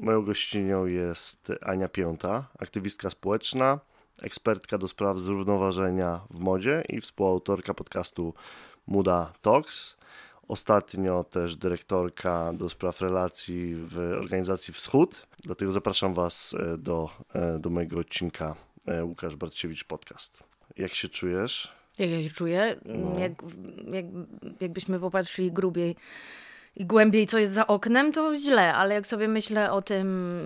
Moją gościnią jest Ania Piąta, aktywistka społeczna, ekspertka do spraw zrównoważenia w modzie i współautorka podcastu Muda Talks. Ostatnio też dyrektorka do spraw relacji w organizacji Wschód. Dlatego zapraszam Was e, do, e, do mojego odcinka e, Łukasz Bartkiewicz Podcast. Jak się czujesz? Jak ja się czuję? No. Jak, jak, jakbyśmy popatrzyli grubiej i głębiej, co jest za oknem, to źle, ale jak sobie myślę o tym,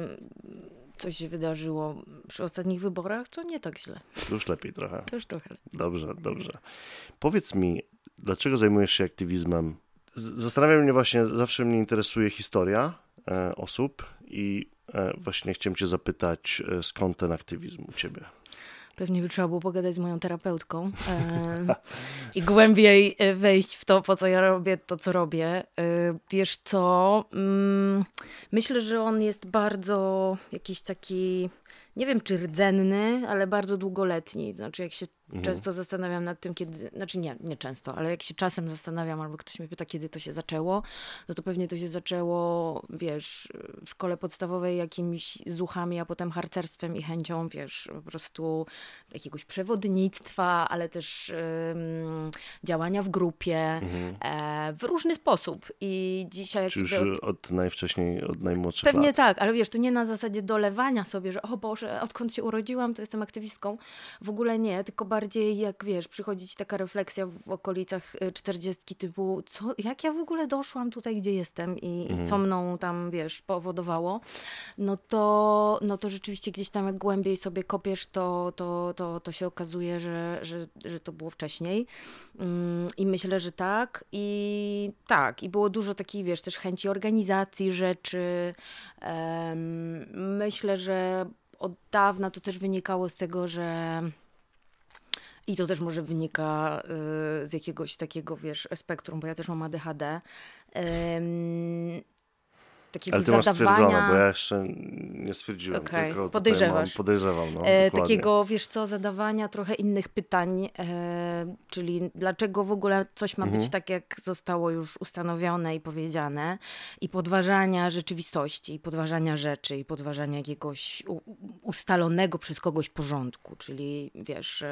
co się wydarzyło przy ostatnich wyborach, to nie tak źle. To już lepiej trochę. To już trochę. Dobrze, dobrze. Powiedz mi, dlaczego zajmujesz się aktywizmem? Zastanawiam mnie właśnie, zawsze mnie interesuje historia e, osób i e, właśnie chciałem cię zapytać, e, skąd ten aktywizm u ciebie? Pewnie by trzeba było pogadać z moją terapeutką e, i głębiej e, wejść w to, po co ja robię to, co robię. E, wiesz co, mm, myślę, że on jest bardzo jakiś taki, nie wiem czy rdzenny, ale bardzo długoletni. Znaczy jak się Mhm. Często zastanawiam nad tym, kiedy, znaczy nie, nie często, ale jak się czasem zastanawiam, albo ktoś mnie pyta, kiedy to się zaczęło, no to pewnie to się zaczęło, wiesz, w szkole podstawowej jakimiś zuchami, a potem harcerstwem i chęcią, wiesz, po prostu jakiegoś przewodnictwa, ale też um, działania w grupie mhm. e, w różny sposób. I dzisiaj... Czy już od, od najwcześniej, od najmłodszych Pewnie lat. tak, ale wiesz, to nie na zasadzie dolewania sobie, że o Boże, odkąd się urodziłam, to jestem aktywistką. W ogóle nie, tylko bardziej jak wiesz, przychodzi ci taka refleksja w okolicach y, czterdziestki typu, co, jak ja w ogóle doszłam tutaj, gdzie jestem i, mhm. i co mną tam, wiesz, powodowało, no to, no to rzeczywiście gdzieś tam jak głębiej sobie kopiesz, to, to, to, to się okazuje, że, że, że to było wcześniej. Mm, I myślę, że tak. I tak, i było dużo takiej, wiesz, też chęci organizacji rzeczy. Myślę, że od dawna to też wynikało z tego, że i to też może wynika y, z jakiegoś takiego, wiesz, spektrum, bo ja też mam ADHD takiego Ale ty masz stwierdzone, bo ja jeszcze nie stwierdziłem, okay. tylko podejrzewasz. podejrzewam. No, e, takiego, wiesz co, zadawania trochę innych pytań, e, czyli dlaczego w ogóle coś ma mhm. być tak, jak zostało już ustanowione i powiedziane i podważania rzeczywistości, i podważania rzeczy, i podważania jakiegoś ustalonego przez kogoś porządku, czyli wiesz,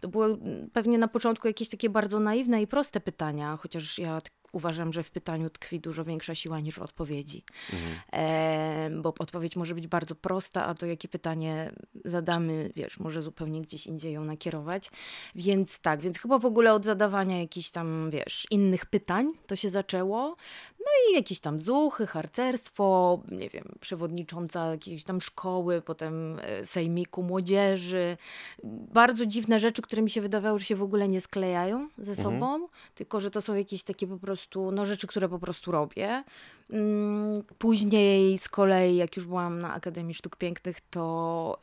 to były pewnie na początku jakieś takie bardzo naiwne i proste pytania, chociaż ja uważam, że w pytaniu tkwi dużo większa siła niż w odpowiedzi. Mhm. E, bo odpowiedź może być bardzo prosta, a to jakie pytanie zadamy, wiesz, może zupełnie gdzieś indziej ją nakierować. Więc tak, więc chyba w ogóle od zadawania jakichś tam, wiesz, innych pytań to się zaczęło. No i jakieś tam zuchy, harcerstwo, nie wiem, przewodnicząca jakiejś tam szkoły, potem e, sejmiku młodzieży. Bardzo dziwne rzeczy, które mi się wydawały, że się w ogóle nie sklejają ze mhm. sobą, mhm. tylko że to są jakieś takie po prostu, no rzeczy, które po prostu robię. Mm, później z kolei, jak już byłam na Akademii Sztuk Pięknych, to,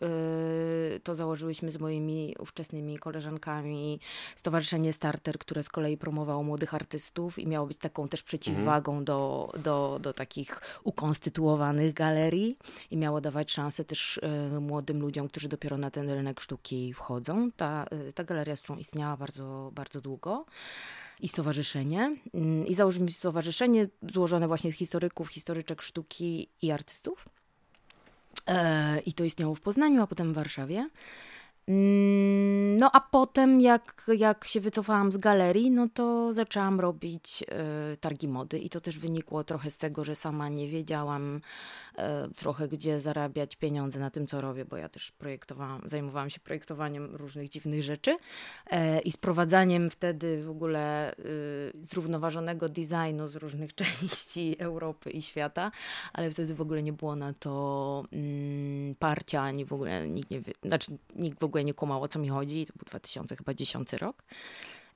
yy, to założyłyśmy z moimi ówczesnymi koleżankami Stowarzyszenie Starter, które z kolei promowało młodych artystów i miało być taką też przeciwwagą mhm. do, do, do takich ukonstytuowanych galerii i miało dawać szansę też yy, młodym ludziom, którzy dopiero na ten rynek sztuki wchodzą. Ta, yy, ta galeria, z którą istniała bardzo, bardzo długo i stowarzyszenie. Mm, I założyliśmy stowarzyszenie złożone właśnie z historyków, historyczek sztuki i artystów. E, I to istniało w Poznaniu, a potem w Warszawie. Mm, no a potem, jak, jak się wycofałam z galerii, no to zaczęłam robić y, targi mody i to też wynikło trochę z tego, że sama nie wiedziałam y, trochę gdzie zarabiać pieniądze na tym, co robię, bo ja też projektowałam, zajmowałam się projektowaniem różnych dziwnych rzeczy y, i sprowadzaniem wtedy w ogóle zrównoważonego designu z różnych części Europy i świata, ale wtedy w ogóle nie było na to mm, parcia, ani w ogóle nikt nie, znaczy nikt w ogóle ogóle nie kumał o co mi chodzi, to był 2010 rok.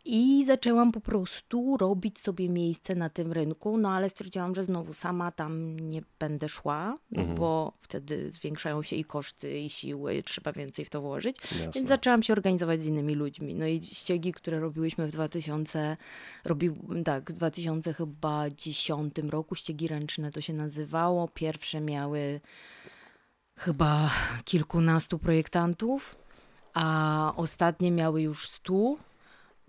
I zaczęłam po prostu robić sobie miejsce na tym rynku, no ale stwierdziłam, że znowu sama tam nie będę szła, no mhm. bo wtedy zwiększają się i koszty, i siły, trzeba więcej w to włożyć. Jasne. Więc zaczęłam się organizować z innymi ludźmi. No i ściegi, które robiłyśmy w 2000, robił, tak, w 2010 roku, ściegi ręczne to się nazywało. Pierwsze miały chyba kilkunastu projektantów a ostatnie miały już stu.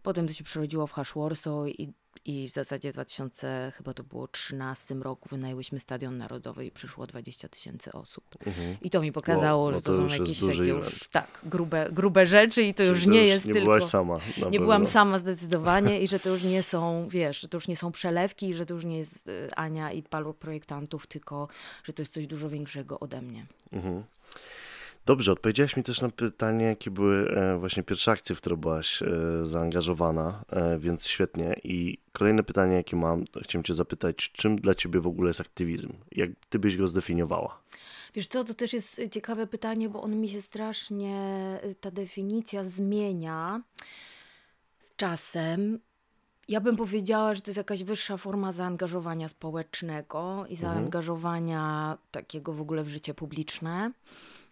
Potem to się przerodziło w Hash Warsaw i, i w zasadzie w 2000, chyba to było 13 roku, wynajęłyśmy Stadion Narodowy i przyszło 20 tysięcy osób. Mhm. I to mi pokazało, no że to, to są jakieś takie już, tak, grube, grube rzeczy i to Czyli już to nie już jest nie tylko... byłaś sama. Nie byłam sama zdecydowanie i że to już nie są, wiesz, że to już nie są przelewki, że to już nie jest y, Ania i paru projektantów, tylko że to jest coś dużo większego ode mnie. Mhm. Dobrze, odpowiedziałaś mi też na pytanie, jakie były e, właśnie pierwsze akcje, w które byłaś e, zaangażowana, e, więc świetnie. I kolejne pytanie, jakie mam, chciałem Cię zapytać, czym dla Ciebie w ogóle jest aktywizm? Jak Ty byś go zdefiniowała? Wiesz co, to też jest ciekawe pytanie, bo on mi się strasznie, ta definicja zmienia z czasem. Ja bym powiedziała, że to jest jakaś wyższa forma zaangażowania społecznego i mhm. zaangażowania takiego w ogóle w życie publiczne.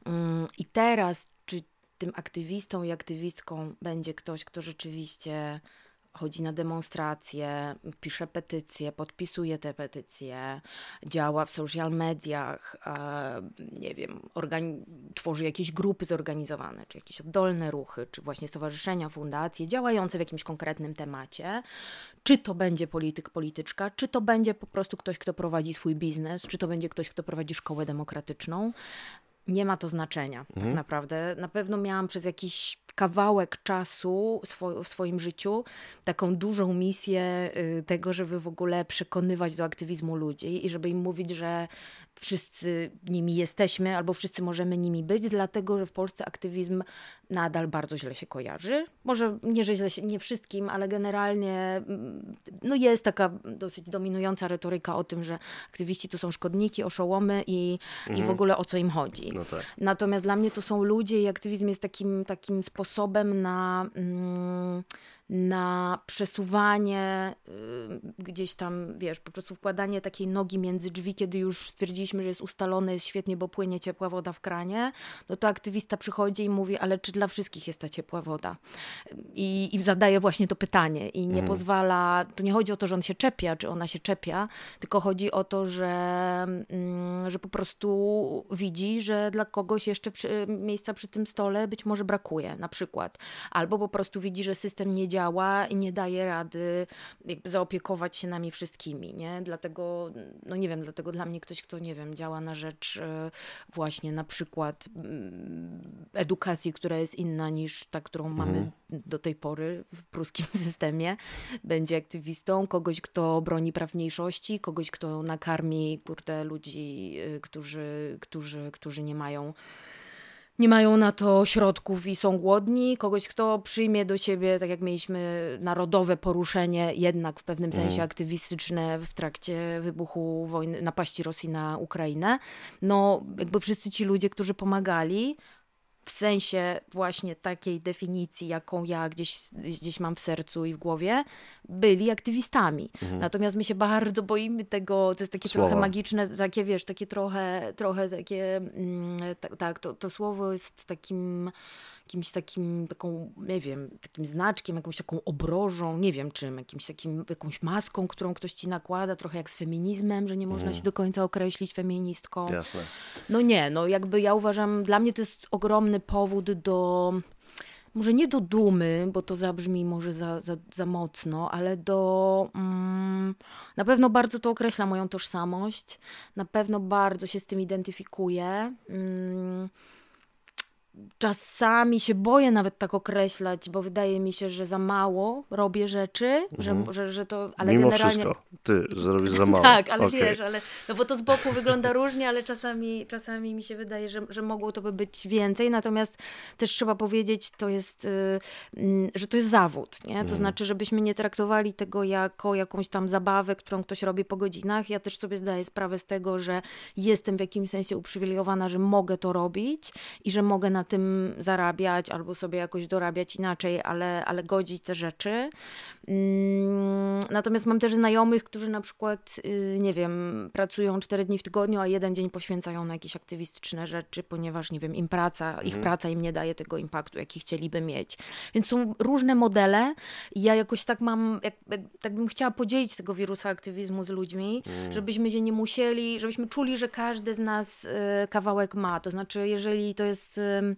Mm, I teraz, czy tym aktywistą i aktywistką będzie ktoś, kto rzeczywiście chodzi na demonstracje, pisze petycje, podpisuje te petycje, działa w social mediach, e, nie wiem, tworzy jakieś grupy zorganizowane, czy jakieś oddolne ruchy, czy właśnie stowarzyszenia, fundacje działające w jakimś konkretnym temacie. Czy to będzie polityk, polityczka, czy to będzie po prostu ktoś, kto prowadzi swój biznes, czy to będzie ktoś, kto prowadzi szkołę demokratyczną nie ma to znaczenia tak mhm. tak naprawdę. Na pewno miałam przez jakiś kawałek czasu w swoim życiu taką dużą misję y, tego, żeby w ogóle przekonywać do aktywizmu ludzi i żeby im mówić, że wszyscy nimi jesteśmy albo wszyscy możemy nimi być, dlatego że w Polsce aktywizm nadal bardzo źle się kojarzy. Może nie, że źle się, nie wszystkim, ale generalnie mm, no jest taka dosyć dominująca retoryka o tym, że aktywiści to są szkodniki, oszołomy i, mhm. i w mhm. ogóle o co im chodzi. No tak. Natomiast dla mnie to są ludzie i aktywizm jest takim, takim sposobem na. Mm, na przesuwanie y, gdzieś tam, wiesz, po prostu wkładanie takiej nogi między drzwi, kiedy już stwierdziliśmy, że jest ustalone, jest świetnie, bo płynie ciepła woda w kranie, no to aktywista przychodzi i mówi, ale czy dla wszystkich jest ta ciepła woda? I, i zadaje właśnie to pytanie i nie mm. pozwala, to nie chodzi o to, że on się czepia, czy ona się czepia, tylko chodzi o to, że, mm, że po prostu widzi, że dla kogoś jeszcze przy, miejsca przy tym stole być może brakuje, na przykład. Albo po prostu widzi, że system nie działa działa i nie daje rady jakby zaopiekować się nami wszystkimi, nie? Dlatego, no nie wiem, dlatego dla mnie ktoś, kto, nie wiem, działa na rzecz e, właśnie na przykład mm, edukacji, która jest inna niż ta, którą mhm. mamy do tej pory w pruskim systemie, będzie aktywistą, kogoś, kto broni praw mniejszości, kogoś, kto nakarmi, kurde, ludzi, e, którzy, którzy, którzy nie mają nie mają na to środków i są głodni, kogoś, kto przyjmie do siebie, tak jak mieliśmy narodowe poruszenie, jednak w pewnym sensie mm. aktywistyczne w trakcie wybuchu wojny, napaści Rosji na Ukrainę. No, jakby wszyscy ci ludzie, którzy pomagali, w sensie właśnie takiej definicji, jaką ja gdzieś, gdzieś mam w sercu i w głowie, byli aktywistami. Mhm. Natomiast my się bardzo boimy tego, to jest takie słowa. trochę magiczne, takie wiesz, takie trochę, trochę takie, mm, tak, tak to, to słowo jest takim jakimś takim, taką, nie wiem, takim znaczkiem, jakąś taką obrożą, nie wiem czym, jakimś takim, jakąś maską, którą ktoś ci nakłada, trochę jak z feminizmem, że nie można mm. się do końca określić feministką. Jasne. No nie, no jakby ja uważam, dla mnie to jest ogromny powód do może nie do dumy, bo to zabrzmi może za, za, za mocno, ale do. Mm, na pewno bardzo to określa moją tożsamość, na pewno bardzo się z tym identyfikuję. Mm, czasami się boję nawet tak określać, bo wydaje mi się, że za mało robię rzeczy, mhm. że, że, że to, ale Mimo generalnie... wszystko, ty, że robisz za mało. tak, ale okay. wiesz, ale, no bo to z boku wygląda różnie, ale czasami, czasami mi się wydaje, że, że mogło to by być więcej, natomiast też trzeba powiedzieć, to jest, yy, że to jest zawód, nie? To mhm. znaczy, żebyśmy nie traktowali tego jako jakąś tam zabawę, którą ktoś robi po godzinach. Ja też sobie zdaję sprawę z tego, że jestem w jakimś sensie uprzywilejowana, że mogę to robić i że mogę na tym zarabiać albo sobie jakoś dorabiać inaczej, ale, ale godzić te rzeczy. Mm, natomiast mam też znajomych, którzy na przykład, y, nie wiem, pracują cztery dni w tygodniu, a jeden dzień poświęcają na jakieś aktywistyczne rzeczy, ponieważ, nie wiem, im praca, ich mhm. praca im nie daje tego impaktu, jaki chcieliby mieć. Więc są różne modele ja jakoś tak mam, jak, jak, tak bym chciała podzielić tego wirusa aktywizmu z ludźmi, mm. żebyśmy się nie musieli, żebyśmy czuli, że każdy z nas y, kawałek ma. To znaczy, jeżeli to jest um,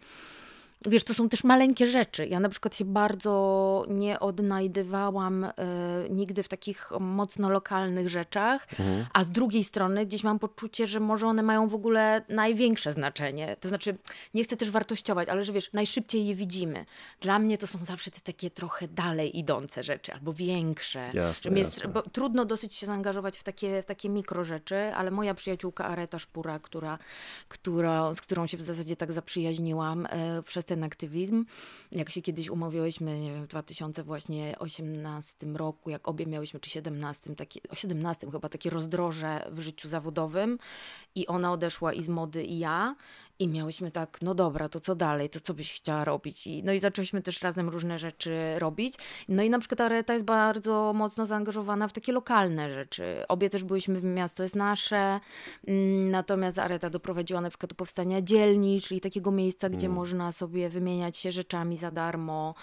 wiesz, to są też maleńkie rzeczy. Ja na przykład się bardzo nie odnajdywałam e, nigdy w takich mocno lokalnych rzeczach, mhm. a z drugiej strony gdzieś mam poczucie, że może one mają w ogóle największe znaczenie. To znaczy, nie chcę też wartościować, ale że wiesz, najszybciej je widzimy. Dla mnie to są zawsze te takie trochę dalej idące rzeczy, albo większe. Jasne, jest, trudno dosyć się zaangażować w takie, w takie mikro rzeczy, ale moja przyjaciółka Areta Szpura, która, która, z którą się w zasadzie tak zaprzyjaźniłam e, przez ten aktywizm. Jak się kiedyś umawiałyśmy, nie wiem, w 2018 roku, jak obie miałyśmy, czy 17, taki, o 17 chyba, takie rozdroże w życiu zawodowym i ona odeszła i z mody i ja i miałyśmy tak, no dobra, to co dalej, to co byś chciała robić? I, no i zaczęliśmy też razem różne rzeczy robić. No i na przykład Areta jest bardzo mocno zaangażowana w takie lokalne rzeczy. Obie też byliśmy w Miasto jest Nasze, mm, natomiast Areta doprowadziła na przykład do powstania dzielni, czyli takiego miejsca, gdzie mm. można sobie wymieniać się rzeczami za darmo.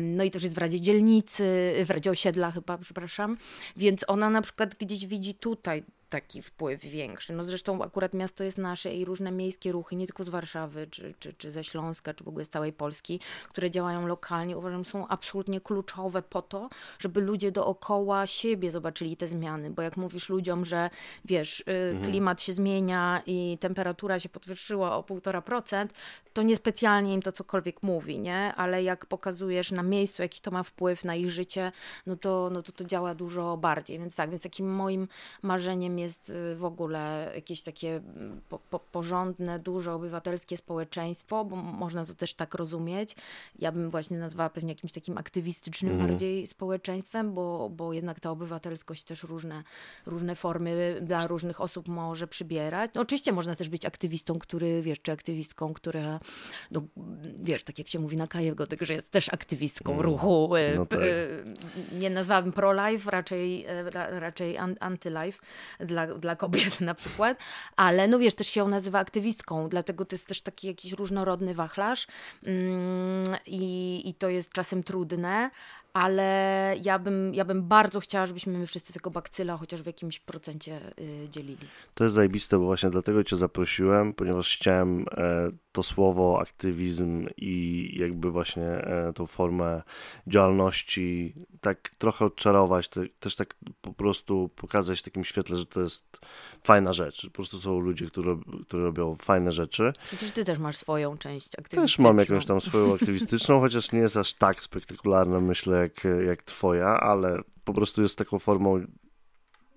No i też jest w Radzie Dzielnicy, w Radzie Osiedla chyba, przepraszam. Więc ona na przykład gdzieś widzi tutaj taki wpływ większy. No zresztą akurat miasto jest nasze i różne miejskie ruchy, nie tylko z Warszawy, czy, czy, czy ze Śląska, czy w ogóle z całej Polski, które działają lokalnie, uważam, są absolutnie kluczowe po to, żeby ludzie dookoła siebie zobaczyli te zmiany, bo jak mówisz ludziom, że wiesz, y, mhm. klimat się zmienia i temperatura się podwyższyła o 1,5%, to niespecjalnie im to cokolwiek mówi, nie? Ale jak pokazujesz na miejscu, jaki to ma wpływ na ich życie, no to, no to to działa dużo bardziej. Więc tak, więc takim moim marzeniem jest y, w ogóle jakieś takie mm, po, po, porządne, duże obywatelskie społeczeństwo, bo można to też tak rozumieć. Ja bym właśnie nazwała pewnie jakimś takim aktywistycznym mhm. bardziej społeczeństwem, bo, bo jednak ta obywatelskość też różne, różne formy dla różnych osób może przybierać. No, oczywiście można też być aktywistą, który, wiesz, czy aktywistką, która, no, wiesz, tak jak się mówi na Kajewgodek, że jest też aktywistką mm. ruchu. Y, no tak. Nie nazwałabym pro-life, raczej, y, raczej anty-life dla, dla kobiet na przykład, ale no wiesz, też się nazywa aktywistką, dlatego to jest też taki jakiś różnorodny wachlarz mm, i, i to jest czasem trudne, ale ja bym, ja bym bardzo chciała, żebyśmy my wszyscy tego bakcyla chociaż w jakimś procencie y, dzielili. To jest zajebiste, bo właśnie dlatego cię zaprosiłem, ponieważ chciałem e, to słowo aktywizm i jakby właśnie e, tą formę działalności tak trochę odczarować, też tak po prostu pokazać w takim świetle, że to jest fajna rzecz, po prostu są ludzie, którzy, którzy robią fajne rzeczy. Przecież ty też masz swoją część aktywistyczną. Też mam jakąś tam swoją aktywistyczną, chociaż nie jest aż tak spektakularna, myślę, jak, jak twoja, ale po prostu jest taką formą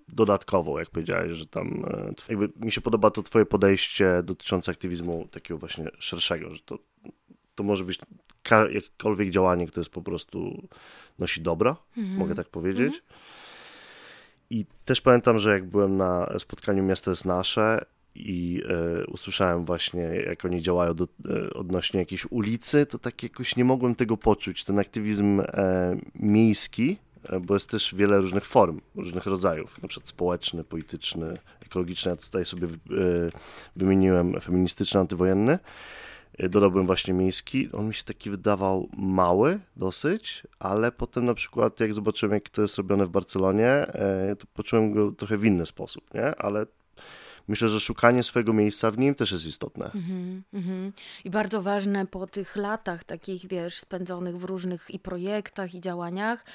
dodatkową, jak powiedziałeś, że tam e, jakby mi się podoba to twoje podejście dotyczące aktywizmu takiego właśnie szerszego, że to, to może być jakiekolwiek działanie, które jest po prostu nosi dobro, mhm. mogę tak powiedzieć. Mhm. I też pamiętam, że jak byłem na spotkaniu Miasto jest Nasze i e, usłyszałem właśnie, jak oni działają do, e, odnośnie jakiejś ulicy, to tak jakoś nie mogłem tego poczuć. Ten aktywizm e, miejski, bo jest też wiele różnych form, różnych rodzajów, na przykład społeczny, polityczny, ekologiczny. Ja tutaj sobie e, wymieniłem feministyczny, antywojenny. E, dodałbym właśnie miejski. On mi się taki wydawał mały dosyć, ale potem na przykład jak zobaczyłem, jak to jest robione w Barcelonie, to poczułem go trochę w inny sposób, nie? Ale myślę, że szukanie swojego miejsca w nim też jest istotne. Mm -hmm. I bardzo ważne po tych latach takich, wiesz, spędzonych w różnych i projektach, i działaniach,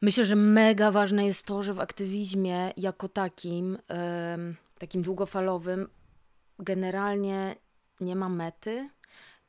myślę, że mega ważne jest to, że w aktywizmie jako takim, takim długofalowym, generalnie nie ma mety.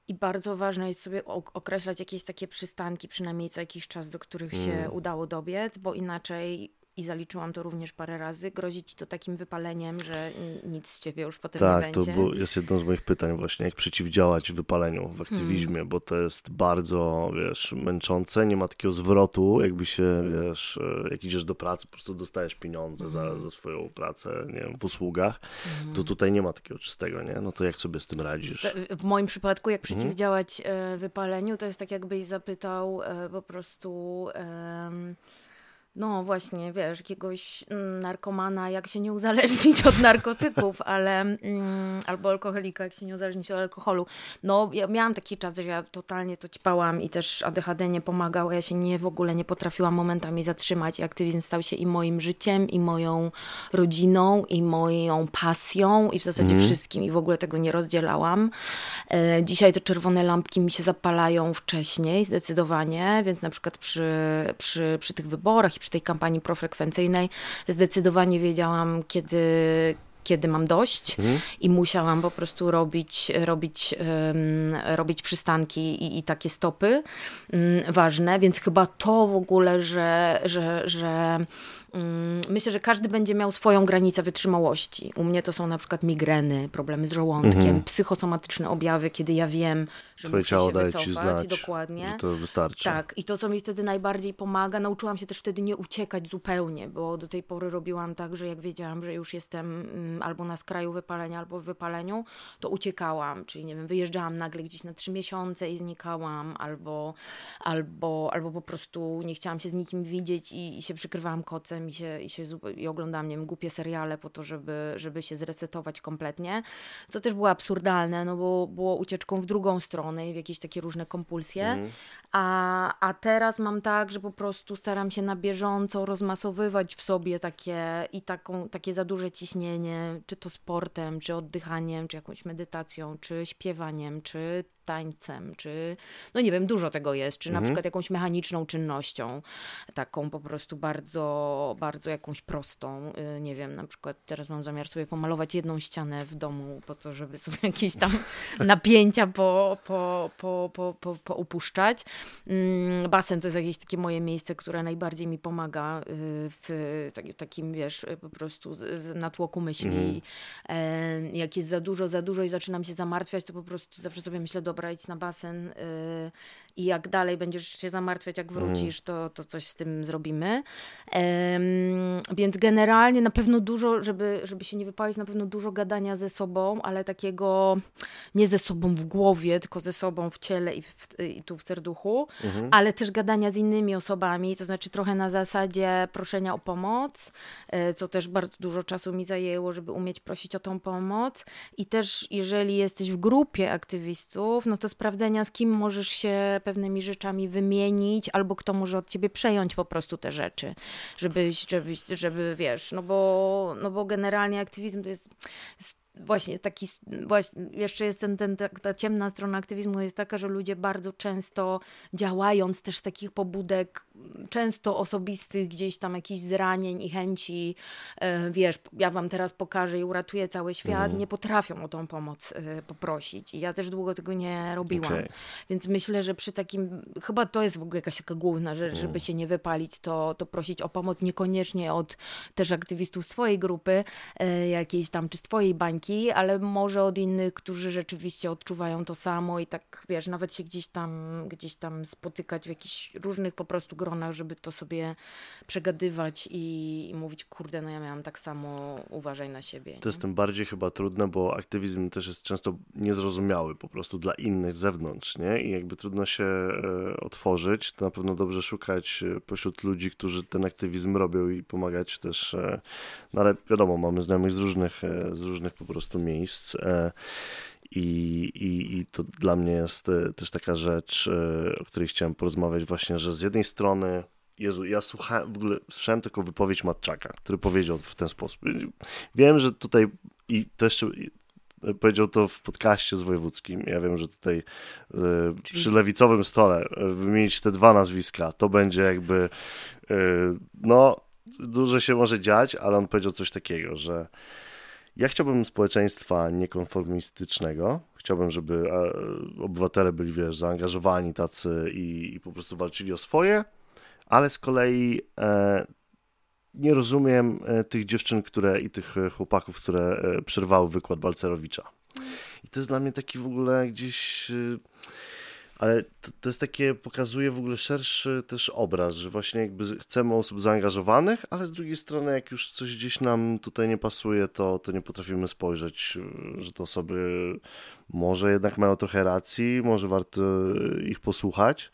I bardzo ważne jest sobie określać jakieś takie przystanki, przynajmniej co jakiś czas, do których się mm. udało dobiec, bo inaczej i zaliczyłam to również parę razy, grozi ci to takim wypaleniem, że nic z ciebie już potem tak, nie będzie. Tak, to jest jedno z moich pytań właśnie, jak przeciwdziałać wypaleniu w aktywizmie, hmm. bo to jest bardzo, wiesz, męczące, nie ma takiego zwrotu, jakby się, wiesz, e, jak idziesz do pracy, po prostu dostajesz pieniądze hmm. za, za swoją pracę, nie wiem, w usługach, hmm. to tutaj nie ma takiego czystego, nie? No to jak sobie z tym radzisz? W moim przypadku, jak mhm. przeciwdziałać hmm. wypaleniu, to jest tak jakbyś zapytał e, po prostu no właśnie, wiesz, jakiegoś mm, narkomana, jak się nie uzależnić od narkotyków, ale mm, albo alkoholika, jak się nie uzależnić od alkoholu. No, ja miałam taki czas, że ja totalnie to ćpałam i też ADHD nie pomagał, ja się nie w ogóle nie potrafiłam momentami zatrzymać i aktywizm stał się i moim życiem, i moją rodziną, i moją pasją, i w zasadzie mm. wszystkim, i w ogóle tego nie rozdzielałam. E, dzisiaj te czerwone lampki mi się zapalają wcześniej, zdecydowanie, więc na przykład przy, przy, przy tych wyborach i przy tej kampanii profrekwencyjnej zdecydowanie wiedziałam, kiedy, kiedy mam dość mhm. i musiałam po prostu robić, robić, robić przystanki i, i takie stopy um, ważne, więc chyba to w ogóle, że, że, że Mm, myślę, że każdy będzie miał swoją granicę wytrzymałości. U mnie to są na przykład migreny, problemy z żołądkiem, mhm. psychosomatyczne objawy, kiedy ja wiem, że Twoje muszę ciało się daje wycofać. Ci znać, dokładnie. Że to wystarczy. Tak, i to, co mi wtedy najbardziej pomaga, nauczyłam się też wtedy nie uciekać zupełnie, bo do tej pory robiłam tak, że jak wiedziałam, że już jestem mm, albo na skraju wypalenia, albo w wypaleniu, to uciekałam, czyli nie wiem, wyjeżdżałam nagle gdzieś na trzy miesiące i znikałam, albo, albo, albo po prostu nie chciałam się z nikim widzieć i, i się przykrywałam kocem i się, i się i oglądam, nie wiem, głupie seriale po to, żeby, żeby się zresetować kompletnie, co też było absurdalne, no bo było ucieczką w drugą stronę i w jakieś takie różne kompulsje, mm. a, a teraz mam tak, że po prostu staram się na bieżąco rozmasowywać w sobie takie i taką, takie za duże ciśnienie, czy to sportem, czy oddychaniem, czy jakąś medytacją, czy śpiewaniem, czy tańcem, czy no nie wiem, dużo tego jest, czy mhm. na przykład jakąś mechaniczną czynnością, taką po prostu bardzo, bardzo jakąś prostą, y, nie wiem, na przykład teraz mam zamiar sobie pomalować jedną ścianę w domu po to, żeby sobie jakieś tam napięcia po, po, po, po, po, po upuszczać. Mm, basen to jest jakieś takie moje miejsce, które najbardziej mi pomaga y, w takim, wiesz, po prostu natłoku myśli. Mhm. Jak jest za dużo, za dużo i zaczynam się zamartwiać, to po prostu zawsze sobie myślę, dobra, dobra, na basen y, i jak dalej będziesz się zamartwiać, jak wrócisz, to, to coś z tym zrobimy. Więc generalnie na pewno dużo, żeby, żeby się nie wypalić, na pewno dużo gadania ze sobą, ale takiego nie ze sobą w głowie, tylko ze sobą w ciele i, w, i tu w serduchu, mhm. ale też gadania z innymi osobami, to znaczy trochę na zasadzie proszenia o pomoc, e, co też bardzo dużo czasu mi zajęło, żeby umieć prosić o tą pomoc i też jeżeli jesteś w grupie aktywistów, no to sprawdzenia z kim możesz się pewnymi rzeczami wymienić, albo kto może od ciebie przejąć po prostu te rzeczy, żebyś, żebyś żeby wiesz, no bo, no bo generalnie aktywizm to jest, jest właśnie taki, właśnie, jeszcze jest ten, ten, ta, ta, ciemna strona aktywizmu jest taka, że ludzie bardzo często działając też z takich pobudek, często osobistych, gdzieś tam jakichś zranień i chęci, e, wiesz, ja wam teraz pokażę i uratuję cały świat, mm. nie potrafią o tą pomoc e, poprosić. I ja też długo tego nie robiłam. Okay. Więc myślę, że przy takim, chyba to jest w ogóle jakaś taka główna rzecz, mm. żeby się nie wypalić, to, to prosić o pomoc niekoniecznie od też aktywistów z twojej grupy, e, jakiejś tam, czy z twojej bańki, ale może od innych, którzy rzeczywiście odczuwają to samo i tak, wiesz, nawet się gdzieś tam, gdzieś tam spotykać w jakichś różnych po prostu gronach, żeby to sobie przegadywać i, i mówić, kurde, no ja miałam tak samo, uważaj na siebie. To jest tym bardziej chyba trudne, bo aktywizm też jest często niezrozumiały po prostu dla innych z zewnątrz, nie? I jakby trudno się e, otworzyć, to na pewno dobrze szukać e, pośród ludzi, którzy ten aktywizm robią i pomagać też, e, no ale wiadomo, mamy znajomych z różnych, z różnych po prostu prostu miejsc. E, I, i, I to dla mnie jest e, też taka rzecz, e, o której chciałem porozmawiać, właśnie, że z jednej strony. Jezu, ja słuchałem, w ogóle słyszałem tylko wypowiedź Matczaka, który powiedział w ten sposób. Wiem, że tutaj i to jeszcze powiedział to w podcaście z wojewódzkim. Ja wiem, że tutaj przy lewicowym stole wymienić te dwa nazwiska, to będzie jakby no, dużo się może dziać, ale on powiedział coś takiego, że ja chciałbym społeczeństwa niekonformistycznego. Chciałbym, żeby e, obywatele byli, wiesz, zaangażowani tacy i, i po prostu walczyli o swoje, ale z kolei e, nie rozumiem e, tych dziewczyn, które i tych chłopaków, które e, przerwały wykład Balcerowicza. I to jest dla mnie taki w ogóle gdzieś ale to, to, jest takie, pokazuje w ogóle szerszy też obraz, że właśnie jakby chcemy osób zaangażowanych, ale z drugiej strony jak już coś gdzieś nam tutaj nie pasuje, to, to nie potrafimy spojrzeć, że te osoby może jednak mają trochę racji, może warto ich posłuchać,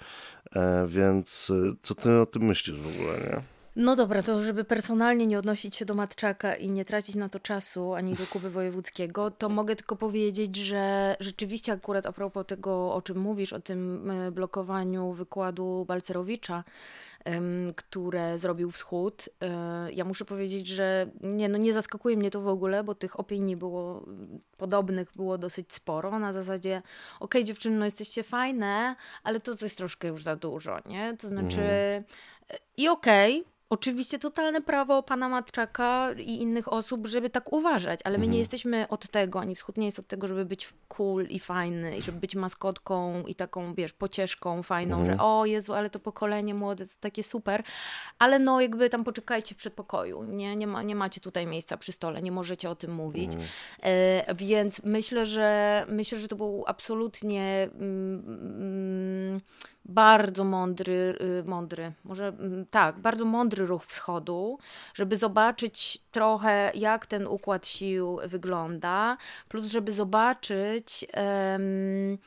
e, więc co ty o tym myślisz w ogóle, nie? No dobra, to żeby personalnie nie odnosić się do Matczaka i nie tracić na to czasu ani do Kuby Wojewódzkiego, to mogę tylko powiedzieć, że rzeczywiście akurat a propos tego, o czym mówisz, o tym e, blokowaniu wykładu Balcerowicza, które zrobił Wschód. E, ja muszę powiedzieć, że nie, no nie zaskakuje mnie to w ogóle, bo tych opinii było podobnych było dosyć sporo. Na zasadzie, okej, okay, dziewczyny, no jesteście fajne, ale to, to jest troszkę już za dużo, nie? To znaczy, mhm. i okej, okay, Oczywiście totalne prawo pana Matczaka i innych osób, żeby tak uważać, ale my nie mhm. jesteśmy od tego, ani wschód nie jest od tego, żeby być cool i fajny i żeby być maskotką i taką, wiesz, pocieszką fajną, mhm. że o Jezu, ale to pokolenie młode to takie super, ale no jakby tam poczekajcie w przedpokoju, nie, nie, ma, nie macie tutaj miejsca przy stole, nie możecie o tym mówić, mhm. e, więc myślę, że myślę, że to był absolutnie mm, mm, bardzo mądry, y, mądry, może mm, tak, bardzo mądry ruch wschodu, żeby zobaczyć trochę, jak ten układ sił wygląda, plus żeby zobaczyć. Um,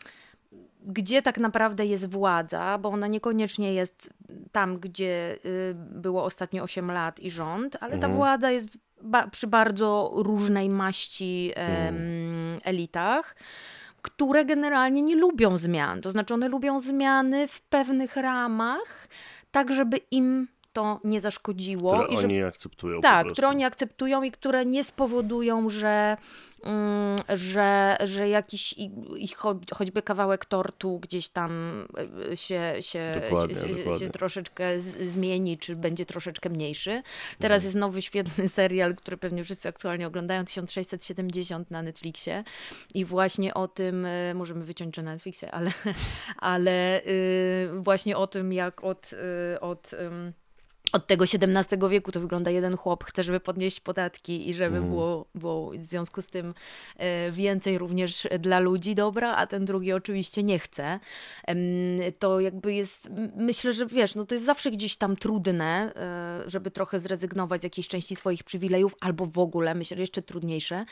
gdzie tak naprawdę jest władza, bo ona niekoniecznie jest tam, gdzie y, było ostatnie 8 lat i rząd, ale ta mhm. władza jest ba przy bardzo różnej maści um, elitach które generalnie nie lubią zmian. To znaczy, one lubią zmiany w pewnych ramach, tak żeby im to nie zaszkodziło. Które i że, oni akceptują. Tak, które oni akceptują i które nie spowodują, że Mm, że, że jakiś ich choćby kawałek tortu gdzieś tam e, się, się, dokładnie, się, dokładnie. się troszeczkę zmieni, czy będzie troszeczkę mniejszy. Teraz mhm. jest nowy świetny serial, który pewnie wszyscy aktualnie oglądają, 1670 na Netflixie i właśnie o tym, e, możemy wyciąć, że na Netflixie, ale, ale y, właśnie o tym, jak od, y, od od tego XVII wieku to wygląda jeden chłop chce, żeby podnieść podatki i żeby mm. było, było w związku z tym e, więcej również dla ludzi dobra, a ten drugi oczywiście nie chce. To jakby jest, myślę, że wiesz, no to jest zawsze gdzieś tam trudne, e, żeby trochę zrezygnować z jakiejś części swoich przywilejów, albo w ogóle, myślę, że jeszcze trudniejsze,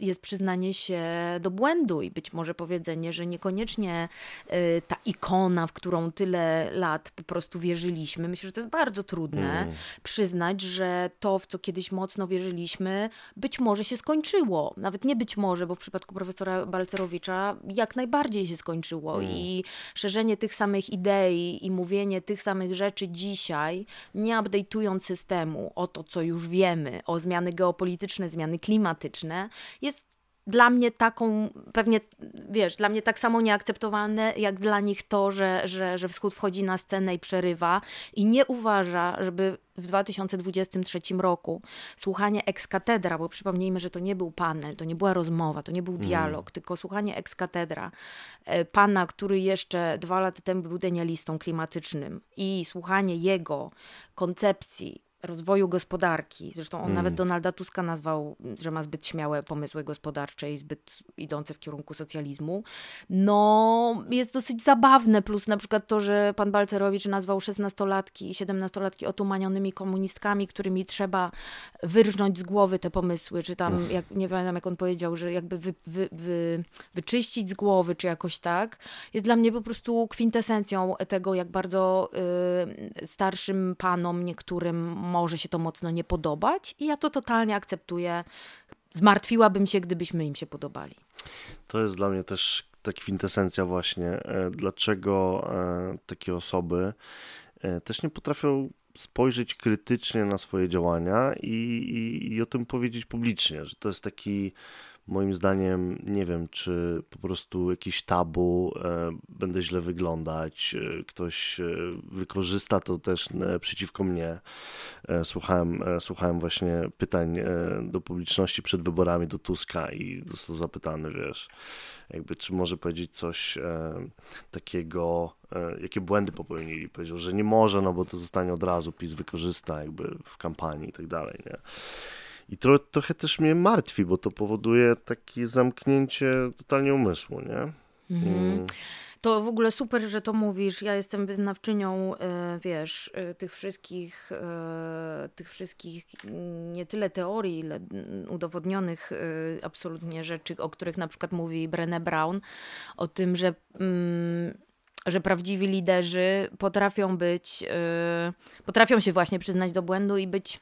jest przyznanie się do błędu i być może powiedzenie, że niekoniecznie y, ta ikona, w którą tyle lat po prostu wierzyliśmy, myślę, że to jest bardzo trudne mm. przyznać, że to, w co kiedyś mocno wierzyliśmy, być może się skończyło. Nawet nie być może, bo w przypadku profesora Balcerowicza jak najbardziej się skończyło mm. i szerzenie tych samych idei i mówienie tych samych rzeczy dzisiaj, nie update'ując systemu o to, co już wiemy, o zmiany geopolityczne, zmiany klimatyczne, jest dla mnie taką, pewnie wiesz, dla mnie tak samo nieakceptowalne, jak dla nich to, że, że, że Wschód wchodzi na scenę i przerywa i nie uważa, żeby w 2023 roku słuchanie ex katedra, bo przypomnijmy, że to nie był panel, to nie była rozmowa, to nie był mm. dialog, mm. tylko słuchanie ex katedra e, pana, który jeszcze dwa lata temu był denialistą klimatycznym i słuchanie jego koncepcji rozwoju gospodarki. Zresztą on hmm. nawet Donalda Tuska nazwał, że ma zbyt śmiałe pomysły gospodarcze i zbyt idące w kierunku socjalizmu. No, jest dosyć zabawne, plus na przykład to, że pan Balcerowicz nazwał szesnastolatki i siedemnastolatki otumanionymi komunistkami, którymi trzeba wyrżnąć z głowy te pomysły, czy tam, jak, nie pamiętam jak on powiedział, że jakby wy, wy, wy, wyczyścić z głowy, czy jakoś tak, jest dla mnie po prostu kwintesencją tego, jak bardzo y, starszym panom niektórym może się to mocno nie podobać i ja to totalnie akceptuję. Zmartwiłabym się, gdybyśmy im się podobali. To jest dla mnie też ta kwintesencja właśnie, e, dlaczego e, takie osoby e, też nie potrafią spojrzeć krytycznie na swoje działania i, i, i o tym powiedzieć publicznie, że to jest taki moim zdaniem, nie wiem, czy po prostu jakiś tabu, e, będę źle wyglądać, e, ktoś e, wykorzysta to też przeciwko mnie. Słuchałem, słuchałem właśnie pytań do publiczności przed wyborami do Tuska i został zapytany, wiesz, jakby czy może powiedzieć coś takiego, jakie błędy popełnili. Powiedział, że nie może, no bo to zostanie od razu, PiS wykorzysta jakby w kampanii i tak dalej, nie? I to, trochę też mnie martwi, bo to powoduje takie zamknięcie totalnie umysłu, nie? Mhm. Mm. To w ogóle super, że to mówisz. Ja jestem wyznawczynią, e, wiesz, e, tych wszystkich, e, tych wszystkich nie tyle teorii, ile udowodnionych absolutnie rzeczy, o których na przykład mówi Brené Brown, o tym, że mm, że prawdziwi liderzy potrafią być, potrafią się właśnie przyznać do błędu i być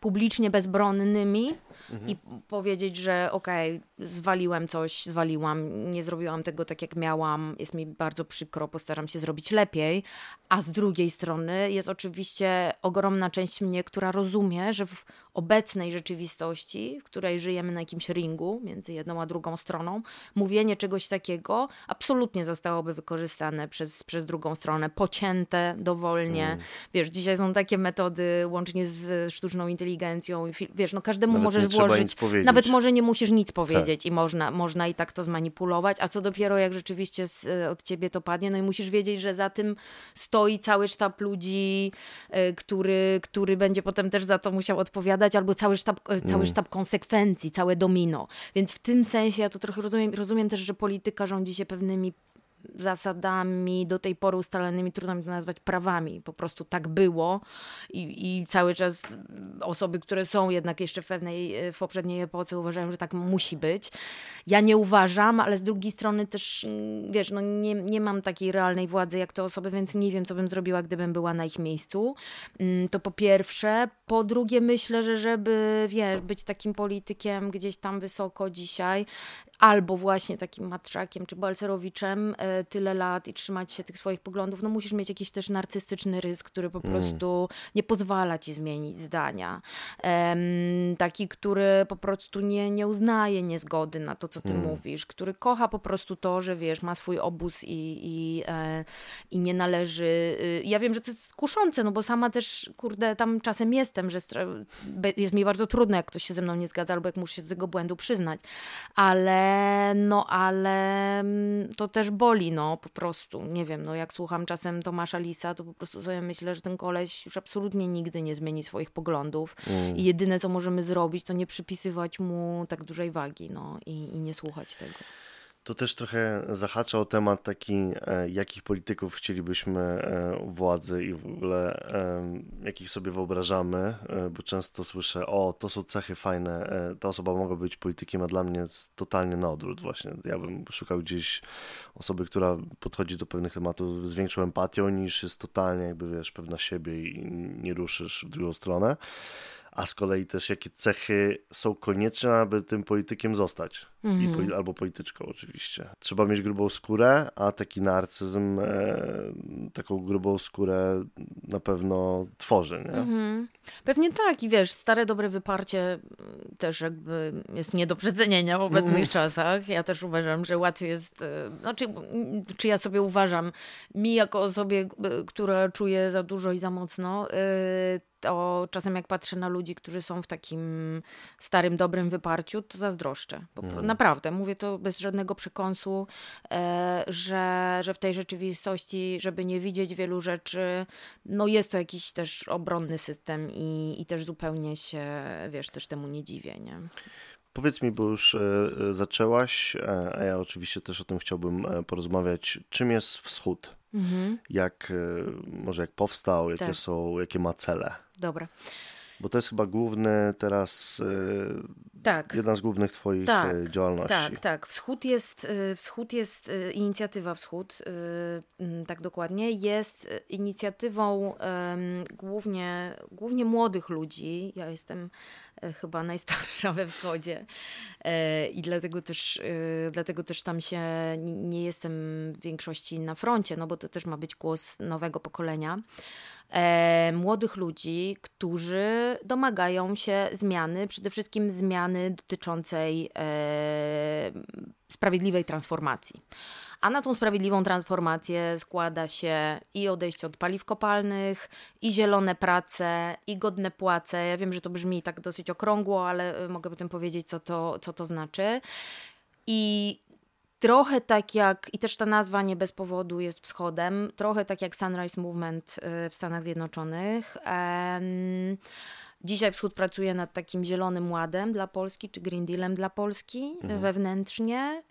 publicznie bezbronnymi mhm. i powiedzieć, że okej, okay, zwaliłem coś, zwaliłam, nie zrobiłam tego tak jak miałam, jest mi bardzo przykro, postaram się zrobić lepiej. A z drugiej strony jest oczywiście ogromna część mnie, która rozumie, że w obecnej rzeczywistości, w której żyjemy na jakimś ringu między jedną a drugą stroną, mówienie czegoś takiego absolutnie zostałoby wykorzystane przez, przez drugą stronę, pocięte dowolnie. Mm. Wiesz, dzisiaj są takie metody łącznie z sztuczną inteligencją, wiesz, no każdemu Nawet możesz włożyć, nawet może nie musisz nic powiedzieć tak. i można, można i tak to zmanipulować, a co dopiero jak rzeczywiście z, od ciebie to padnie, no i musisz wiedzieć, że za tym stoi cały sztab ludzi, y, który, który będzie potem też za to musiał odpowiadać albo cały sztab, e, cały mm. sztab konsekwencji, całe domino. Więc w tym sensie ja to trochę rozumiem, rozumiem też, że polityka rządzi się pewnymi zasadami do tej pory ustalonymi, trudno mi to nazwać prawami. Po prostu tak było i, i cały czas osoby, które są jednak jeszcze w pewnej, w poprzedniej epoce uważają, że tak musi być. Ja nie uważam, ale z drugiej strony też, mm, wiesz, no nie, nie mam takiej realnej władzy jak te osoby, więc nie wiem, co bym zrobiła, gdybym była na ich miejscu. Mm, to po pierwsze. Po drugie myślę, że żeby, wiesz, być takim politykiem gdzieś tam wysoko dzisiaj, albo właśnie takim Matrzakiem czy Balcerowiczem e, tyle lat i trzymać się tych swoich poglądów, no musisz mieć jakiś też narcystyczny rys, który po mm. prostu nie pozwala ci zmienić zdania. taki, który po prostu nie, nie uznaje niezgody na to, co ty mm. mówisz, który kocha po prostu to, że wiesz, ma swój obóz i, i, e, i nie należy. Y, ja wiem, że to jest kuszące, no bo sama też, kurde, tam czasem jestem, że jest mi bardzo trudno, jak ktoś się ze mną nie zgadza, albo jak muszę się do tego błędu przyznać, ale no ale mm, to też boli, no po prostu. Nie wiem, no jak słucham czasem Tomasza Lisa, to po prostu sobie myślę, że ten koleś już absolutnie nigdy nie zmieni swoich poglądów mm. i jedyne co możemy zrobić, to nie przypisywać mu tak dużej wagi, no i, i nie słuchać tego. To też trochę zahacza o temat taki, e, jakich polityków chcielibyśmy e, władzy i w ogóle e, jakich sobie wyobrażamy, bo często słyszę, o, to są cechy fajne, ta osoba mogła być politykiem, a dla mnie jest totalnie na odwrót właśnie. Ja bym szukał gdzieś osoby, która podchodzi do pewnych tematów z większą empatią niż jest totalnie jakby, wiesz, pewna siebie i nie ruszysz w drugą stronę a z kolei też jakie cechy są konieczne, aby tym politykiem zostać. Mm -hmm. albo polityczką oczywiście. Trzeba mieć grubą skórę, a taki narcyzm e, taką grubą skórę na pewno tworzy. Nie? -hmm. Pewnie tak i wiesz, stare dobre wyparcie mm, też jakby jest nie do przecenienia w obecnych mm. czasach. Ja też uważam, że łatwiej jest, e, znaczy, czy ja sobie uważam, mi jako osobie, e, która czuje za dużo i za mocno, e, to czasem jak patrzę na ludzi, którzy są w takim starym, dobrym wyparciu, to zazdroszczę. Mm. Naprawdę, mówię to bez żadnego przekąsu, e, że, że w tej rzeczywistości, żeby nie widzieć wielu rzeczy, no jest to jakiś też obronny system i, i też zupełnie się, wiesz, też temu nie dziwię, nie? Powiedz mi, bo już e, e, zaczęłaś, a ja oczywiście też o tym chciałbym porozmawiać, czym jest wschód? Mhm. Jak, może jak powstał, jakie tak. są, jakie ma cele? Dobra. Bo to jest chyba główny teraz, e, tak. jedna z głównych twoich tak, e, działalności. Tak, tak. Wschód jest, e, wschód jest inicjatywa Wschód, tak dokładnie, jest inicjatywą głównie, głównie młodych ludzi. Ja jestem chyba najstarsza we wschodzie i dlatego też, dlatego też tam się nie jestem w większości na froncie, no bo to też ma być głos nowego pokolenia e, młodych ludzi, którzy domagają się zmiany, przede wszystkim zmiany dotyczącej e, sprawiedliwej transformacji. A na tą sprawiedliwą transformację składa się i odejście od paliw kopalnych, i zielone prace, i godne płace. Ja wiem, że to brzmi tak dosyć okrągło, ale e, mogę potem powiedzieć, co to, co to znaczy. I trochę tak jak, i też ta nazwa nie bez powodu jest wschodem, trochę tak jak Sunrise Movement y, w Stanach Zjednoczonych. Dzisiaj Wschód pracuje nad takim zielonym ładem dla Polski, czy Green Dealem dla Polski mhm. wewnętrznie.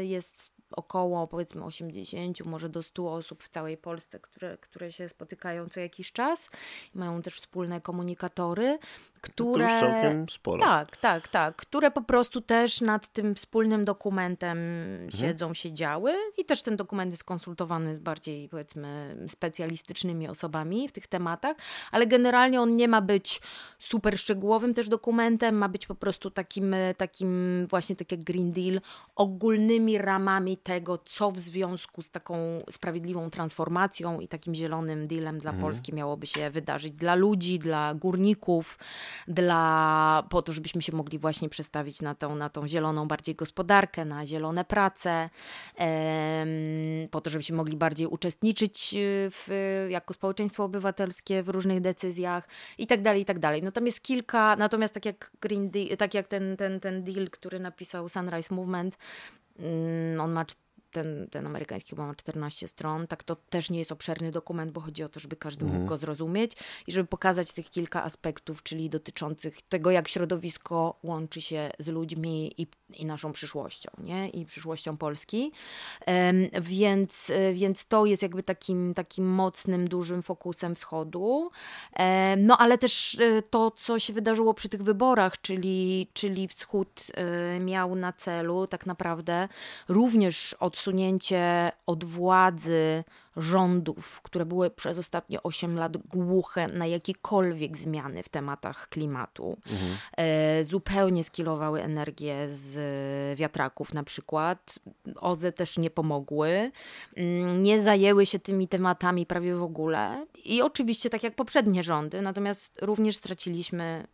Y, jest około powiedzmy 80, może do 100 osób w całej Polsce, które, które się spotykają co jakiś czas. Mają też wspólne komunikatory, które... To już całkiem sporo. Tak, tak, tak. Które po prostu też nad tym wspólnym dokumentem mhm. siedzą, siedziały i też ten dokument jest konsultowany z bardziej, powiedzmy, specjalistycznymi osobami w tych tematach, ale generalnie on nie ma być super szczegółowym też dokumentem, ma być po prostu takim, takim właśnie tak jak Green Deal, ogólnymi ramami tego, co w związku z taką sprawiedliwą transformacją i takim zielonym dealem dla mhm. Polski miałoby się wydarzyć dla ludzi, dla górników, dla, po to, żebyśmy się mogli właśnie przestawić na tą, na tą zieloną bardziej gospodarkę, na zielone prace, po to, żebyśmy mogli bardziej uczestniczyć y, w, jako społeczeństwo obywatelskie w różnych decyzjach i tak dalej, i tak dalej. No tam jest kilka, natomiast tak jak Green Deal, tak jak ten, ten, ten deal, który napisał Sunrise Movement, mm, on ma ten, ten amerykański chyba ma 14 stron, tak to też nie jest obszerny dokument, bo chodzi o to, żeby każdy mógł mhm. go zrozumieć i żeby pokazać tych kilka aspektów, czyli dotyczących tego, jak środowisko łączy się z ludźmi i, i naszą przyszłością, nie? I przyszłością Polski. Więc, e, więc to jest jakby takim, takim mocnym, dużym fokusem wschodu. No ale też e, to, co się wydarzyło przy tych wyborach, czyli, czyli wschód um, miał na celu tak naprawdę również od odsunięcie od władzy rządów, które były przez ostatnie 8 lat głuche na jakiekolwiek zmiany w tematach klimatu, mhm. e, zupełnie skilowały energię z wiatraków na przykład. OZE też nie pomogły, mm, nie zajęły się tymi tematami prawie w ogóle i oczywiście tak jak poprzednie rządy, natomiast również straciliśmy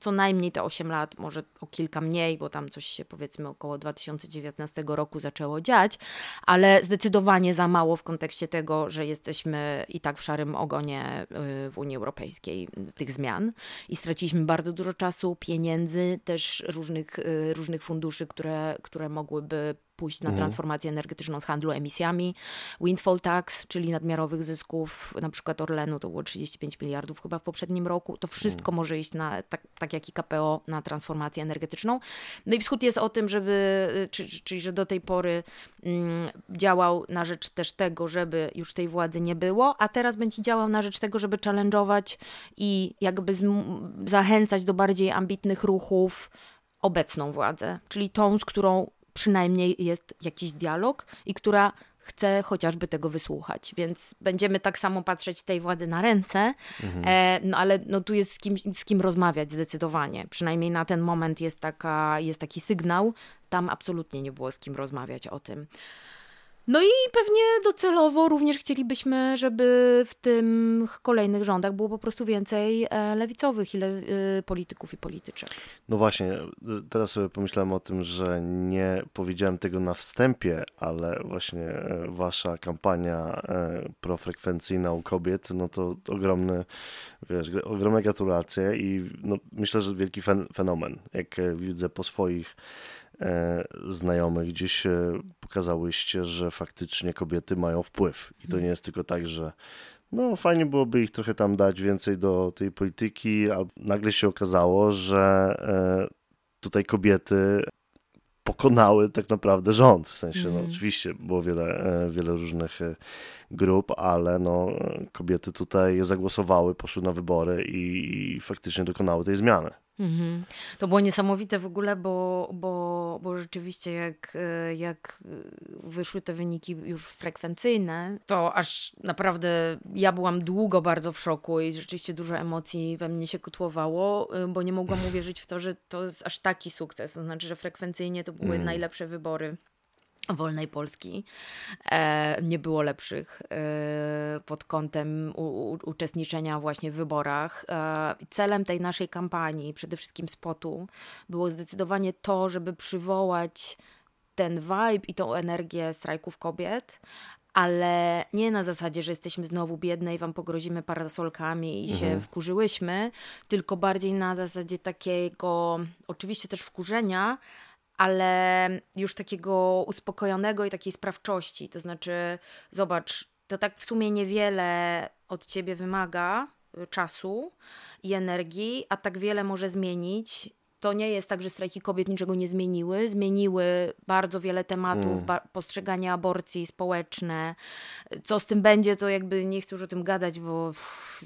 co najmniej te 8 lat, może o kilka mniej, bo tam coś się powiedzmy około 2019 roku zaczęło dziać, ale zdecydowanie za mało w kontekście tego, że jesteśmy i tak w szarym ogonie y, w Unii Europejskiej tych zmian. I straciliśmy bardzo dużo czasu, pieniędzy, też różnych, y, różnych funduszy, które, które mogłyby pójść na mhm. transformację energetyczną z handlu emisjami. Windfall tax, czyli nadmiarowych zysków, na przykład Orlenu to było 35 miliardów chyba w poprzednim roku. To wszystko mhm. może iść na, tak, tak jak i KPO, na transformację energetyczną. No i wschód jest o tym, żeby, czyli, czyli że do tej pory mm, działał na rzecz też tego, żeby już tej władzy nie było, a teraz będzie działał na rzecz tego, żeby challenge'ować i jakby zachęcać do bardziej ambitnych ruchów obecną władzę, czyli tą, z którą przynajmniej jest jakiś dialog i która chce chociażby tego wysłuchać. Więc będziemy tak samo patrzeć tej władzy na ręce, mhm. e, no ale no, tu jest z kim, z kim rozmawiać zdecydowanie. Przynajmniej na ten moment jest, taka, jest taki sygnał. Tam absolutnie nie było z kim rozmawiać o tym. No i pewnie docelowo również chcielibyśmy, żeby w tych kolejnych rządach było po prostu więcej e, lewicowych i e, polityków i polityczek. No właśnie, teraz sobie pomyślałem o tym, że nie powiedziałem tego na wstępie, ale właśnie e, wasza kampania profrekwencyjna u kobiet, no to ogromny, wiesz, ogromne gratulacje i no, myślę, że wielki fenomen, jak widzę po swoich E, znajomych gdzieś pokazałyście, że faktycznie kobiety mają wpływ. I to nie jest tylko tak, że no fajnie byłoby ich trochę tam dać więcej do tej polityki, a nagle się okazało, że e, tutaj kobiety pokonały tak naprawdę rząd. W sensie, no, mhm. oczywiście było wiele, e, wiele różnych grup, ale no, kobiety tutaj zagłosowały, poszły na wybory i faktycznie dokonały tej zmiany. Mhm. To było niesamowite w ogóle, bo, bo, bo rzeczywiście jak, jak wyszły te wyniki już frekwencyjne, to aż naprawdę ja byłam długo bardzo w szoku i rzeczywiście dużo emocji we mnie się kotłowało, bo nie mogłam uwierzyć w to, że to jest aż taki sukces. To znaczy, że frekwencyjnie to były mm. najlepsze wybory wolnej Polski. E, nie było lepszych e, pod kątem uczestniczenia właśnie w wyborach. E, celem tej naszej kampanii, przede wszystkim spotu, było zdecydowanie to, żeby przywołać ten vibe i tą energię strajków kobiet, ale nie na zasadzie, że jesteśmy znowu biedne i wam pogrozimy parasolkami i mhm. się wkurzyłyśmy, tylko bardziej na zasadzie takiego, oczywiście też wkurzenia, ale już takiego uspokojonego i takiej sprawczości. To znaczy, zobacz, to tak w sumie niewiele od ciebie wymaga y, czasu i energii, a tak wiele może zmienić to nie jest tak, że strajki kobiet niczego nie zmieniły. Zmieniły bardzo wiele tematów, mm. ba postrzeganie aborcji społeczne. Co z tym będzie, to jakby nie chcę już o tym gadać, bo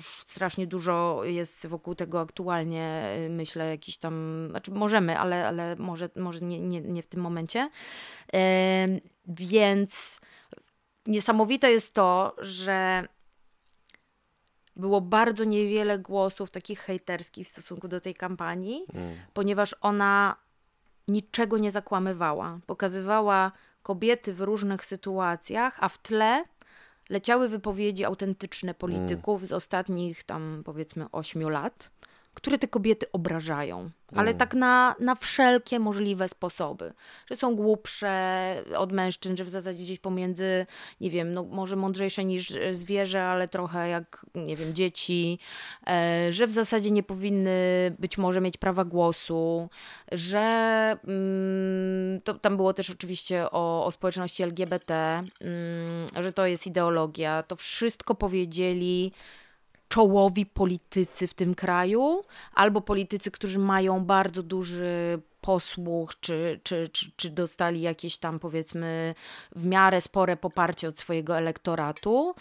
strasznie dużo jest wokół tego aktualnie, y, myślę, jakiś tam, znaczy możemy, ale, ale może, może nie, nie, nie w tym momencie. Yy, więc niesamowite jest to, że było bardzo niewiele głosów takich hejterskich w stosunku do tej kampanii, mm. ponieważ ona niczego nie zakłamywała. Pokazywała kobiety w różnych sytuacjach, a w tle leciały wypowiedzi autentyczne polityków mm. z ostatnich tam powiedzmy ośmiu lat które te kobiety obrażają, ale mm. tak na, na wszelkie możliwe sposoby. Że są głupsze od mężczyzn, że w zasadzie gdzieś pomiędzy, nie wiem, no może mądrzejsze niż zwierzę, ale trochę jak, nie wiem, dzieci, e, że w zasadzie nie powinny być może mieć prawa głosu, że mm, to, tam było też oczywiście o, o społeczności LGBT, mm, że to jest ideologia. To wszystko powiedzieli czołowi politycy w tym kraju, albo politycy, którzy mają bardzo duży posłuch, czy, czy, czy, czy dostali jakieś tam powiedzmy w miarę spore poparcie od swojego elektoratu.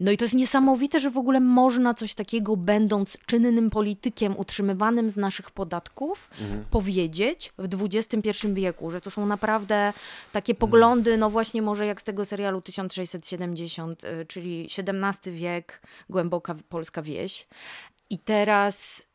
No i to jest niesamowite, że w ogóle można coś takiego, będąc czynnym politykiem utrzymywanym z naszych podatków, mhm. powiedzieć w XXI wieku, że to są naprawdę takie poglądy, no właśnie może jak z tego serialu 1670, y, czyli XVII wiek, głęboka polska wieś. I teraz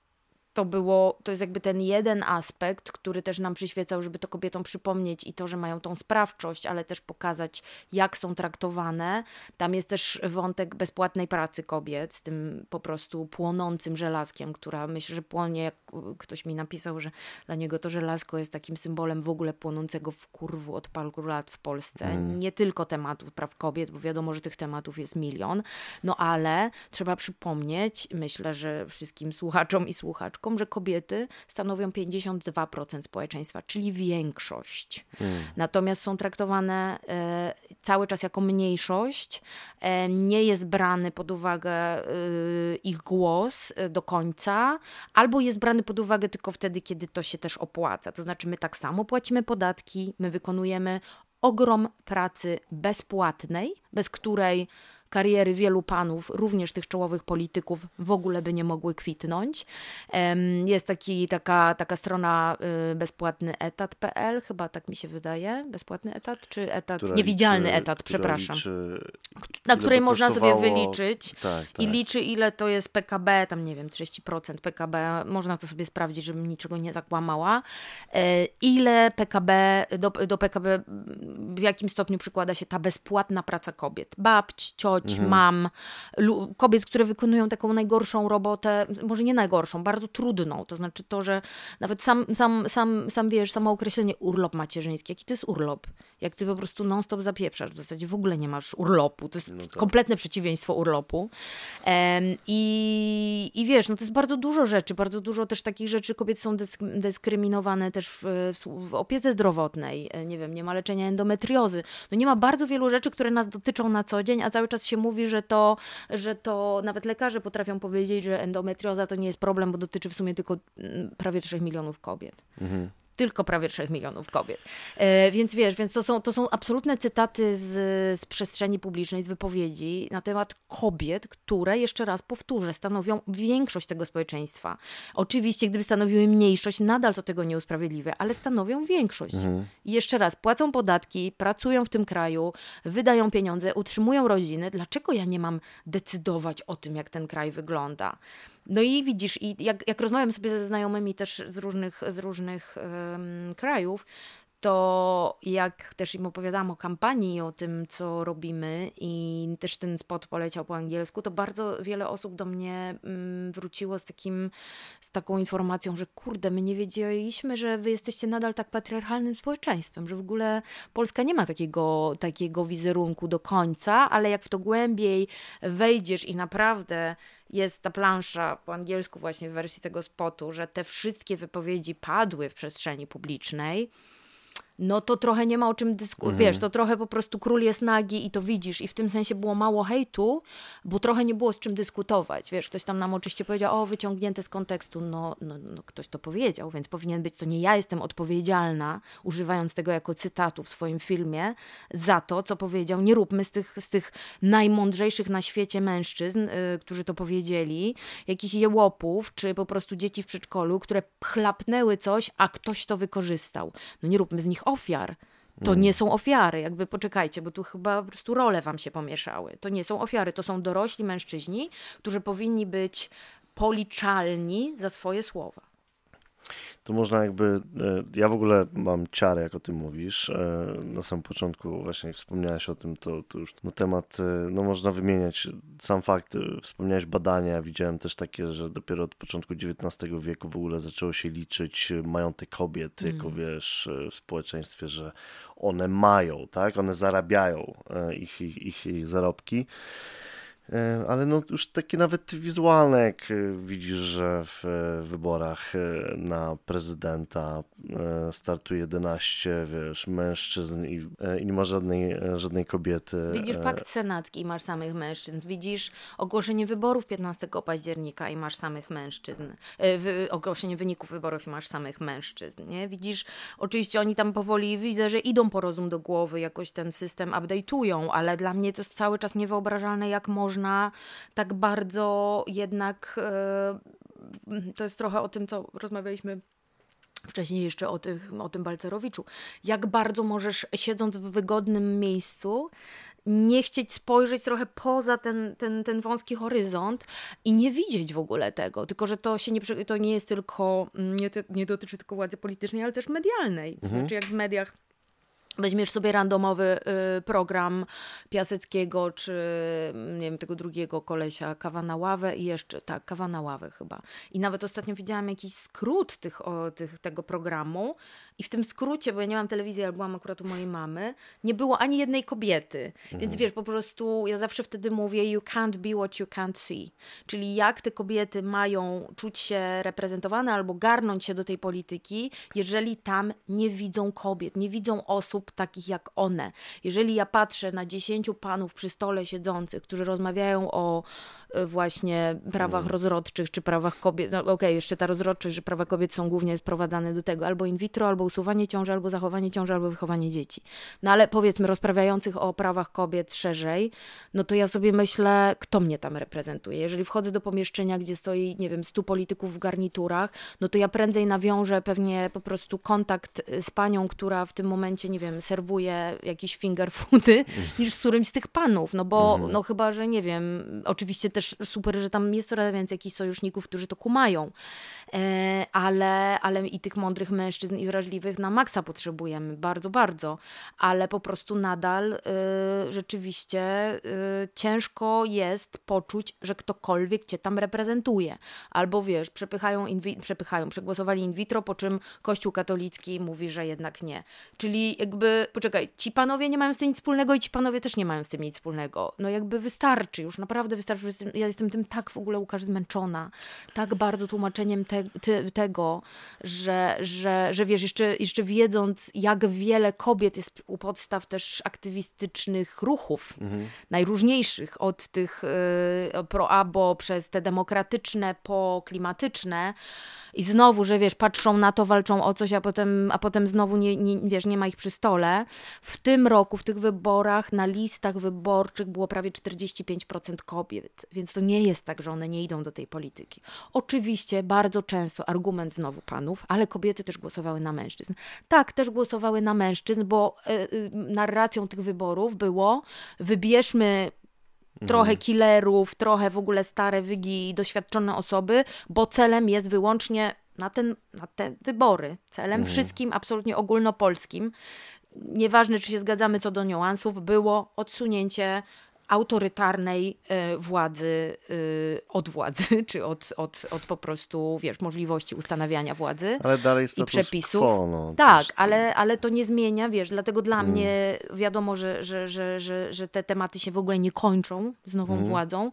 to było, to jest jakby ten jeden aspekt, który też nam przyświecał, żeby to kobietom przypomnieć i to, że mają tą sprawczość, ale też pokazać, jak są traktowane. Tam jest też wątek bezpłatnej pracy kobiet z tym po prostu płonącym żelazkiem, która myślę, że płonie, jak ktoś mi napisał, że dla niego to żelazko jest takim symbolem w ogóle płonącego w kurwu od paru lat w Polsce. Mm. Nie tylko tematów praw kobiet, bo wiadomo, że tych tematów jest milion, no ale trzeba przypomnieć, myślę, że wszystkim słuchaczom i słuchaczkom, że kobiety stanowią 52% społeczeństwa, czyli większość. Mm. Natomiast są traktowane e, cały czas jako mniejszość. E, nie jest brany pod uwagę e, ich głos e, do końca, albo jest brany pod uwagę tylko wtedy, kiedy to się też opłaca. To znaczy, my tak samo płacimy podatki, my wykonujemy ogrom pracy bezpłatnej, bez której kariery wielu panów, również tych czołowych polityków, w ogóle by nie mogły kwitnąć. Jest taki, taka, taka strona y, bezpłatny etat.pl, chyba tak mi się wydaje, bezpłatny etat, czy etat, która niewidzialny liczy, etat, przepraszam, liczy, na której można sobie wyliczyć tak, tak. i liczy ile to jest PKB, tam nie wiem, 30% PKB, można to sobie sprawdzić, żebym niczego nie zakłamała, e, ile PKB, do, do PKB w jakim stopniu przykłada się ta bezpłatna praca kobiet, babć, cioć, mhm. mam, kobiet, które wykonują taką najgorszą robotę, może nie najgorszą, bardzo trudną. To znaczy to, że nawet sam, sam, sam, sam wiesz, samo określenie urlop macierzyński, jaki to jest urlop? Jak ty po prostu non-stop zapieprzasz, w zasadzie w ogóle nie masz urlopu, to jest no to... kompletne przeciwieństwo urlopu. Um, i, I wiesz, no to jest bardzo dużo rzeczy, bardzo dużo też takich rzeczy, kobiety są dyskryminowane też w, w, w opiece zdrowotnej, e, nie wiem, nie ma leczenia endometriozy, no nie ma bardzo wielu rzeczy, które nas dotyczą na co dzień, a cały czas się mówi, że to, że to nawet lekarze potrafią powiedzieć, że endometrioza to nie jest problem, bo dotyczy w sumie tylko mm, prawie 3 milionów kobiet. Mhm tylko prawie 3 milionów kobiet. E, więc wiesz, więc to są, to są absolutne cytaty z, z przestrzeni publicznej, z wypowiedzi na temat kobiet, które, jeszcze raz powtórzę, stanowią większość tego społeczeństwa. Oczywiście, gdyby stanowiły mniejszość, nadal to tego nie usprawiedliwia, ale stanowią większość. Mhm. I jeszcze raz, płacą podatki, pracują w tym kraju, wydają pieniądze, utrzymują rodziny. Dlaczego ja nie mam decydować o tym, jak ten kraj wygląda? No i widzisz, i jak, jak rozmawiam sobie ze znajomymi też z różnych, z różnych um, krajów, to jak też im opowiadałam o kampanii, o tym, co robimy i też ten spot poleciał po angielsku, to bardzo wiele osób do mnie mm, wróciło z, takim, z taką informacją, że kurde, my nie wiedzieliśmy, że wy jesteście nadal tak patriarchalnym społeczeństwem, że w ogóle Polska nie ma takiego, takiego wizerunku do końca, ale jak w to głębiej wejdziesz i naprawdę jest ta plansza po angielsku właśnie w wersji tego spotu, że te wszystkie wypowiedzi padły w przestrzeni publicznej, no to trochę nie ma o czym dyskutować. Mhm. Wiesz, to trochę po prostu król jest nagi i to widzisz. I w tym sensie było mało hejtu, bo trochę nie było z czym dyskutować. Wiesz, ktoś tam nam oczywiście powiedział, o, wyciągnięte z kontekstu. No, no, no ktoś to powiedział, więc powinien być, to nie ja jestem odpowiedzialna, używając tego jako cytatu w swoim filmie, za to, co powiedział. Nie róbmy z tych, z tych najmądrzejszych na świecie mężczyzn, yy, którzy to powiedzieli, jakichś jełopów, czy po prostu dzieci w przedszkolu, które chlapnęły coś, a ktoś to wykorzystał. No nie róbmy z nich ofiar. To mm. nie są ofiary, jakby poczekajcie, bo tu chyba po prostu role wam się pomieszały. To nie są ofiary, to są dorośli mężczyźni, którzy powinni być policzalni za swoje słowa to można jakby, e, ja w ogóle mam ciarę, jak o tym mówisz. E, na samym początku właśnie jak wspomniałeś o tym, to, to już no temat, e, no można wymieniać sam fakt, wspomniałeś badania, widziałem też takie, że dopiero od początku XIX wieku w ogóle zaczęło się liczyć majątek kobiet, mm. jako wiesz, w społeczeństwie, że one mają, tak, one zarabiają ich, ich, ich, ich zarobki. E, ale no już takie nawet wizualne, jak e, widzisz, że w e, wyborach na prezydenta startuje 11, wiesz, mężczyzn i, i nie ma żadnej, żadnej kobiety. Widzisz pakt senacki i masz samych mężczyzn. Widzisz ogłoszenie wyborów 15 października i masz samych mężczyzn. Ogłoszenie wyników wyborów i masz samych mężczyzn, nie? Widzisz, oczywiście oni tam powoli, widzę, że idą po rozum do głowy, jakoś ten system update'ują, ale dla mnie to jest cały czas niewyobrażalne, jak może można tak bardzo jednak. E, to jest trochę o tym, co rozmawialiśmy wcześniej jeszcze o, tych, o tym Balcerowiczu. Jak bardzo możesz, siedząc w wygodnym miejscu, nie chcieć spojrzeć trochę poza ten, ten, ten wąski horyzont i nie widzieć w ogóle tego. Tylko, że to się nie, to nie jest tylko, nie, nie dotyczy tylko władzy politycznej, ale też medialnej. To mhm. znaczy, jak w mediach Weźmiesz sobie randomowy y, program Piaseckiego, czy nie wiem, tego drugiego kolesia, kawa na ławę i jeszcze, tak, kawa na ławę chyba. I nawet ostatnio widziałam jakiś skrót tych, o, tych, tego programu i w tym skrócie, bo ja nie mam telewizji, ale byłam akurat u mojej mamy, nie było ani jednej kobiety. Mhm. Więc wiesz, po prostu ja zawsze wtedy mówię you can't be what you can't see. Czyli jak te kobiety mają czuć się reprezentowane albo garnąć się do tej polityki, jeżeli tam nie widzą kobiet, nie widzą osób takich jak one. Jeżeli ja patrzę na dziesięciu panów przy stole siedzących, którzy rozmawiają o właśnie prawach mm. rozrodczych czy prawach kobiet, no okej, okay, jeszcze ta rozrodczość, że prawa kobiet są głównie sprowadzane do tego albo in vitro, albo usuwanie ciąży, albo zachowanie ciąży, albo wychowanie dzieci. No ale powiedzmy, rozprawiających o prawach kobiet szerzej, no to ja sobie myślę, kto mnie tam reprezentuje. Jeżeli wchodzę do pomieszczenia, gdzie stoi, nie wiem, stu polityków w garniturach, no to ja prędzej nawiążę pewnie po prostu kontakt z panią, która w tym momencie, nie wiem, serwuje jakieś finger foody, niż z którymś z tych panów, no bo mhm. no chyba, że nie wiem, oczywiście też super, że tam jest coraz więcej jakichś sojuszników, którzy to kumają, e, ale, ale i tych mądrych mężczyzn i wrażliwych na maksa potrzebujemy, bardzo, bardzo, ale po prostu nadal y, rzeczywiście y, ciężko jest poczuć, że ktokolwiek cię tam reprezentuje, albo wiesz, przepychają, przepychają, przegłosowali in vitro, po czym Kościół katolicki mówi, że jednak nie. Czyli jakby poczekaj, ci panowie nie mają z tym nic wspólnego i ci panowie też nie mają z tym nic wspólnego. No jakby wystarczy, już naprawdę wystarczy. Ja jestem tym tak w ogóle, Łukasz, zmęczona. Tak bardzo tłumaczeniem te, te, tego, że, że, że wiesz, jeszcze, jeszcze wiedząc, jak wiele kobiet jest u podstaw też aktywistycznych ruchów, mhm. najróżniejszych, od tych y, pro-abo przez te demokratyczne po klimatyczne, i znowu, że wiesz, patrzą na to, walczą o coś, a potem, a potem znowu nie, nie, wiesz, nie ma ich przy stole. W tym roku, w tych wyborach, na listach wyborczych było prawie 45% kobiet, więc to nie jest tak, że one nie idą do tej polityki. Oczywiście bardzo często argument znowu panów, ale kobiety też głosowały na mężczyzn. Tak, też głosowały na mężczyzn, bo y, narracją tych wyborów było wybierzmy Trochę mhm. killerów, trochę w ogóle stare wygi, doświadczone osoby, bo celem jest wyłącznie na, ten, na te wybory. Celem mhm. wszystkim, absolutnie ogólnopolskim, nieważne czy się zgadzamy co do niuansów, było odsunięcie autorytarnej e, władzy e, od władzy, czy od, od, od po prostu, wiesz, możliwości ustanawiania władzy ale dalej i przepisów. Quo, no, tak, ale, ale to nie zmienia, wiesz, dlatego dla mm. mnie wiadomo, że, że, że, że, że te tematy się w ogóle nie kończą z nową mm. władzą.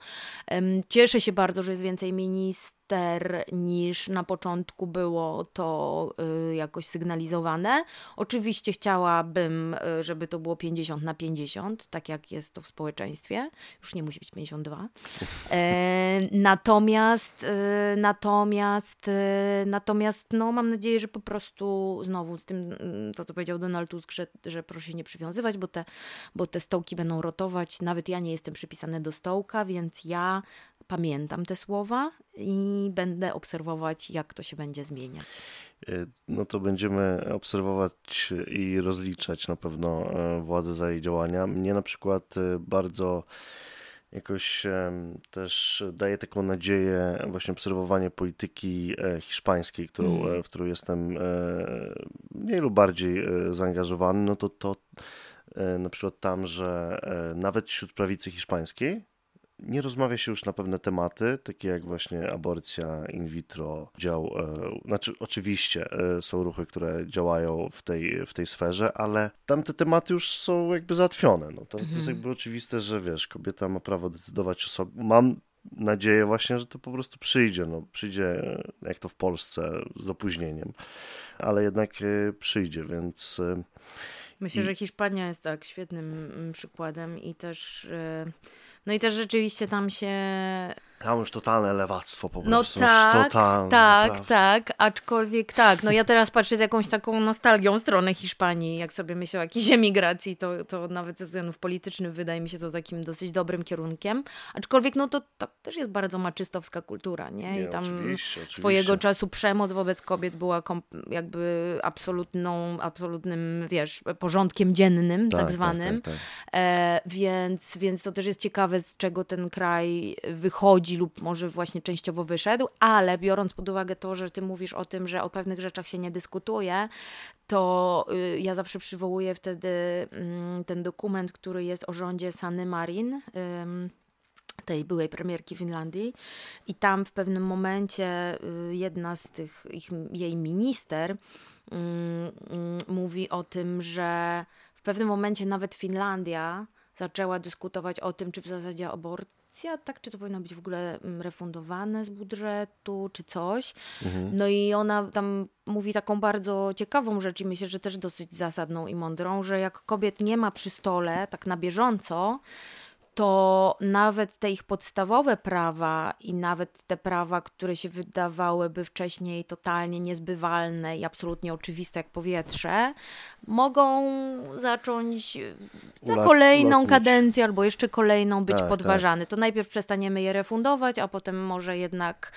Cieszę się bardzo, że jest więcej ministrów ster niż na początku było to y, jakoś sygnalizowane. Oczywiście chciałabym, y, żeby to było 50 na 50, tak jak jest to w społeczeństwie. Już nie musi być 52. E, natomiast, y, natomiast, natomiast, no mam nadzieję, że po prostu znowu z tym, to co powiedział Donald Tusk, że, że proszę się nie przywiązywać, bo te, bo te stołki będą rotować. Nawet ja nie jestem przypisany do stołka, więc ja pamiętam te słowa i będę obserwować, jak to się będzie zmieniać. E, no to będziemy obserwować i rozliczać na pewno e, władzę za jej działania. Mnie na przykład e, bardzo jakoś też daje taką nadzieję właśnie obserwowanie polityki hiszpańskiej, którą, mm. w którą jestem mniej lub bardziej zaangażowany, no to to na przykład tam, że nawet wśród prawicy hiszpańskiej nie rozmawia się już na pewne tematy, takie jak właśnie aborcja in vitro, dział, e, znaczy oczywiście e, są ruchy, które działają w tej, w tej sferze, ale tam te tematy już są jakby załatwione. No, to, to jest mhm. jakby oczywiste, że wiesz, kobieta ma prawo decydować o sobie. Mam nadzieję właśnie, że to po prostu przyjdzie. No, przyjdzie jak to w Polsce z opóźnieniem, ale jednak e, przyjdzie, więc... Myślę, I... że Hiszpania jest tak świetnym mm, przykładem i też... No i też rzeczywiście tam się tam już totalne lewactwo po no prostu. No tak, totalne, tak, naprawdę. tak, aczkolwiek tak. No ja teraz patrzę z jakąś taką nostalgią w stronę Hiszpanii. Jak sobie myślę o jakiejś emigracji, to, to nawet ze względów politycznych wydaje mi się to takim dosyć dobrym kierunkiem. Aczkolwiek no to, to też jest bardzo maczystowska kultura, nie? I tam oczywiście, oczywiście. swojego czasu przemoc wobec kobiet była jakby absolutną, absolutnym, wiesz, porządkiem dziennym, tak, tak, tak zwanym. Tak, tak, e, więc, więc to też jest ciekawe, z czego ten kraj wychodzi lub może właśnie częściowo wyszedł, ale biorąc pod uwagę to, że ty mówisz o tym, że o pewnych rzeczach się nie dyskutuje, to y, ja zawsze przywołuję wtedy mm, ten dokument, który jest o rządzie Sanny Marin tej byłej premierki Finlandii. I tam w pewnym momencie y, jedna z tych ich, jej minister mówi o tym, że w pewnym momencie nawet Finlandia zaczęła dyskutować o tym, czy w zasadzie abort tak? Czy to powinno być w ogóle mm, refundowane z budżetu, czy coś. Mhm. No i ona tam mówi taką bardzo ciekawą rzecz i myślę, że też dosyć zasadną i mądrą, że jak kobiet nie ma przy stole tak na bieżąco, to nawet te ich podstawowe prawa i nawet te prawa, które się wydawałyby wcześniej totalnie niezbywalne i absolutnie oczywiste jak powietrze, mogą zacząć za kolejną kadencję albo jeszcze kolejną być tak, podważane. Tak. To najpierw przestaniemy je refundować, a potem może jednak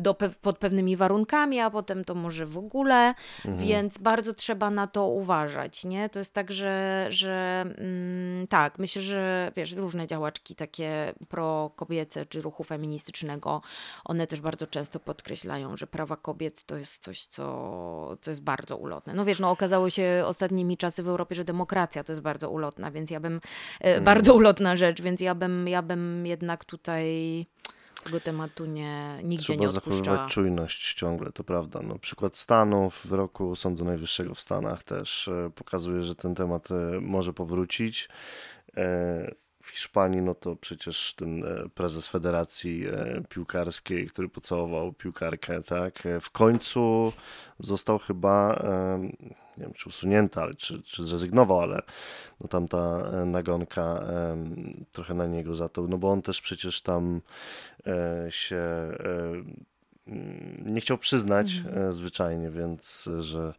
do, pod pewnymi warunkami, a potem to może w ogóle, mhm. więc bardzo trzeba na to uważać, nie? To jest tak, że, że mm, tak, myślę, że wiesz, różne działaczki takie pro-kobiece czy ruchu feministycznego, one też bardzo często podkreślają, że prawa kobiet to jest coś, co, co jest bardzo ulotne. No wiesz, no okazało się ostatnimi czasy w Europie, że demokracja to jest bardzo ulotna, więc ja bym, mm. bardzo ulotna rzecz, więc ja bym, ja bym jednak tutaj tego tematu nie, nigdzie Trzeba nie odpuszczała. zachowywać czujność ciągle, to prawda. No, przykład Stanów w roku Sądu Najwyższego w Stanach też e, pokazuje, że ten temat e, może powrócić. W Hiszpanii, no to przecież ten e, prezes Federacji e, Piłkarskiej, który pocałował piłkarkę, tak, e, w końcu został chyba, nie wiem czy usunięty, ale czy, czy zrezygnował, ale no tam ta nagonka trochę na niego za to, no bo on też przecież tam się nie chciał przyznać mhm. zwyczajnie, więc że,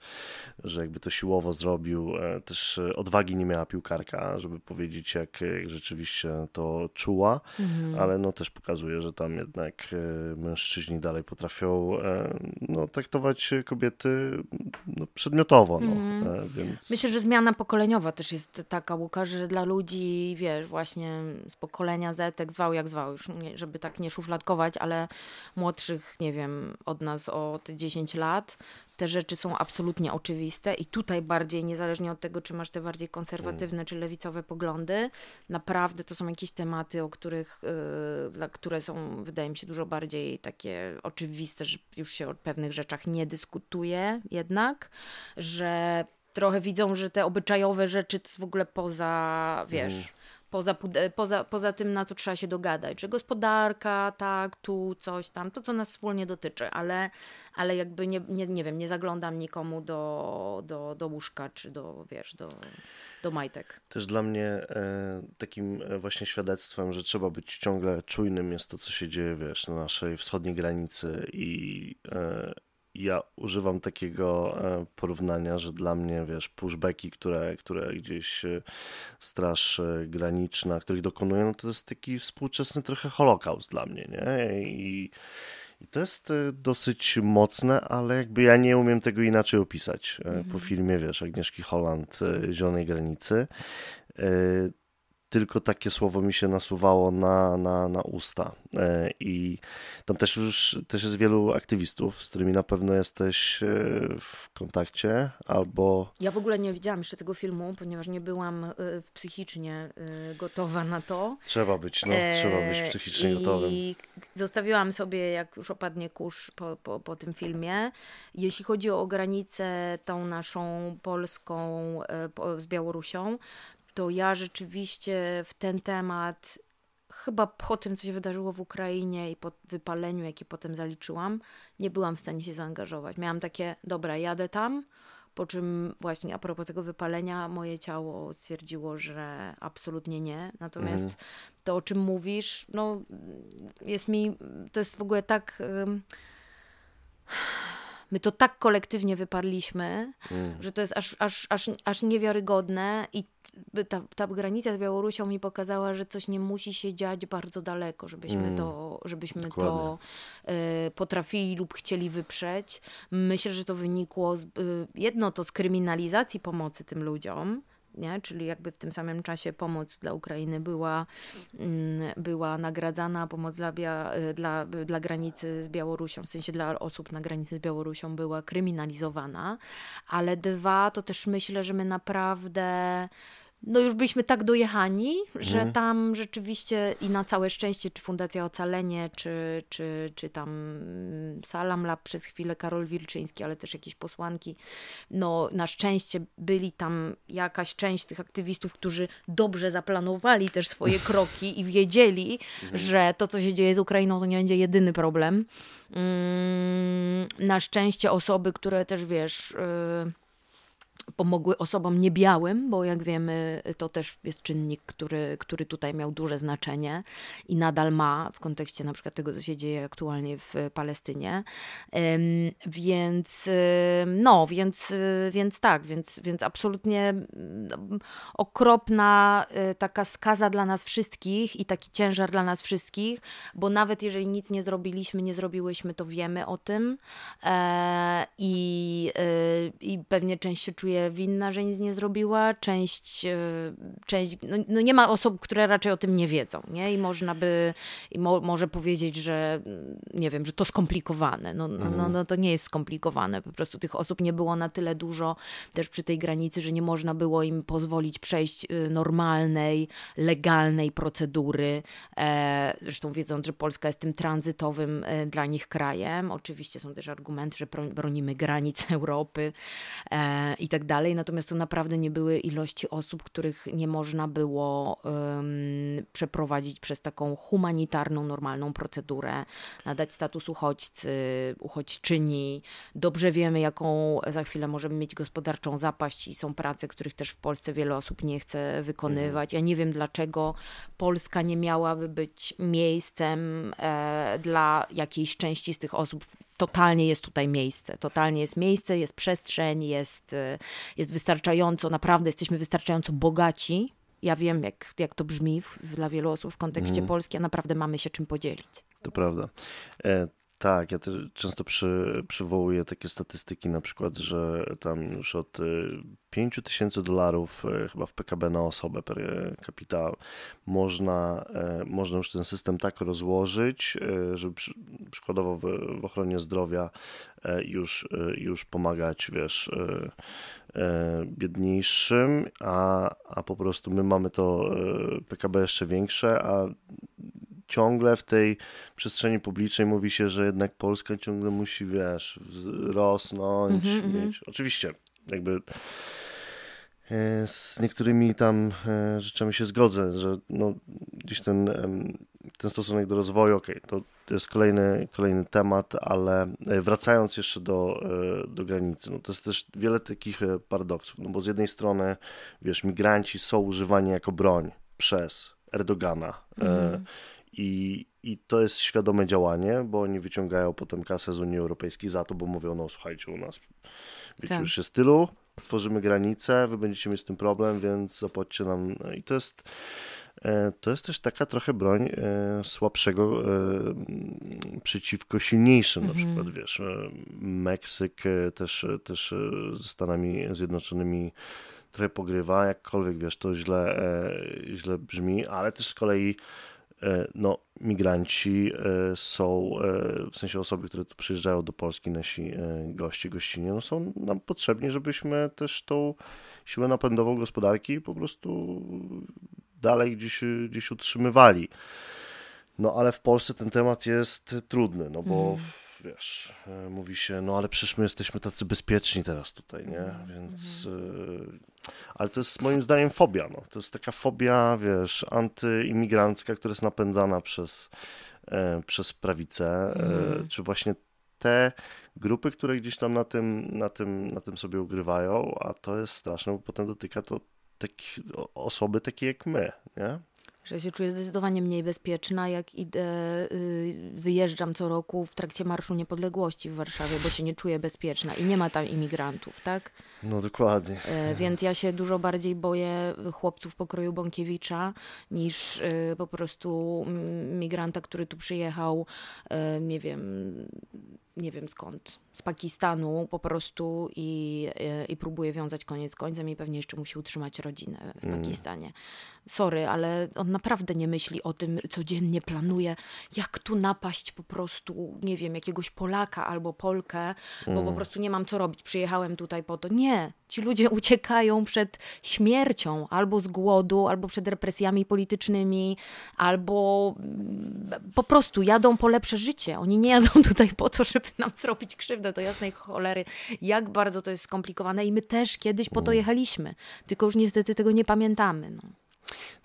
że jakby to siłowo zrobił. E, też odwagi nie miała piłkarka, żeby powiedzieć, jak, jak rzeczywiście to czuła, mhm. ale no też pokazuje, że tam jednak e, mężczyźni dalej potrafią no, traktować kobiety no, przedmiotowo. No, mhm. więc... Myślę, że zmiana pokoleniowa też jest taka, Łukasz, że dla ludzi, wiesz, właśnie z pokolenia Z, jak zwał jak zwał, już nie, żeby tak nie szufladkować, ale młodszych, nie wiem, wiem, od nas o te 10 lat, te rzeczy są absolutnie oczywiste i tutaj bardziej, niezależnie od tego, czy masz te bardziej konserwatywne mm. czy lewicowe poglądy, naprawdę to są jakieś tematy, o których, dla, które są, wydaje mi się, dużo bardziej takie oczywiste, że już się o pewnych rzeczach nie dyskutuje jednak, że trochę widzą, że te obyczajowe rzeczy to jest w ogóle poza, wiesz... Mm Poza, poza, poza tym, na co trzeba się dogadać, że gospodarka, tak, tu coś tam, to co nas wspólnie dotyczy, ale, ale jakby nie, nie, nie wiem, nie zaglądam nikomu do, do, do łóżka czy do, wiesz, do, do majtek. Też dla mnie e, takim e, właśnie świadectwem, że trzeba być ciągle czujnym jest to, co się dzieje, wiesz, na naszej wschodniej granicy i e, ja używam takiego e, porównania, że dla mnie, wiesz, pushbacki, które, które gdzieś e, Straż e, Graniczna, których dokonują, no to jest taki współczesny trochę holokaust dla mnie, nie? I, i to jest dosyć mocne, ale jakby ja nie umiem tego inaczej opisać. Mhm. Po filmie, wiesz, Agnieszki Holland, Zielonej Granicy tylko takie słowo mi się nasuwało na, na, na usta. E, I tam też już też jest wielu aktywistów, z którymi na pewno jesteś e, w kontakcie, albo... Ja w ogóle nie widziałam jeszcze tego filmu, ponieważ nie byłam e, psychicznie gotowa na to. Trzeba być, no, trzeba być psychicznie I gotowym. I zostawiłam sobie, jak już opadnie kurz po, po, po tym filmie. Jeśli chodzi o granicę tą naszą polską z Białorusią, to ja rzeczywiście w ten temat, chyba po tym, co się wydarzyło w Ukrainie i po wypaleniu, jakie potem zaliczyłam, nie byłam w stanie się zaangażować. Miałam takie, dobra, jadę tam, po czym właśnie a propos tego wypalenia, moje ciało stwierdziło, że absolutnie nie. Natomiast mhm. to, o czym mówisz, no jest mi, to jest w ogóle tak... My to tak kolektywnie wyparliśmy, mm. że to jest aż, aż, aż, aż niewiarygodne i ta, ta granica z Białorusią mi pokazała, że coś nie musi się dziać bardzo daleko, żebyśmy mm. to, żebyśmy to y, potrafili lub chcieli wyprzeć. Myślę, że to wynikło z, y, jedno to z kryminalizacji pomocy tym ludziom, nie? czyli jakby w tym samym czasie pomoc dla Ukrainy była, mm, była nagradzana, pomoc dla, dla, dla granicy z Białorusią, w sensie dla osób na granicy z Białorusią była kryminalizowana, ale dwa, to też myślę, że my naprawdę no już byliśmy tak dojechani, że mhm. tam rzeczywiście i na całe szczęście, czy Fundacja Ocalenie, czy, czy, czy tam Salam Lab przez chwilę, Karol Wilczyński, ale też jakieś posłanki, no na szczęście byli tam jakaś część tych aktywistów, którzy dobrze zaplanowali też swoje kroki i wiedzieli, mhm. że to, co się dzieje z Ukrainą, to nie będzie jedyny problem. Mm, na szczęście osoby, które też wiesz... Yy, pomogły osobom niebiałym, bo jak wiemy, to też jest czynnik, który, który tutaj miał duże znaczenie i nadal ma w kontekście na przykład tego, co się dzieje aktualnie w Palestynie. Więc no, więc, więc tak, więc, więc absolutnie okropna y, taka skaza dla nas wszystkich i taki ciężar dla nas wszystkich, bo nawet jeżeli nic nie zrobiliśmy, nie zrobiłyśmy, to wiemy o tym e, i, y, i pewnie część się czuje winna, że nic nie zrobiła, część, e, część no, no, nie ma osób, które raczej o tym nie wiedzą, nie? I można by, i mo, może powiedzieć, że nie wiem, że to skomplikowane. No, no, no, mhm. no to nie jest skomplikowane, po prostu tych osób nie było na tyle dużo też przy tej granicy, że nie można było im pozwolić przejść y, normalnej, legalnej procedury. E, zresztą wiedząc, że Polska jest tym tranzytowym e, dla nich krajem. Oczywiście są też argumenty, że bronimy granic Europy i tak dalej dalej, natomiast to naprawdę nie były ilości osób, których nie można było um, przeprowadzić przez taką humanitarną, normalną procedurę, nadać status uchodźcy, uchodźczyni. Dobrze wiemy, jaką za chwilę możemy mieć gospodarczą zapaść i są prace, których też w Polsce wiele osób nie chce wykonywać. Ja nie wiem, dlaczego Polska nie miałaby być miejscem e, dla jakiejś części z tych osób totalnie jest tutaj miejsce. Totalnie jest miejsce, jest przestrzeń, jest, y, jest wystarczająco, naprawdę jesteśmy wystarczająco bogaci. Ja wiem, jak, jak to brzmi w, dla wielu osób w kontekście mm. Polski, a naprawdę mamy się czym podzielić. To prawda. Tak, ja też często przy, przywołuję takie statystyki, na przykład, że tam już od 5 y, tysięcy dolarów y, chyba w PKB na osobę per capita można, e, można już ten system tak rozłożyć, e, żeby przy, przykładowo w, w, ochronie zdrowia e, już, już pomagać, wiesz, biedniejszym, a, a po prostu my mamy to PKB jeszcze większe, a ciągle w tej przestrzeni publicznej mówi się, że jednak Polska ciągle musi, wiesz, rosnąć, mm -hmm, mieć. Oczywiście, jakby e, z niektórymi tam e, rzeczami się zgodzę, że no, gdzieś ten, ten stosunek do rozwoju, okej, okay, to, to jest kolejny, kolejny temat, ale wracając jeszcze do, do granicy, no to jest też wiele takich paradoksów, no bo z jednej strony, wiesz, migranci są używani jako broń przez Erdogana mm. I, i to jest świadome działanie, bo oni wyciągają potem kasę z Unii Europejskiej za to, bo mówią, no słuchajcie, u nas wiecie, tak. już jest tylu, tworzymy granice, wy będziecie mieć z tym problem, więc zapłaćcie nam. I to jest, e, to jest też taka trochę broń e, słabszego e, przeciwko silniejszym, na mhm. przykład, wiesz, Meksyk też, też ze Stanami Zjednoczonymi trochę pogrywa, jakkolwiek, wiesz, to źle, źle brzmi, ale też z kolei no, migranci e, są, e, w sensie osoby, które tu przyjeżdżają do Polski, nasi goście, gościnie, no są nam potrzebni, żebyśmy też tą siłę napędową gospodarki po prostu dalej gdzieś, gdzieś utrzymywali. No ale w Polsce ten temat jest trudny, no bo mm. Wiesz, mówi się, no ale przecież my jesteśmy tacy bezpieczni teraz tutaj, nie? Mm. Więc mm. Ale to jest moim zdaniem fobia. No. To jest taka fobia, wiesz, antyimigrancka, która jest napędzana przez, e, przez prawicę, e, mm. czy właśnie te grupy, które gdzieś tam na tym, na, tym, na tym sobie ugrywają, a to jest straszne, bo potem dotyka to takich, osoby takie jak my, nie? Że się czuję zdecydowanie mniej bezpieczna, jak idę, y, wyjeżdżam co roku w trakcie Marszu Niepodległości w Warszawie, bo się nie czuję bezpieczna i nie ma tam imigrantów, tak? No dokładnie. E, więc ja się dużo bardziej boję chłopców pokroju Bąkiewicza niż y, po prostu migranta, który tu przyjechał, e, nie wiem, nie wiem skąd, z Pakistanu po prostu i, i, i próbuje wiązać koniec końcem i pewnie jeszcze musi utrzymać rodzinę w mm. Pakistanie. Sorry, ale on naprawdę nie myśli o tym, codziennie planuje, jak tu napaść po prostu, nie wiem, jakiegoś Polaka albo Polkę, bo mm. po prostu nie mam co robić, przyjechałem tutaj po to. Nie, ci ludzie uciekają przed śmiercią albo z głodu, albo przed represjami politycznymi, albo mm, po prostu jadą po lepsze życie. Oni nie jadą tutaj po to, żeby nam zrobić krzywdę do jasnej cholery. Jak bardzo to jest skomplikowane i my też kiedyś po to mm. jechaliśmy, tylko już niestety tego nie pamiętamy. No.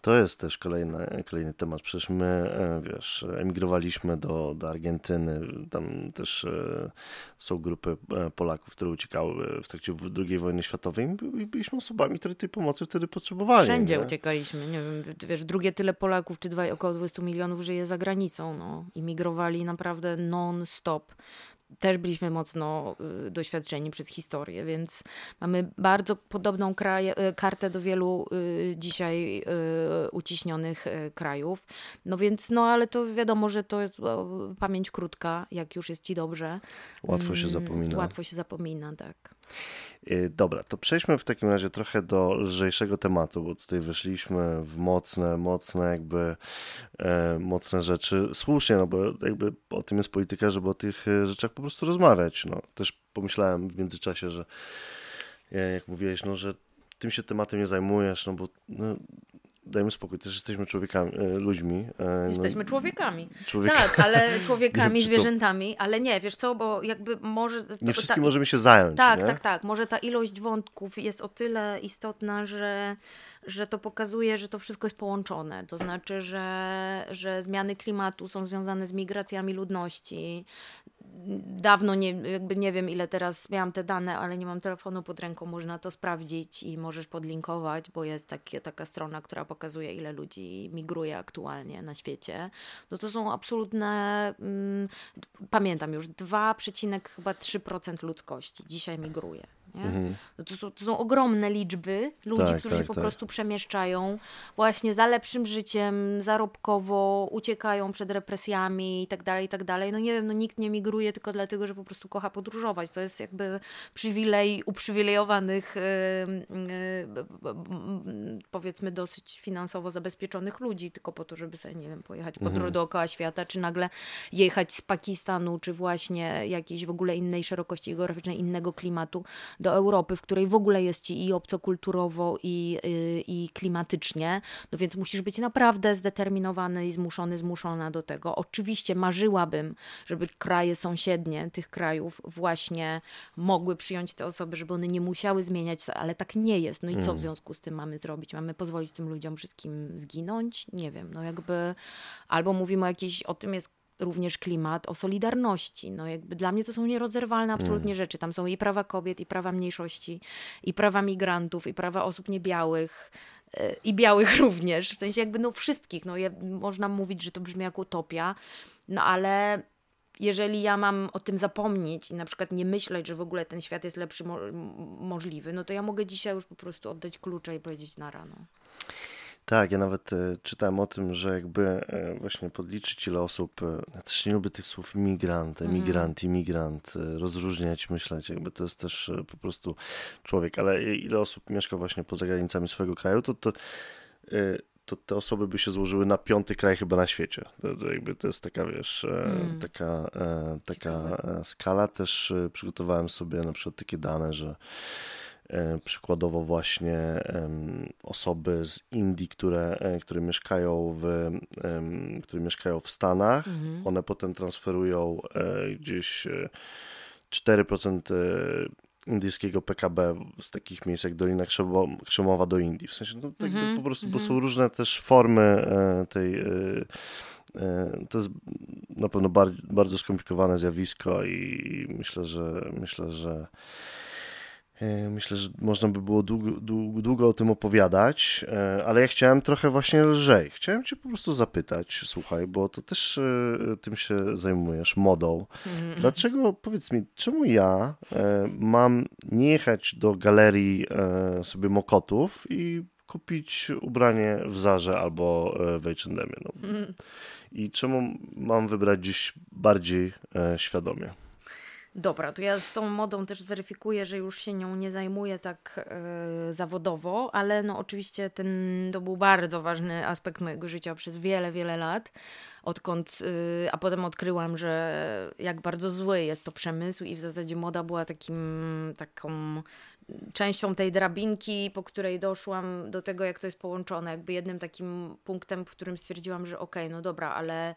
To jest też kolejny, kolejny temat. Przecież my, e, wiesz, emigrowaliśmy do, do Argentyny. Tam też e, są grupy e, Polaków, które uciekały w trakcie II wojny światowej i byliśmy osobami, które tej pomocy wtedy potrzebowali. Wszędzie nie? uciekaliśmy. Nie wiem, wiesz, drugie tyle Polaków, czy dwa, około 20 milionów żyje za granicą. No. Imigrowali naprawdę non-stop też byliśmy mocno y, doświadczeni przez historię, więc mamy bardzo podobną kraje, y, kartę do wielu y, dzisiaj uciśnionych krajów. No więc, no ale to wiadomo, że to jest pamięć krótka, jak już jest ci dobrze. Łatwo się mm, zapomina. Łatwo się zapomina, tak. Y, dobra, to przejdźmy w takim razie trochę do lżejszego tematu, bo tutaj wyszliśmy w mocne, mocne jakby e, mocne rzeczy. Słusznie, no bo jakby o tym jest polityka, żeby o tych e, rzeczach po prostu rozmawiać. No, też pomyślałem w międzyczasie, że e, jak mówiłeś, no, że tym się tematem nie zajmujesz, no bo no, dajmy spokój, też jesteśmy człowiekami, e, ludźmi. E, no jesteśmy no, człowiekami. Tak, ale człowiekami, zwierzętami, ale nie, wiesz co, bo jakby może... Nie wszystkim ta, możemy się zająć, Tak, nie? tak, tak. Może ta ilość wątków jest o tyle istotna, że że to pokazuje, że to wszystko jest połączone. To znaczy, że, że zmiany klimatu są związane z migracjami ludności. Dawno nie, jakby nie wiem, ile teraz miałam te dane, ale nie mam telefonu pod ręką, można to sprawdzić i możesz podlinkować, bo jest takie, taka strona, która pokazuje, ile ludzi migruje aktualnie na świecie. No to są absolutne, mm, pamiętam już, 2,3% ludzkości dzisiaj migruje. Mhm. No to, są, to, są, ogromne liczby ludzi, tak, którzy tak, się po tak. prostu przemieszczają właśnie za lepszym życiem, zarobkowo, uciekają przed represjami i tak dalej, i tak dalej. No nie wiem, no nikt nie migruje tylko dlatego, że po prostu kocha podróżować. To jest jakby przywilej uprzywilejowanych, powiedzmy dosyć finansowo zabezpieczonych ludzi, tylko po to, żeby sobie, nie wiem, pojechać podróż mhm. dookoła świata, czy nagle jechać z Pakistanu, czy właśnie jakiejś w ogóle innej szerokości geograficznej, innego klimatu do Europy, w której w ogóle jest ci i obcokulturowo, i, y, i klimatycznie, no więc musisz być naprawdę zdeterminowany i zmuszony, zmuszona do tego. Oczywiście marzyłabym, żeby kraje sąsiednie tych krajów właśnie mogły przyjąć te osoby, żeby one nie musiały zmieniać, ale tak nie jest. No i co w mm. związku z tym mamy zrobić? Mamy pozwolić tym ludziom wszystkim zginąć? Nie wiem, no jakby albo mówimy o jakiejś, o tym jest również klimat o solidarności. No jakby dla mnie to są nierozerwalne absolutnie mm. rzeczy. Tam są i prawa kobiet, i prawa mniejszości, i prawa migrantów, i prawa osób niebiałych, e, i białych również. W sensie jakby no wszystkich. No ja, można mówić, że to brzmi jak utopia, no ale jeżeli ja mam o tym zapomnieć i na przykład nie myśleć, że w ogóle ten świat jest lepszy mo możliwy, no to ja mogę dzisiaj już po prostu oddać klucze i powiedzieć na rano. Tak, ja nawet e, czytałem o tym, że jakby e, właśnie podliczyć ile osób, e, ja też nie lubię tych słów imigrant, mhm. emigrant, imigrant, rozróżniać, myśleć, jakby to jest też po prostu człowiek, ale ile osób mieszka właśnie poza granicami swojego kraju, to, to, to te osoby by się złożyły na piąty kraj chyba na świecie. To, to jakby to jest taka, wiesz, mm. taka, taka skala. Też przygotowałem sobie na przykład takie dane, że przykładowo właśnie osoby z Indii, które, e, które mieszkają w, które mieszkają w Stanach, mhm. one potem transferują e, gdzieś 4% indyjskiego PKB z takich miejsc jak Dolina Krzemowa do Indii. W sensie no, tak mhm. po prostu, bo są mhm. różne też formy tej to jest na pewno bardzo, bardzo skomplikowane zjawisko i myślę, że myślę, że E, myślę, że można by było długo, długo, długo, o tym opowiadać, e, ale ja chciałem trochę właśnie lżej. Chciałem Cię po prostu zapytać, słuchaj, bo to też e, tym się zajmujesz, modą. Mhm. Dlaczego, powiedz mi, czemu ja mam nie jechać do galerii sobie mokotów i kupić ubranie w Zarze albo w H&M? No. Mhm. I czemu mam wybrać dziś bardziej świadomie? Dobra, to ja z tą modą też zweryfikuję, że już się nią nie zajmuję tak yy, zawodowo, ale no oczywiście ten to był bardzo ważny aspekt mojego życia przez wiele, wiele lat. Odkąd, yy, a potem odkryłam, że jak bardzo zły jest to przemysł i w zasadzie moda była takim, taką częścią tej drabinki, po której doszłam do tego, jak to jest połączone. Jakby jednym takim punktem, w którym stwierdziłam, że okej, okay, no dobra, ale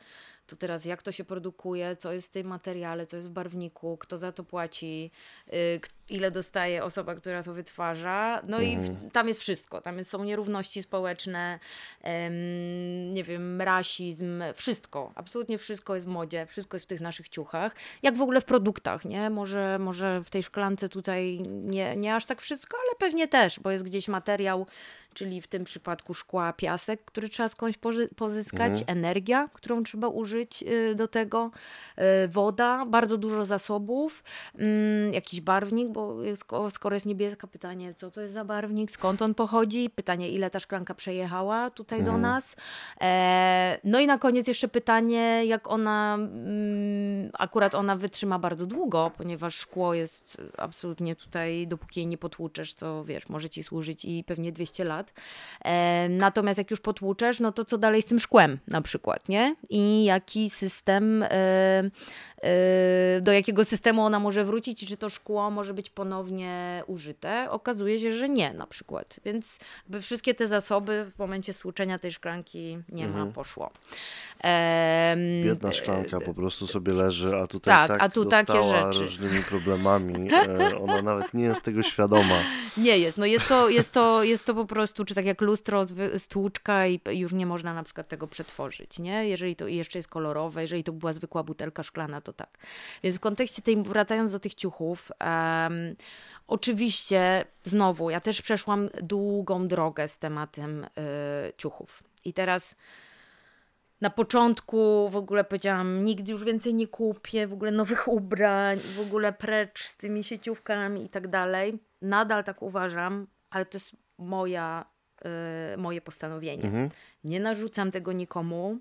to teraz jak to się produkuje, co jest w tym materiale, co jest w barwniku, kto za to płaci, y, ile dostaje osoba, która to wytwarza. No mhm. i w, mhm. tam jest wszystko. Tam są nierówności społeczne, nie wiem, rasizm, wszystko. Absolutnie wszystko jest w modzie, wszystko jest w tych naszych ciuchach. Jak w ogóle w produktach, nie? Może, może w tej szklance tutaj nie, nie aż tak wszystko, ale pewnie też, bo jest gdzieś materiał czyli w tym przypadku szkła, piasek, który trzeba skądś pozyskać, mhm. energia, którą trzeba użyć y, do tego, y, woda, bardzo dużo zasobów, mm, jakiś barwnik, bo skoro jest niebieska, pytanie, co to jest za barwnik, skąd on pochodzi, pytanie, ile ta szklanka przejechała tutaj mhm. do nas. E, no i na koniec jeszcze pytanie, jak ona, mm, akurat ona wytrzyma bardzo długo, ponieważ szkło jest absolutnie tutaj, dopóki jej nie potłuczesz, to wiesz, może ci służyć i pewnie 200 lat. E, natomiast jak już potłuczesz, no to co dalej z tym szkłem na przykład, nie? I jaki system e, do jakiego systemu ona może wrócić i czy to szkło może być ponownie użyte. Okazuje się, że nie na przykład. Więc by wszystkie te zasoby w momencie stłuczenia tej szklanki nie mhm. ma, poszło. Biedna szklanka po prostu sobie leży, a tutaj tak, tak a tu takie rzeczy. różnymi problemami. E, ona nawet nie jest tego świadoma. Nie jest. No jest to, jest to, jest to po prostu, czy tak jak lustro stłuczka i już nie można na przykład tego przetworzyć, nie? Jeżeli to jeszcze jest kolorowe, jeżeli to była zwykła butelka szklana, to tak. Więc w kontekście tej, wracając do tych ciuchów, um, oczywiście znowu, ja też przeszłam długą drogę z tematem y, ciuchów. I teraz na początku w ogóle powiedziałam, nigdy już więcej nie kupię w ogóle nowych ubrań, w ogóle precz z tymi sieciówkami i tak dalej. Nadal tak uważam, ale to jest moja, y, moje postanowienie. Mhm. Nie narzucam tego nikomu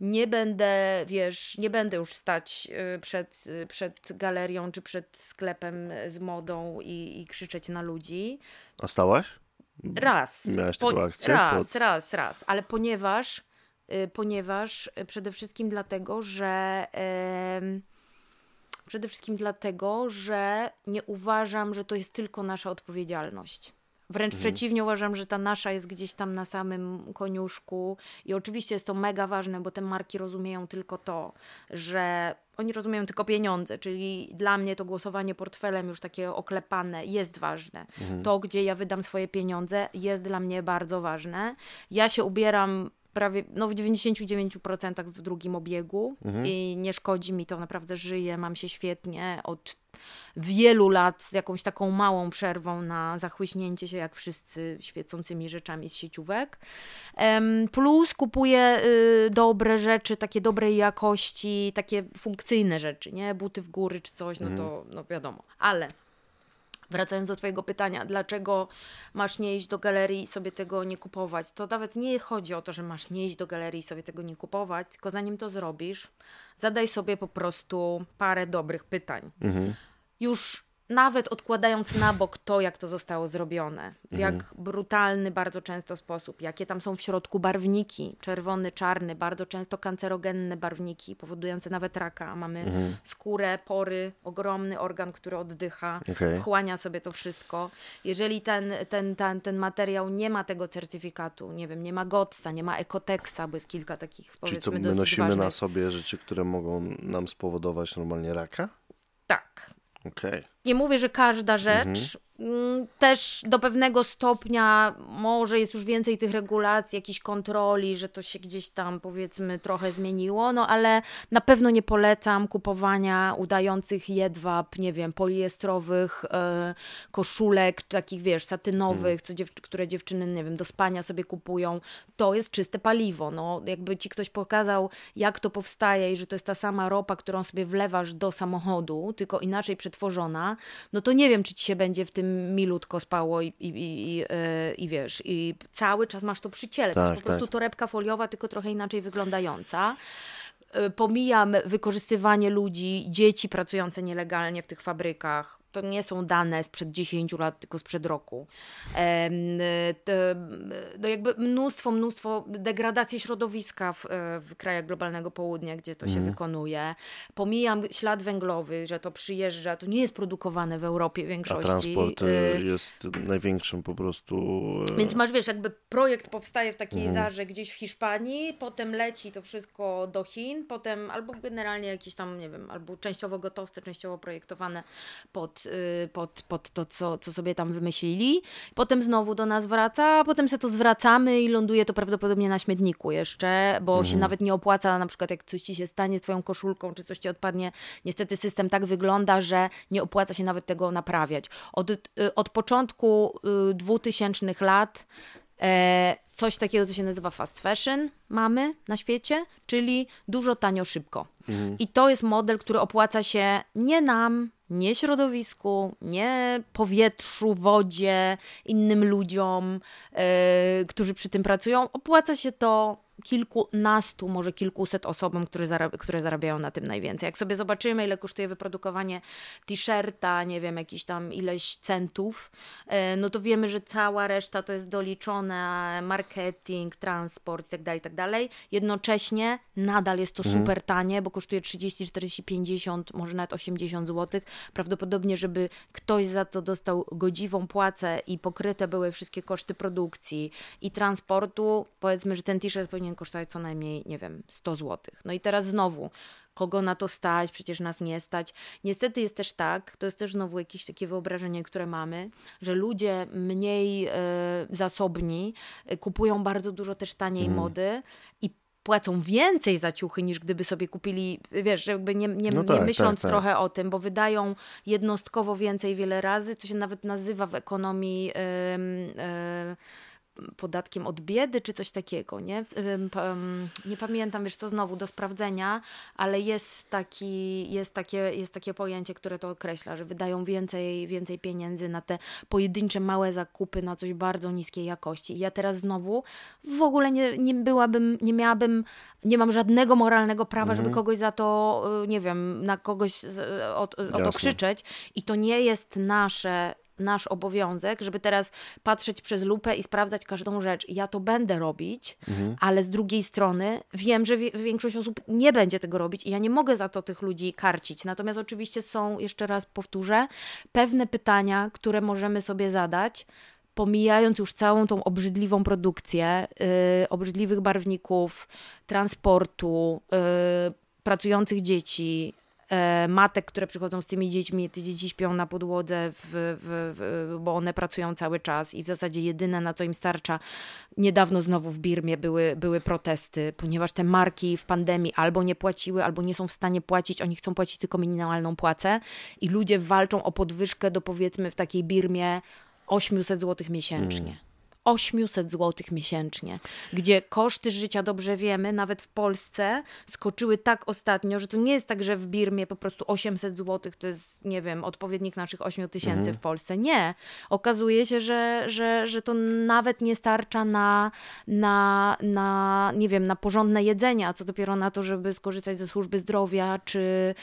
nie będę, wiesz, nie będę już stać y, przed, y, przed galerią czy przed sklepem z modą i, i krzyczeć na ludzi. A stałaś? Raz. Miałaś taką po, akcję? Raz, pod... raz, raz. Ale ponieważ, y, ponieważ przede wszystkim dlatego, że Przede wszystkim dlatego, że nie uważam, że to jest tylko nasza odpowiedzialność. Wręcz mhm. przeciwnie, uważam, że ta nasza jest gdzieś tam na samym koniuszku i oczywiście jest to mega ważne, bo te marki rozumieją tylko to, że oni rozumieją tylko pieniądze, czyli dla mnie to głosowanie portfelem już takie oklepane jest ważne. Mhm. To, gdzie ja wydam swoje pieniądze jest dla mnie bardzo ważne. Ja się ubieram prawie no w 99% w drugim obiegu mhm. i nie szkodzi mi to, naprawdę żyję, mam się świetnie od wielu lat z jakąś taką małą przerwą na zachłyśnięcie się, jak wszyscy, świecącymi rzeczami z sieciówek. Plus kupuję y, dobre rzeczy, takie dobrej jakości, takie funkcyjne rzeczy, nie? Buty w góry czy coś, no to mhm. no wiadomo. Ale Wracając do Twojego pytania, dlaczego masz nie iść do galerii i sobie tego nie kupować? To nawet nie chodzi o to, że masz nie iść do galerii i sobie tego nie kupować, tylko zanim to zrobisz, zadaj sobie po prostu parę dobrych pytań. Mhm. Już nawet odkładając na bok to, jak to zostało zrobione, w mhm. jak brutalny bardzo często sposób, jakie tam są w środku barwniki, czerwony, czarny, bardzo często kancerogenne barwniki, powodujące nawet raka, mamy mhm. skórę, pory, ogromny organ, który oddycha, okay. wchłania sobie to wszystko. Jeżeli ten, ten, ten, ten materiał nie ma tego certyfikatu, nie wiem, nie ma GOTSa, nie ma Ekoteksa, bo jest kilka takich, Czyli co, my nosimy ważnych. na sobie rzeczy, które mogą nam spowodować normalnie raka? Tak. Okej. Okay. Nie mówię, że każda rzecz, mhm. Mm, też do pewnego stopnia może jest już więcej tych regulacji, jakichś kontroli, że to się gdzieś tam powiedzmy trochę zmieniło, no ale na pewno nie polecam kupowania udających jedwab, nie wiem, poliestrowych e, koszulek, takich wiesz, satynowych, hmm. co dziew które dziewczyny, nie wiem, do spania sobie kupują. To jest czyste paliwo, no jakby ci ktoś pokazał, jak to powstaje i że to jest ta sama ropa, którą sobie wlewasz do samochodu, tylko inaczej przetworzona, no to nie wiem, czy ci się będzie w tym milutko spało i, i, i, i, e, i wiesz, i cały czas masz to przy ciele. Tak, to jest tak, po prostu tak. torebka foliowa, tylko trochę inaczej wyglądająca e, pomijam wykorzystywanie ludzi, dzieci pracujące nielegalnie w tych fabrykach, to nie są dane sprzed 10 lat, tylko sprzed roku. No jakby mnóstwo, mnóstwo degradacji środowiska w, w krajach globalnego południa, gdzie to się mm. wykonuje. Pomijam ślad węglowy, że to przyjeżdża, to nie jest produkowane w Europie w większości. A transport e, jest największym po prostu... E, Więc masz, wiesz, jakby projekt powstaje w takiej mm. zarze gdzieś w Hiszpanii, potem leci to wszystko do Chin, potem albo generalnie jakieś tam, nie wiem, albo częściowo gotowce, częściowo projektowane pod Y, pod, pod to, co, co sobie tam wymyślili. Potem znowu do nas wraca, a potem sobie to zwracamy i ląduje to prawdopodobnie na śmietniku jeszcze, bo mhm. się nawet nie opłaca, na przykład jak coś ci się stanie z twoją koszulką, czy coś ci odpadnie. Niestety system tak wygląda, że nie opłaca się nawet tego naprawiać. Od, y, od początku 2000 y, lat e, coś takiego, co się nazywa fast fashion mamy na świecie, czyli dużo, tanio, szybko. Mhm. I to jest model, który opłaca się nie nam, nie środowisku, nie powietrzu, wodzie, innym ludziom, yy, którzy przy tym pracują. Opłaca się to kilkunastu, może kilkuset osobom, które, które zarabiają na tym najwięcej. Jak sobie zobaczymy, ile kosztuje wyprodukowanie t-shirta, nie wiem, jakiś tam ileś centów, e, no to wiemy, że cała reszta to jest doliczone marketing, transport itd., tak itd. Tak Jednocześnie nadal jest to mhm. super tanie, bo kosztuje 30, 40, 50, może nawet 80 zł. Prawdopodobnie, żeby ktoś za to dostał godziwą płacę i pokryte były wszystkie koszty produkcji i transportu, powiedzmy, że ten t-shirt powinien powinien kosztować co najmniej, nie wiem, 100 zł. No i teraz znowu, kogo na to stać, przecież nas nie stać. Niestety jest też tak, to jest też znowu jakieś takie wyobrażenie, które mamy, że ludzie mniej y, zasobni y, kupują bardzo dużo też taniej mm. mody i płacą więcej za ciuchy niż gdyby sobie kupili, wiesz, jakby nie, nie, no tak, nie myśląc tak, tak. trochę o tym, bo wydają jednostkowo więcej wiele razy, to się nawet nazywa w ekonomii. Yy, yy, podatkiem od biedy, czy coś takiego, nie? Nie pamiętam, wiesz co, znowu do sprawdzenia, ale jest, taki, jest, takie, jest takie pojęcie, które to określa, że wydają więcej, więcej pieniędzy na te pojedyncze małe zakupy, na coś bardzo niskiej jakości. I ja teraz znowu w ogóle nie, nie byłabym, nie miałabym, nie mam żadnego moralnego prawa, mhm. żeby kogoś za to, y, nie wiem, na kogoś o, o to krzyczeć. I to nie jest nasze nasz obowiązek, żeby teraz patrzeć przez lupę i sprawdzać każdą rzecz. Ja to będę robić, mhm. ale z drugiej strony wiem, że większość osób nie będzie tego robić i ja nie mogę za to tych ludzi karcić. Natomiast oczywiście są, jeszcze raz powtórzę, pewne pytania, które możemy sobie zadać, pomijając już całą tą obrzydliwą produkcję, yy, obrzydliwych barwników, transportu, yy, pracujących dzieci, matek, które przychodzą z tymi dziećmi, te dzieci śpią na podłodze, w, w, w, bo one pracują cały czas i w zasadzie jedyne, na co im starcza, niedawno znowu w Birmie były, były protesty, ponieważ te marki w pandemii albo nie płaciły, albo nie są w stanie płacić, oni chcą płacić tylko minimalną płacę i ludzie walczą o podwyżkę do powiedzmy w takiej Birmie 800 zł miesięcznie. Mm. 800 zł miesięcznie, gdzie koszty życia, dobrze wiemy, nawet w Polsce skoczyły tak ostatnio, że to nie jest tak, że w Birmie po prostu 800 zł to jest, nie wiem, odpowiednik naszych 8 tysięcy mhm. w Polsce. Nie. Okazuje się, że, że, że to nawet nie starcza na, na, na, nie wiem, na porządne jedzenie, a co dopiero na to, żeby skorzystać ze służby zdrowia, czy,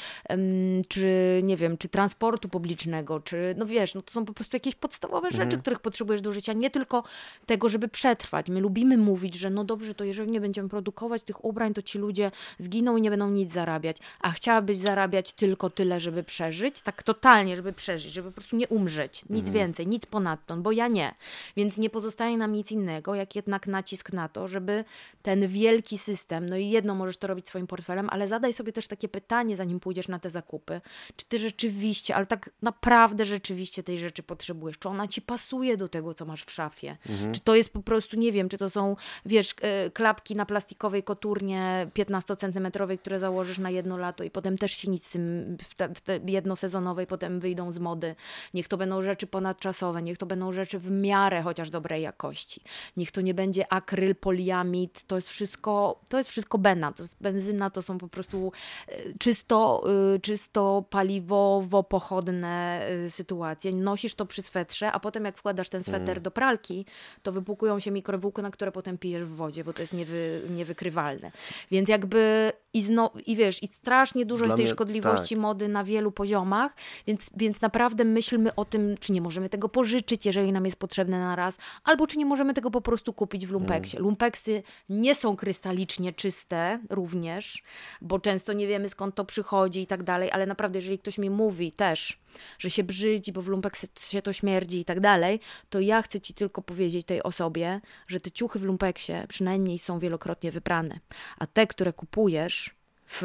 czy nie wiem, czy transportu publicznego, czy, no wiesz, no to są po prostu jakieś podstawowe rzeczy, mhm. których potrzebujesz do życia, nie tylko tego, żeby przetrwać. My lubimy mówić, że no dobrze, to jeżeli nie będziemy produkować tych ubrań, to ci ludzie zginą i nie będą nic zarabiać. A chciałabyś zarabiać tylko tyle, żeby przeżyć? Tak totalnie, żeby przeżyć, żeby po prostu nie umrzeć. Nic mhm. więcej, nic ponadto, bo ja nie. Więc nie pozostaje nam nic innego, jak jednak nacisk na to, żeby ten wielki system, no i jedno możesz to robić swoim portfelem, ale zadaj sobie też takie pytanie, zanim pójdziesz na te zakupy. Czy ty rzeczywiście, ale tak naprawdę rzeczywiście tej rzeczy potrzebujesz? Czy ona ci pasuje do tego, co masz w szafie? Mhm. Mhm. Czy to jest po prostu, nie wiem, czy to są, wiesz, e, klapki na plastikowej koturnie 15-centymetrowej, które założysz na jedno lato i potem też się nic z tym, w te, w te jednosezonowej potem wyjdą z mody. Niech to będą rzeczy ponadczasowe, niech to będą rzeczy w miarę chociaż dobrej jakości. Niech to nie będzie akryl, poliamid, to jest wszystko, to jest wszystko bena, to jest benzyna, to są po prostu e, czysto, e, czysto paliwowo-pochodne sytuacje. Nosisz to przy swetrze, a potem jak wkładasz ten sweter mm. do pralki, to wypukują się mikrowłókna, które potem pijesz w wodzie, bo to jest niewy, niewykrywalne. Więc jakby i, zno, i wiesz, i strasznie dużo jest tej mnie, szkodliwości tak. mody na wielu poziomach, więc, więc naprawdę myślmy o tym, czy nie możemy tego pożyczyć, jeżeli nam jest potrzebne na raz, albo czy nie możemy tego po prostu kupić w lumpeksie. Mm. Lumpeksy nie są krystalicznie czyste również, bo często nie wiemy skąd to przychodzi i tak dalej, ale naprawdę jeżeli ktoś mi mówi też, że się brzydzi, bo w lumpeksie się to śmierdzi i tak dalej, to ja chcę Ci tylko powiedzieć tej osobie, że te ciuchy w lumpeksie przynajmniej są wielokrotnie wyprane, a te, które kupujesz w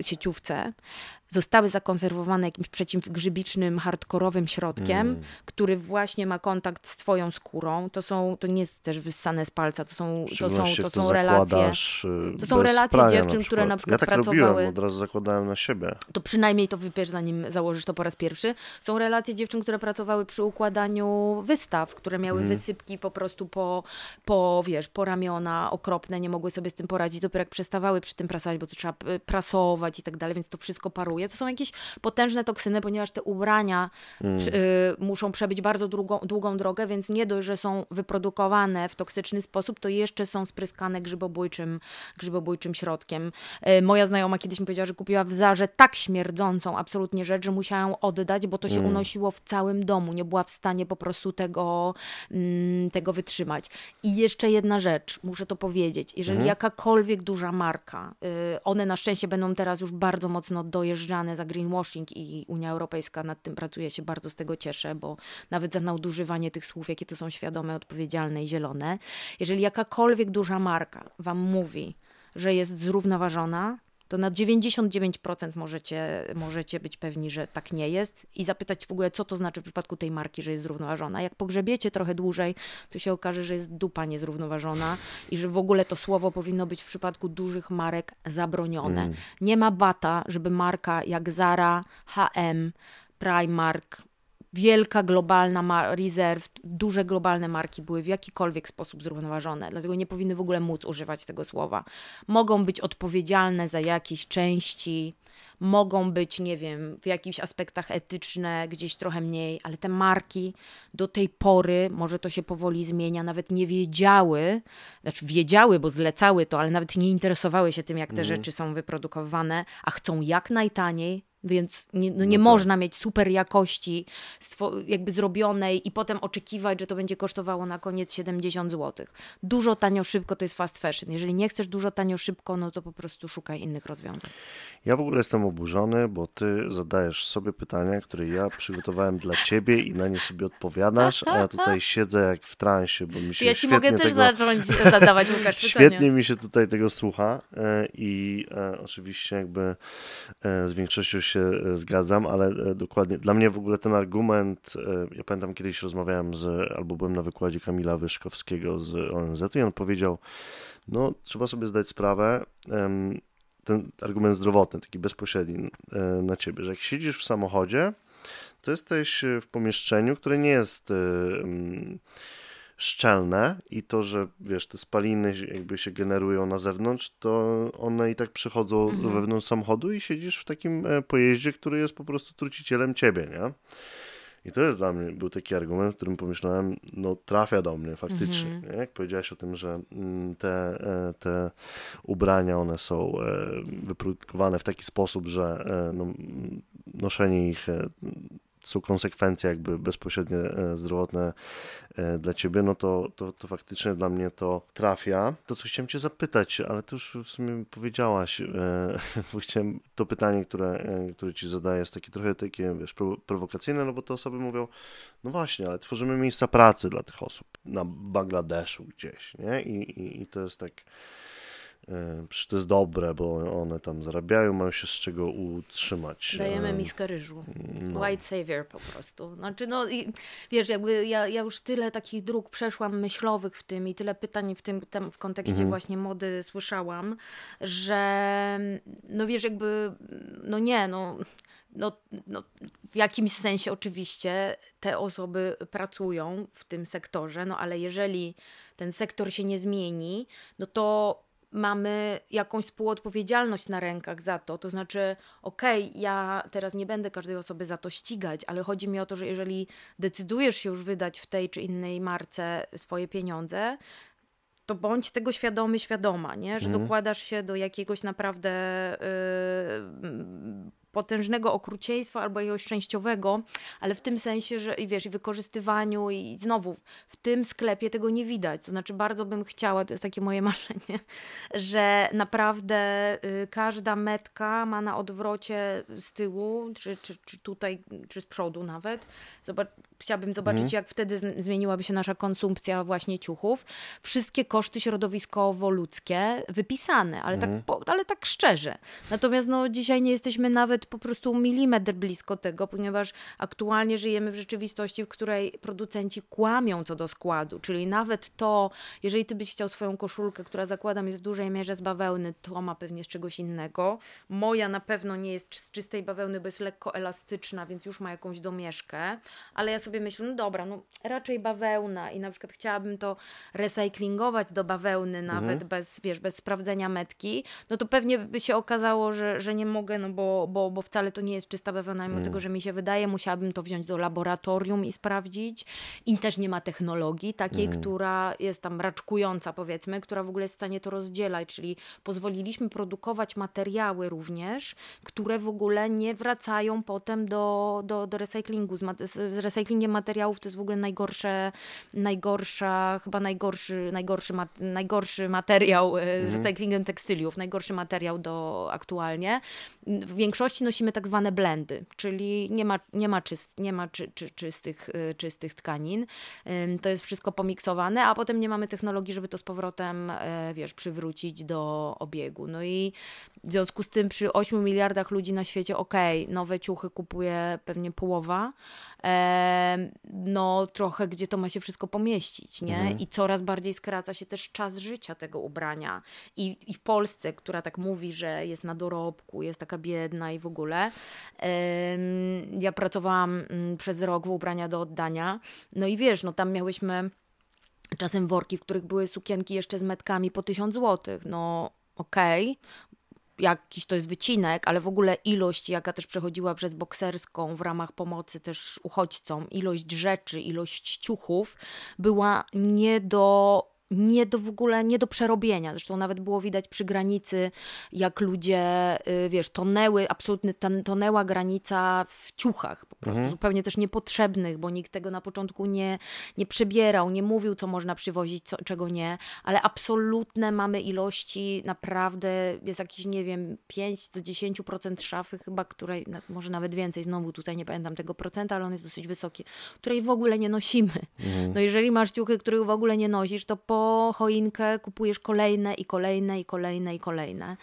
sieciówce, zostały zakonserwowane jakimś przeciwgrzybicznym, hardkorowym środkiem, mm. który właśnie ma kontakt z twoją skórą. To są, to nie jest też wyssane z palca, to są, to są, to są relacje. Y, to są relacje dziewczyn, na które na przykład ja tak pracowały. Robiłem, od razu zakładałem na siebie. To przynajmniej to wypiesz, zanim założysz to po raz pierwszy. Są relacje dziewczyn, które pracowały przy układaniu wystaw, które miały mm. wysypki po prostu po, po, wiesz, po ramiona okropne, nie mogły sobie z tym poradzić, dopiero jak przestawały przy tym prasować, bo to trzeba prasować i tak dalej, więc to wszystko paruje to są jakieś potężne toksyny, ponieważ te ubrania mm. y, muszą przebyć bardzo długą, długą drogę, więc nie dość, że są wyprodukowane w toksyczny sposób, to jeszcze są spryskane grzybobójczym, grzybobójczym środkiem. Y, moja znajoma kiedyś mi powiedziała, że kupiła w Zarze tak śmierdzącą absolutnie rzecz, że musiała ją oddać, bo to się mm. unosiło w całym domu. Nie była w stanie po prostu tego, mm, tego wytrzymać. I jeszcze jedna rzecz, muszę to powiedzieć. Jeżeli mm. jakakolwiek duża marka, y, one na szczęście będą teraz już bardzo mocno dojeżdżać za greenwashing i Unia Europejska nad tym pracuje, się bardzo z tego cieszę, bo nawet za nadużywanie tych słów, jakie to są świadome, odpowiedzialne i zielone. Jeżeli jakakolwiek duża marka Wam mówi, że jest zrównoważona, to na 99% możecie, możecie być pewni, że tak nie jest i zapytać w ogóle, co to znaczy w przypadku tej marki, że jest zrównoważona. Jak pogrzebiecie trochę dłużej, to się okaże, że jest dupa niezrównoważona i że w ogóle to słowo powinno być w przypadku dużych marek zabronione. Mm. Nie ma bata, żeby marka jak Zara, H&M, Primark, wielka globalna rezerw, duże globalne marki były w jakikolwiek sposób zrównoważone, dlatego nie powinny w ogóle móc używać tego słowa. Mogą być odpowiedzialne za jakieś części, mogą być, nie wiem, w jakichś aspektach etyczne, gdzieś trochę mniej, ale te marki do tej pory, może to się powoli zmienia, nawet nie wiedziały, znaczy wiedziały, bo zlecały to, ale nawet nie interesowały się tym, jak te mm. rzeczy są wyprodukowane, a chcą jak najtaniej, Więc nie, no nie no tak. można mieć super jakości jakby zrobionej i potem oczekiwać, że to będzie kosztowało na koniec 70 zł. Dużo tanio szybko to jest fast fashion. Jeżeli nie chcesz dużo tanio szybko, no to po prostu szukaj innych rozwiązań. Ja w ogóle jestem oburzony, bo ty zadajesz sobie pytania, które ja przygotowałem dla ciebie i na nie sobie odpowiadasz, a ja tutaj siedzę jak w transie, bo mi się Ja ci mogę też tego, zacząć zadawać, Łukasz, pytania. Świetnie mi się tutaj tego słucha e, i e, oczywiście jakby e, z większością się zgadzam, ale dokładnie, dla mnie w ogóle ten argument, ja pamiętam kiedyś rozmawiałem z, albo byłem na wykładzie Kamila Wyszkowskiego z ONZ i on powiedział, no trzeba sobie zdać sprawę, ten argument zdrowotny, taki bezpośredni na ciebie, że jak siedzisz w samochodzie, to jesteś w pomieszczeniu, które nie jest szczelne i to, że wiesz, te spaliny jakby się generują na zewnątrz, to one i tak przychodzą mhm. wewnątrz samochodu i siedzisz w takim e, pojeździe, który jest po prostu trucicielem ciebie, nie? I to jest dla mnie, był taki argument, w którym pomyślałem, no trafia do mnie faktycznie. Mhm. Jak powiedziałeś o tym, że mm, te, e, te ubrania, one są e, wyprodukowane w taki sposób, że no, noszenie ich są konsekwencje jakby bezpośrednie e, zdrowotne e, dla ciebie, no to, to, to faktycznie dla mnie to trafia. To, co chciałem cię zapytać, ale to już w sumie powiedziałaś, e, bo chciałem to pytanie, które, które ci zadaję, jest takie trochę takie, wiesz, prowokacyjne, no bo te osoby mówią, no właśnie, ale tworzymy miejsca pracy dla tych osób na Bangladeszu gdzieś, nie? I, i, i to jest tak przecież to jest dobre, bo one tam zarabiają, mają się z czego utrzymać. Dajemy miskę ryżu. No. White savior po prostu. Znaczy, no i wiesz, jakby ja, ja już tyle takich dróg przeszłam myślowych w tym i tyle pytań w tym tam, w kontekście mhm. właśnie mody słyszałam, że no wiesz, jakby no nie, no no, no, w jakimś sensie oczywiście te osoby pracują w tym sektorze, no ale jeżeli ten sektor się nie zmieni, no to mamy jakąś współodpowiedzialność na rękach za to. To znaczy, okej, okay, ja teraz nie będę każdej osoby za to ścigać, ale chodzi mi o to, że jeżeli decydujesz się już wydać w tej czy innej marce swoje pieniądze, to bądź tego świadomy, świadoma, nie? że mm. dokładasz się do jakiegoś naprawdę yy, potężnego okrucieństwa albo jakiegoś częściowego, ale w tym sensie, że i wiesz, i wykorzystywaniu i znowu w tym sklepie tego nie widać. To znaczy bardzo bym chciała, to jest takie moje marzenie, że naprawdę y, każda metka ma na odwrocie z tyłu, czy, czy, czy tutaj, czy z przodu nawet. Zobacz, chciałabym zobaczyć, mhm. jak wtedy zmieniłaby się nasza konsumpcja właśnie ciuchów. Wszystkie koszty środowiskowo-ludzkie wypisane, ale, tak, mhm. ale tak szczerze. Natomiast no, dzisiaj nie jesteśmy nawet po prostu milimetr blisko tego, ponieważ aktualnie żyjemy w rzeczywistości, w której producenci kłamią co do składu, czyli nawet to, jeżeli ty byś chciał swoją koszulkę, która zakładam jest w dużej mierze z bawełny, to ma pewnie z czegoś innego. Moja na pewno nie jest z czystej bawełny, bo jest lekko elastyczna, więc już ma jakąś domieszkę, ale ja sobie myślę, no dobra, no raczej bawełna i na przykład chciałabym to recyklingować do bawełny nawet mhm. bez, wiesz, bez sprawdzenia metki, no to pewnie by się okazało, że, że nie mogę, no bo, bo bo wcale to nie jest czysta bawełna, mimo mm. tego, że mi się wydaje, musiałabym to wziąć do laboratorium i sprawdzić. I też nie ma technologii takiej, mm. która jest tam raczkująca, powiedzmy, która w ogóle jest w stanie to rozdzielać, czyli pozwoliliśmy produkować materiały również, które w ogóle nie wracają potem do, do, do recyklingu. Z, z recyklingiem materiałów to jest w ogóle najgorsze, najgorsza, chyba najgorszy, najgorszy, najgorszy materiał, mm. recyklingiem tekstyliów, najgorszy materiał do aktualnie. W większości nosimy tak zwane blendy, czyli nie ma, nie ma, czyst, nie ma czy, czy, czystych, y, czystych tkanin. To jest wszystko pomiksowane, a potem nie mamy technologii, żeby to z powrotem, e, wiesz, przywrócić do obiegu. No i w związku z tym przy 8 miliardach ludzi na świecie, okej, okay, nowe ciuchy kupuje pewnie połowa, no trochę gdzie to ma się wszystko pomieścić, nie? Mhm. I coraz bardziej skraca się też czas życia tego ubrania. I, I w Polsce, która tak mówi, że jest na dorobku, jest taka biedna i w ogóle. Ja pracowałam mm, przez rok w ubrania do oddania, no i wiesz, no tam miałyśmy czasem worki, w których były sukienki jeszcze z metkami po tysiąc złotych. No okej, okay, jakiś to jest wycinek, ale w ogóle ilość, jaka też przechodziła przez bokserską w ramach pomocy też uchodźcom, ilość rzeczy, ilość ciuchów była nie do nie do w ogóle, nie do przerobienia. Zresztą nawet było widać przy granicy, jak ludzie, y, wiesz, tonęły, absolutnie tonęła granica w ciuchach, po prostu mhm. zupełnie też niepotrzebnych, bo nikt tego na początku nie, nie przebierał, nie mówił, co można przywozić, co, czego nie, ale absolutne mamy ilości, naprawdę jest jakieś, nie wiem, 5 do 10% szafy chyba, której, może nawet więcej, znowu tutaj nie pamiętam tego procenta, ale on jest dosyć wysoki, której w ogóle nie nosimy. Mhm. No jeżeli masz ciuchy, których w ogóle nie nosisz, to po po choinkę kupujesz kolejne i kolejne i kolejne i kolejne.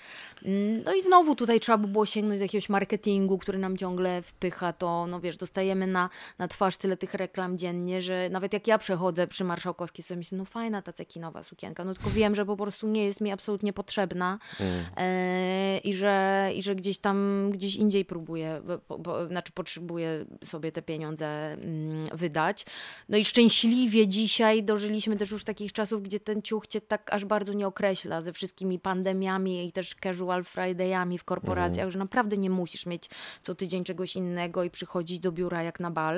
Mm, no i znowu tutaj trzeba by było sięgnąć do jakiegoś marketingu, który nam ciągle wpycha to, no wiesz, dostajemy na, na twarz tyle tych reklam dziennie, że nawet jak ja przechodzę przy Marszałkowskiej sobie myślę, no fajna ta cekinowa sukienka, no tylko wiem, że po prostu nie jest mi absolutnie potrzebna mm. e, i, że, i że gdzieś tam, gdzieś indziej próbuję, bo, bo, znaczy potrzebuję sobie te pieniądze mm, wydać. No i szczęśliwie dzisiaj dożyliśmy też już takich czasów, gdzie ten ciuch cię tak aż bardzo nie określa ze wszystkimi pandemiami i też casual fridayami w korporacjach, mhm. że naprawdę nie musisz mieć co tydzień czegoś innego i przychodzić do biura jak na bal.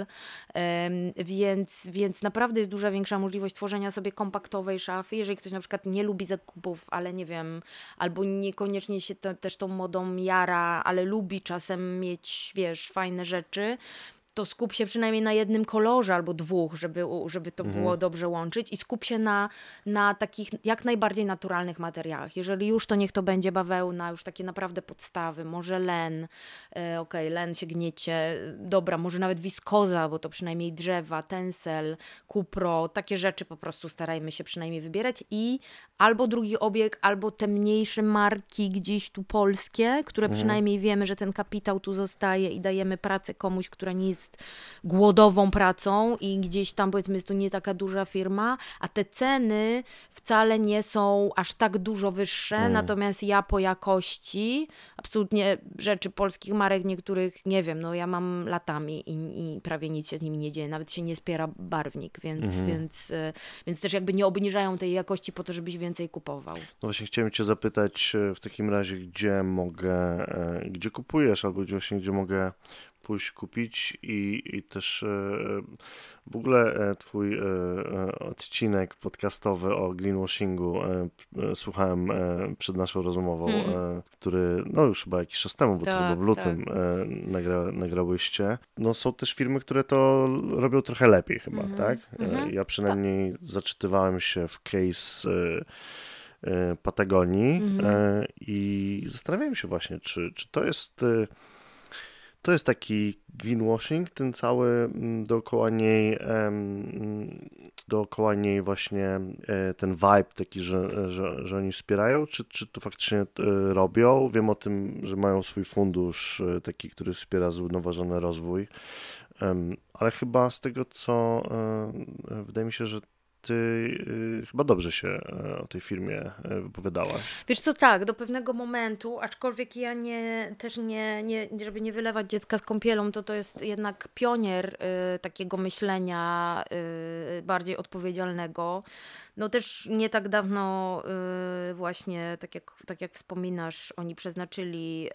Um, więc, więc naprawdę jest duża większa możliwość tworzenia sobie kompaktowej szafy. Jeżeli ktoś na przykład nie lubi zakupów, ale nie wiem, albo niekoniecznie się też tą modą jara, ale lubi czasem mieć, wiesz, fajne rzeczy, to skup się przynajmniej na jednym kolorze albo dwóch, żeby, żeby to mhm. było dobrze łączyć i skup się na, na takich jak najbardziej naturalnych materiałach. Jeżeli już, to niech to będzie bawełna, już takie naprawdę podstawy, może len, e, okej, okay, len się gniecie, dobra, może nawet wiskoza, bo to przynajmniej drzewa, tensel, kupro, takie rzeczy po prostu starajmy się przynajmniej wybierać i albo drugi obieg, albo te mniejsze marki gdzieś tu polskie, które mhm. przynajmniej wiemy, że ten kapitał tu zostaje i dajemy pracę komuś, która nie jest jest głodową pracą i gdzieś tam powiedzmy jest to nie taka duża firma, a te ceny wcale nie są aż tak dużo wyższe, mm. natomiast ja po jakości absolutnie rzeczy polskich marek niektórych nie wiem, no ja mam latami i, i prawie nic się z nimi nie dzieje, nawet się nie spiera barwnik, więc, mm. więc, e, więc też jakby nie obniżają tej jakości po to, żebyś więcej kupował. No właśnie chciałem cię zapytać e, w takim razie, gdzie mogę, e, gdzie kupujesz albo gdzie właśnie, gdzie mogę pójść kupić i, i też w ogóle e, twój e, odcinek podcastowy o greenwashingu słuchałem przed naszą rozmową, mm. który no już chyba jakiś czas temu, bo tak, to chyba w lutym tak. nagra, nagrałyście. No są też firmy, które to robią trochę lepiej chyba, mm -hmm. tak? Mm -hmm. Ja przynajmniej tak. zaczytywałem się w case Patagonii mm -hmm. i zastanawiałem się właśnie, czy, czy to jest to jest taki greenwashing, ten cały mm, dookoła niej, mm, dookoła niej właśnie e, ten vibe taki, że, że, że oni wspierają, czy, czy to faktycznie e, robią? Wiem o tym, że mają swój fundusz e, taki, który wspiera zrównoważony rozwój, ale chyba z tego co wydaje mi się, że ty y, chyba dobrze się e, o tej firmie e, wypowiadałaś. Wiesz co, tak, do pewnego momentu, aczkolwiek ja nie, też nie, nie żeby nie wylewać dziecka z kąpielą, to to jest jednak pionier y, takiego myślenia y, bardziej odpowiedzialnego. No też nie tak dawno y, właśnie, tak jak, tak jak wspominasz, oni przeznaczyli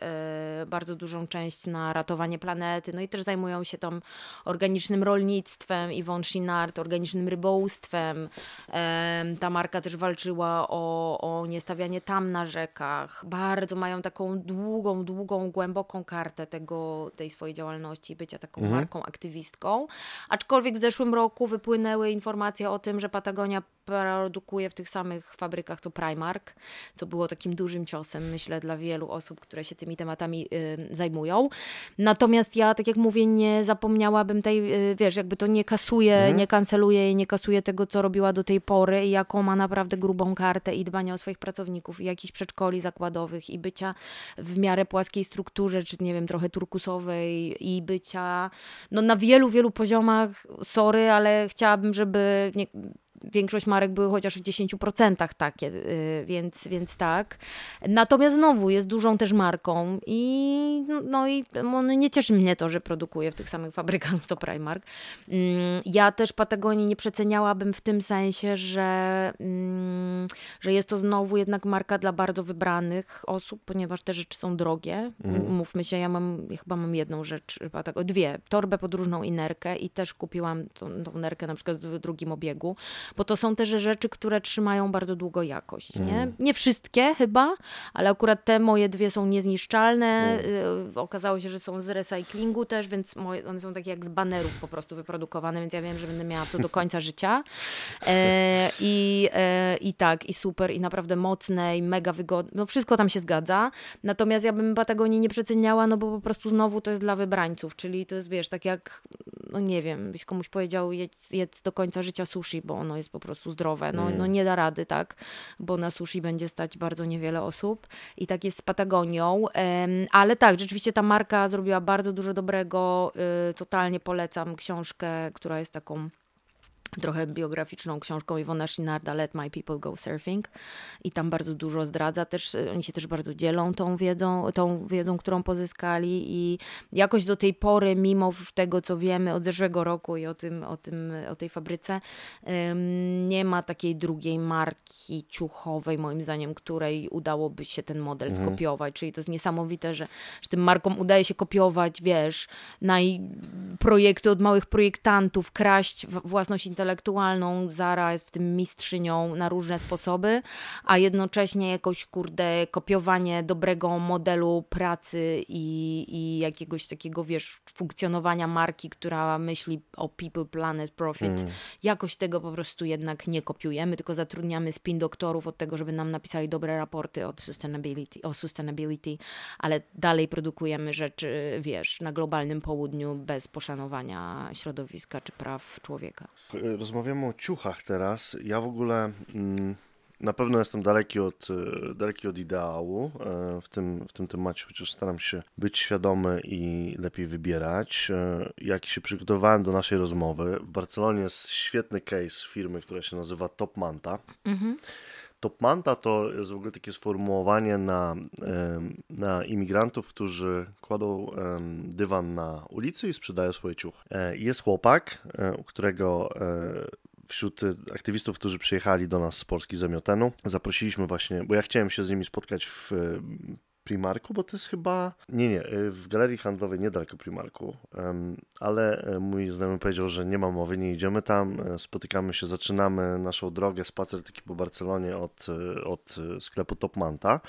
y, bardzo dużą część na ratowanie planety, no i też zajmują się tam organicznym rolnictwem, Yvonne Chinard, organicznym rybołówstwem. Ta marka też walczyła o, o niestawianie tam na rzekach. Bardzo mają taką długą, długą, głęboką kartę tego, tej swojej działalności, bycia taką mhm. marką aktywistką. Aczkolwiek w zeszłym roku wypłynęły informacje o tym, że Patagonia produkuje w tych samych fabrykach to Primark. To było takim dużym ciosem, myślę, dla wielu osób, które się tymi tematami y, zajmują. Natomiast ja, tak jak mówię, nie zapomniałabym tej, y, wiesz, jakby to nie kasuje, mhm. nie kanceluje i nie kasuje tego, co robiła do tej pory i jaką ma naprawdę grubą kartę i dbania o swoich pracowników i jakichś przedszkoli zakładowych i bycia w miarę płaskiej strukturze, czy nie wiem, trochę turkusowej i bycia no na wielu, wielu poziomach, sorry, ale chciałabym, żeby nie, większość marek były chociaż w 10% takie, y, więc, więc tak. Natomiast znowu jest dużą też marką i no i nie cieszy mnie to, że produkuje w tych samych fabrykach co Primark. Mm, ja też Patagonii nie przeceniałabym w tym sensie, że, mm, że jest to znowu jednak marka dla bardzo wybranych osób, ponieważ te rzeczy są drogie. Mm. Mówmy się, ja mam, ja chyba mam jedną rzecz, dwie, torbę podróżną i nerkę i też kupiłam tą, tą nerkę na przykład w drugim obiegu bo to są też rzeczy, które trzymają bardzo długo jakość, nie? Mm. Nie wszystkie chyba, ale akurat te moje dwie są niezniszczalne. Mm. Okazało się, że są z recyklingu też, więc moje, one są takie jak z banerów po prostu wyprodukowane, więc ja wiem, że będę miała to do końca życia. E, i, e, I tak, i super, i naprawdę mocne, i mega wygodne. No wszystko tam się zgadza. Natomiast ja bym Patagonii nie przeceniała, no bo po prostu znowu to jest dla wybrańców, czyli to jest, wiesz, tak jak, no nie wiem, byś komuś powiedział, jedz, jedz do końca życia sushi, bo ono jest po prostu zdrowe. No, mm. no nie da rady, tak? Bo na sushi będzie stać bardzo niewiele osób. I tak jest z Patagonią. Ale tak, rzeczywiście ta marka zrobiła bardzo dużo dobrego. Y, totalnie polecam książkę, która jest taką trochę biograficzną książką Iwona Shinarda Let My People Go Surfing. I tam bardzo dużo zdradza. Też, oni się też bardzo dzielą tą wiedzą, tą wiedzą, którą pozyskali. I jakoś do tej pory, mimo tego, co wiemy od zeszłego roku i o tym, o tym, o tej fabryce, nie ma takiej drugiej marki ciuchowej, moim zdaniem, której udałoby się ten model mhm. skopiować, czyli to jest niesamowite, że, że tym markom udaje się kopiować, wiesz, naj, projekty od małych projektantów, kraść własność intelektualną, Zara jest w tym mistrzynią na różne sposoby, a jednocześnie jakoś, kurde, kopiowanie dobrego modelu pracy i, i jakiegoś takiego, wiesz, funkcjonowania marki, która myśli o people, planet, profit. Mm. Jakoś tego po prostu jednak nie kopiujemy, tylko zatrudniamy spin doktorów od tego, żeby nam napisali dobre raporty od sustainability, o sustainability, ale dalej produkujemy rzeczy, wiesz, na globalnym południu bez poszanowania środowiska czy praw człowieka rozmawiamy o ciuchach teraz. Ja w ogóle mm, na pewno jestem daleki od, e, daleki od ideału e, w tym, w tym temacie, chociaż staram się być świadomy i lepiej wybierać. E, jak się przygotowałem do naszej rozmowy, w Barcelonie jest świetny case firmy, która się nazywa Top Manta. Mhm. Topmanta to jest w ogóle takie sformułowanie na, na imigrantów, którzy kładą dywan na ulicy i sprzedają swoje ciuchy. E, jest chłopak, e, u którego e, wśród aktywistów, którzy przyjechali do nas z Polski z Emiotenu, zaprosiliśmy właśnie, bo ja chciałem się z nimi spotkać w Primarku, bo to jest chyba. Nie, nie, y, w galerii handlowej niedaleko Primarku, ale e, mój znajomy powiedział, że nie ma mowy, nie idziemy tam, e, spotykamy się, zaczynamy naszą drogę, spacer taki po Barcelonie od, e, od sklepu Topmanta.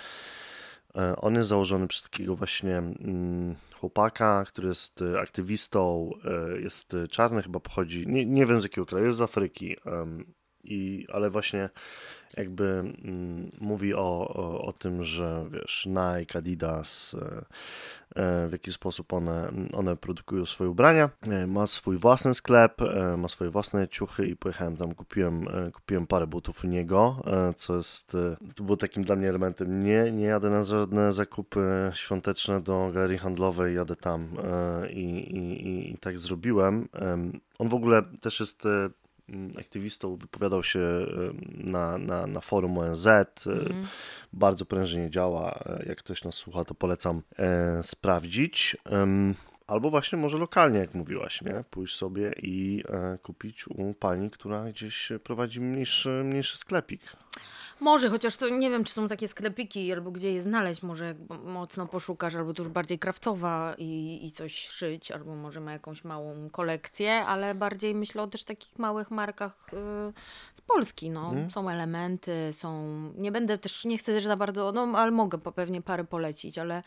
On jest założony przez takiego właśnie mm, chłopaka, który jest aktywistą, jest czarny, chyba pochodzi, nie, nie wiem z jakiego kraju, jest z Afryki, i, ale właśnie jakby mm, mówi o, o, o, tym, że wiesz, Nike, Adidas, e, e, w jaki sposób one, one produkują swoje ubrania. E, ma swój własny sklep, ma swoje własne ciuchy i pojechałem tam, kupiłem, kupiłem parę butów u niego, co jest, to było takim dla mnie elementem, nie, nie jadę na żadne zakupy świąteczne do galerii handlowej, jadę tam i, i, i tak zrobiłem. On w ogóle też jest aktywistą, wypowiadał się na, na, na forum ONZ, mhm. bardzo prężnie działa, jak ktoś nas słucha, to polecam e, sprawdzić. Albo właśnie może lokalnie, jak mówiłaś, nie? Pójść sobie i e, kupić u pani, która gdzieś prowadzi mniejszy, mniejszy sklepik. Może, chociaż to nie wiem, czy są takie sklepiki, albo gdzie je znaleźć. Może jak mocno poszukasz, albo to już bardziej krawcowa i, i coś szyć, albo może ma jakąś małą kolekcję, ale bardziej myślę o też takich małych markach yy, z Polski. No. Hmm. Są elementy, są. Nie będę też, nie chcę też za bardzo, no ale mogę pewnie parę polecić, ale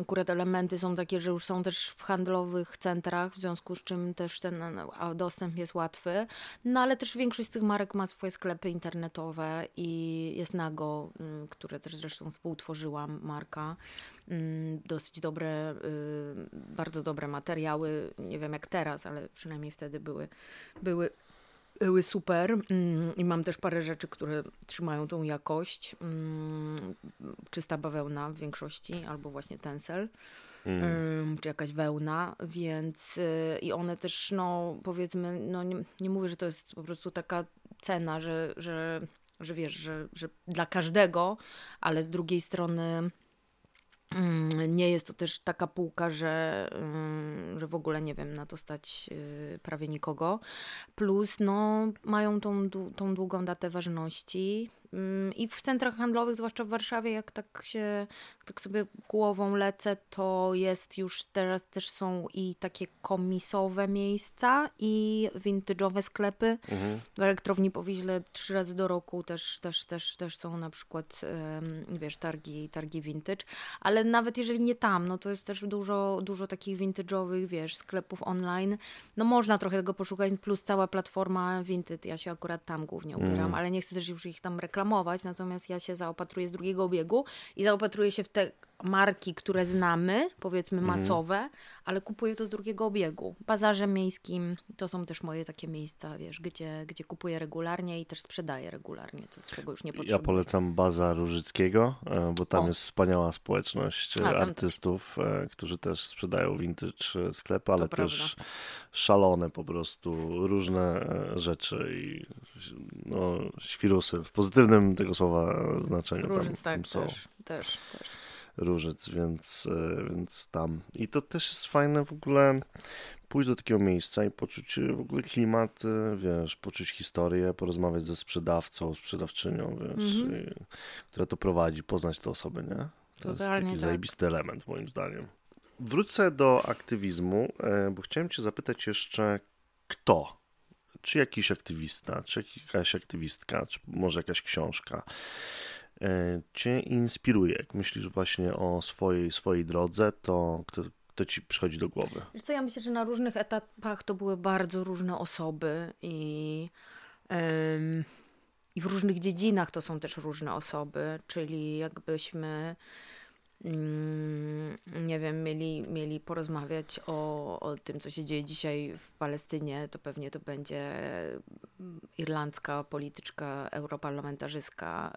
akurat elementy są takie, że już są też w handlowych centrach, w związku z czym też ten dostęp jest łatwy. No ale też większość z tych marek ma swoje sklepy internetowe i jest Nago, mm, które też zresztą współtworzyłam, marka. Mm, dosyć dobre, y, bardzo dobre materiały. Nie wiem jak teraz, ale przynajmniej wtedy były, były były super mm, i mam też parę rzeczy, które trzymają tą jakość. Mm, czysta bawełna w większości, albo właśnie tencel. Mm. czy jakaś wełna, więc y, i one też, no powiedzmy, no nie, nie mówię, że to jest po prostu taka cena, że, że, że wiesz, że, że dla każdego, ale z drugiej strony nie jest to też taka półka, że, mm, że w ogóle nie wiem, na to stać y, prawie nikogo. Plus, no, mają tą, tą długą datę ważności, Mm, I w centrach handlowych, zwłaszcza w Warszawie, jak tak się, tak sobie głową lecę, to jest już teraz też są i takie komisowe miejsca i vintage'owe sklepy. Mhm. W elektrowni Powiźle trzy razy do roku też, też, też, też są na przykład, wiesz, targi, targi vintage. Ale nawet jeżeli nie tam, no to jest też dużo, dużo takich vintage'owych, wiesz, sklepów online. No można trochę tego poszukać, plus cała platforma Vinted. Ja się akurat tam głównie ubieram, mm. ale nie chcę też już ich tam reklamować, natomiast ja się zaopatruję z drugiego obiegu i zaopatruję się w te marki, które znamy, powiedzmy mhm. masowe, mm. ale kupuję to z drugiego obiegu. Bazarze miejskim to są też moje takie miejsca, wiesz, gdzie, gdzie kupuję regularnie i też sprzedaję regularnie, co, czego już nie potrzebuję. Ja polecam Bazar Różyckiego, e, bo tam o. jest wspaniała społeczność A, artystów, też. E, którzy też sprzedają vintage sklepy, ale to też prawda. szalone po prostu różne e, rzeczy i no, świrusy w pozytywnym tego słowa znaczeniu Różnic, tam, tak, tam są. Też, też, też różec, więc, e, więc tam. I to też jest fajne w ogóle pójść do takiego miejsca i poczuć w ogóle klimat, e, wiesz, poczuć historię, porozmawiać ze sprzedawcą, sprzedawczynią, wiesz, mm -hmm. i, która to prowadzi, poznać te osoby, nie? To Totalnie jest taki tak. zajebisty element moim zdaniem. Wrócę do aktywizmu, e, bo chciałem cię zapytać jeszcze, kto? Czy jakiś aktywista, czy jakaś aktywistka, czy może jakaś książka cię inspiruje? Jak myślisz właśnie o swojej, swojej drodze, to kto, kto ci przychodzi do głowy? Wiesz co, ja myślę, że na różnych etapach to były bardzo różne osoby i, ym, i w różnych dziedzinach to są też różne osoby, czyli jakbyśmy nie wiem, mieli, mieli porozmawiać o, o tym, co się dzieje dzisiaj w Palestynie, to pewnie to będzie irlandzka polityczka, europarlamentarzystka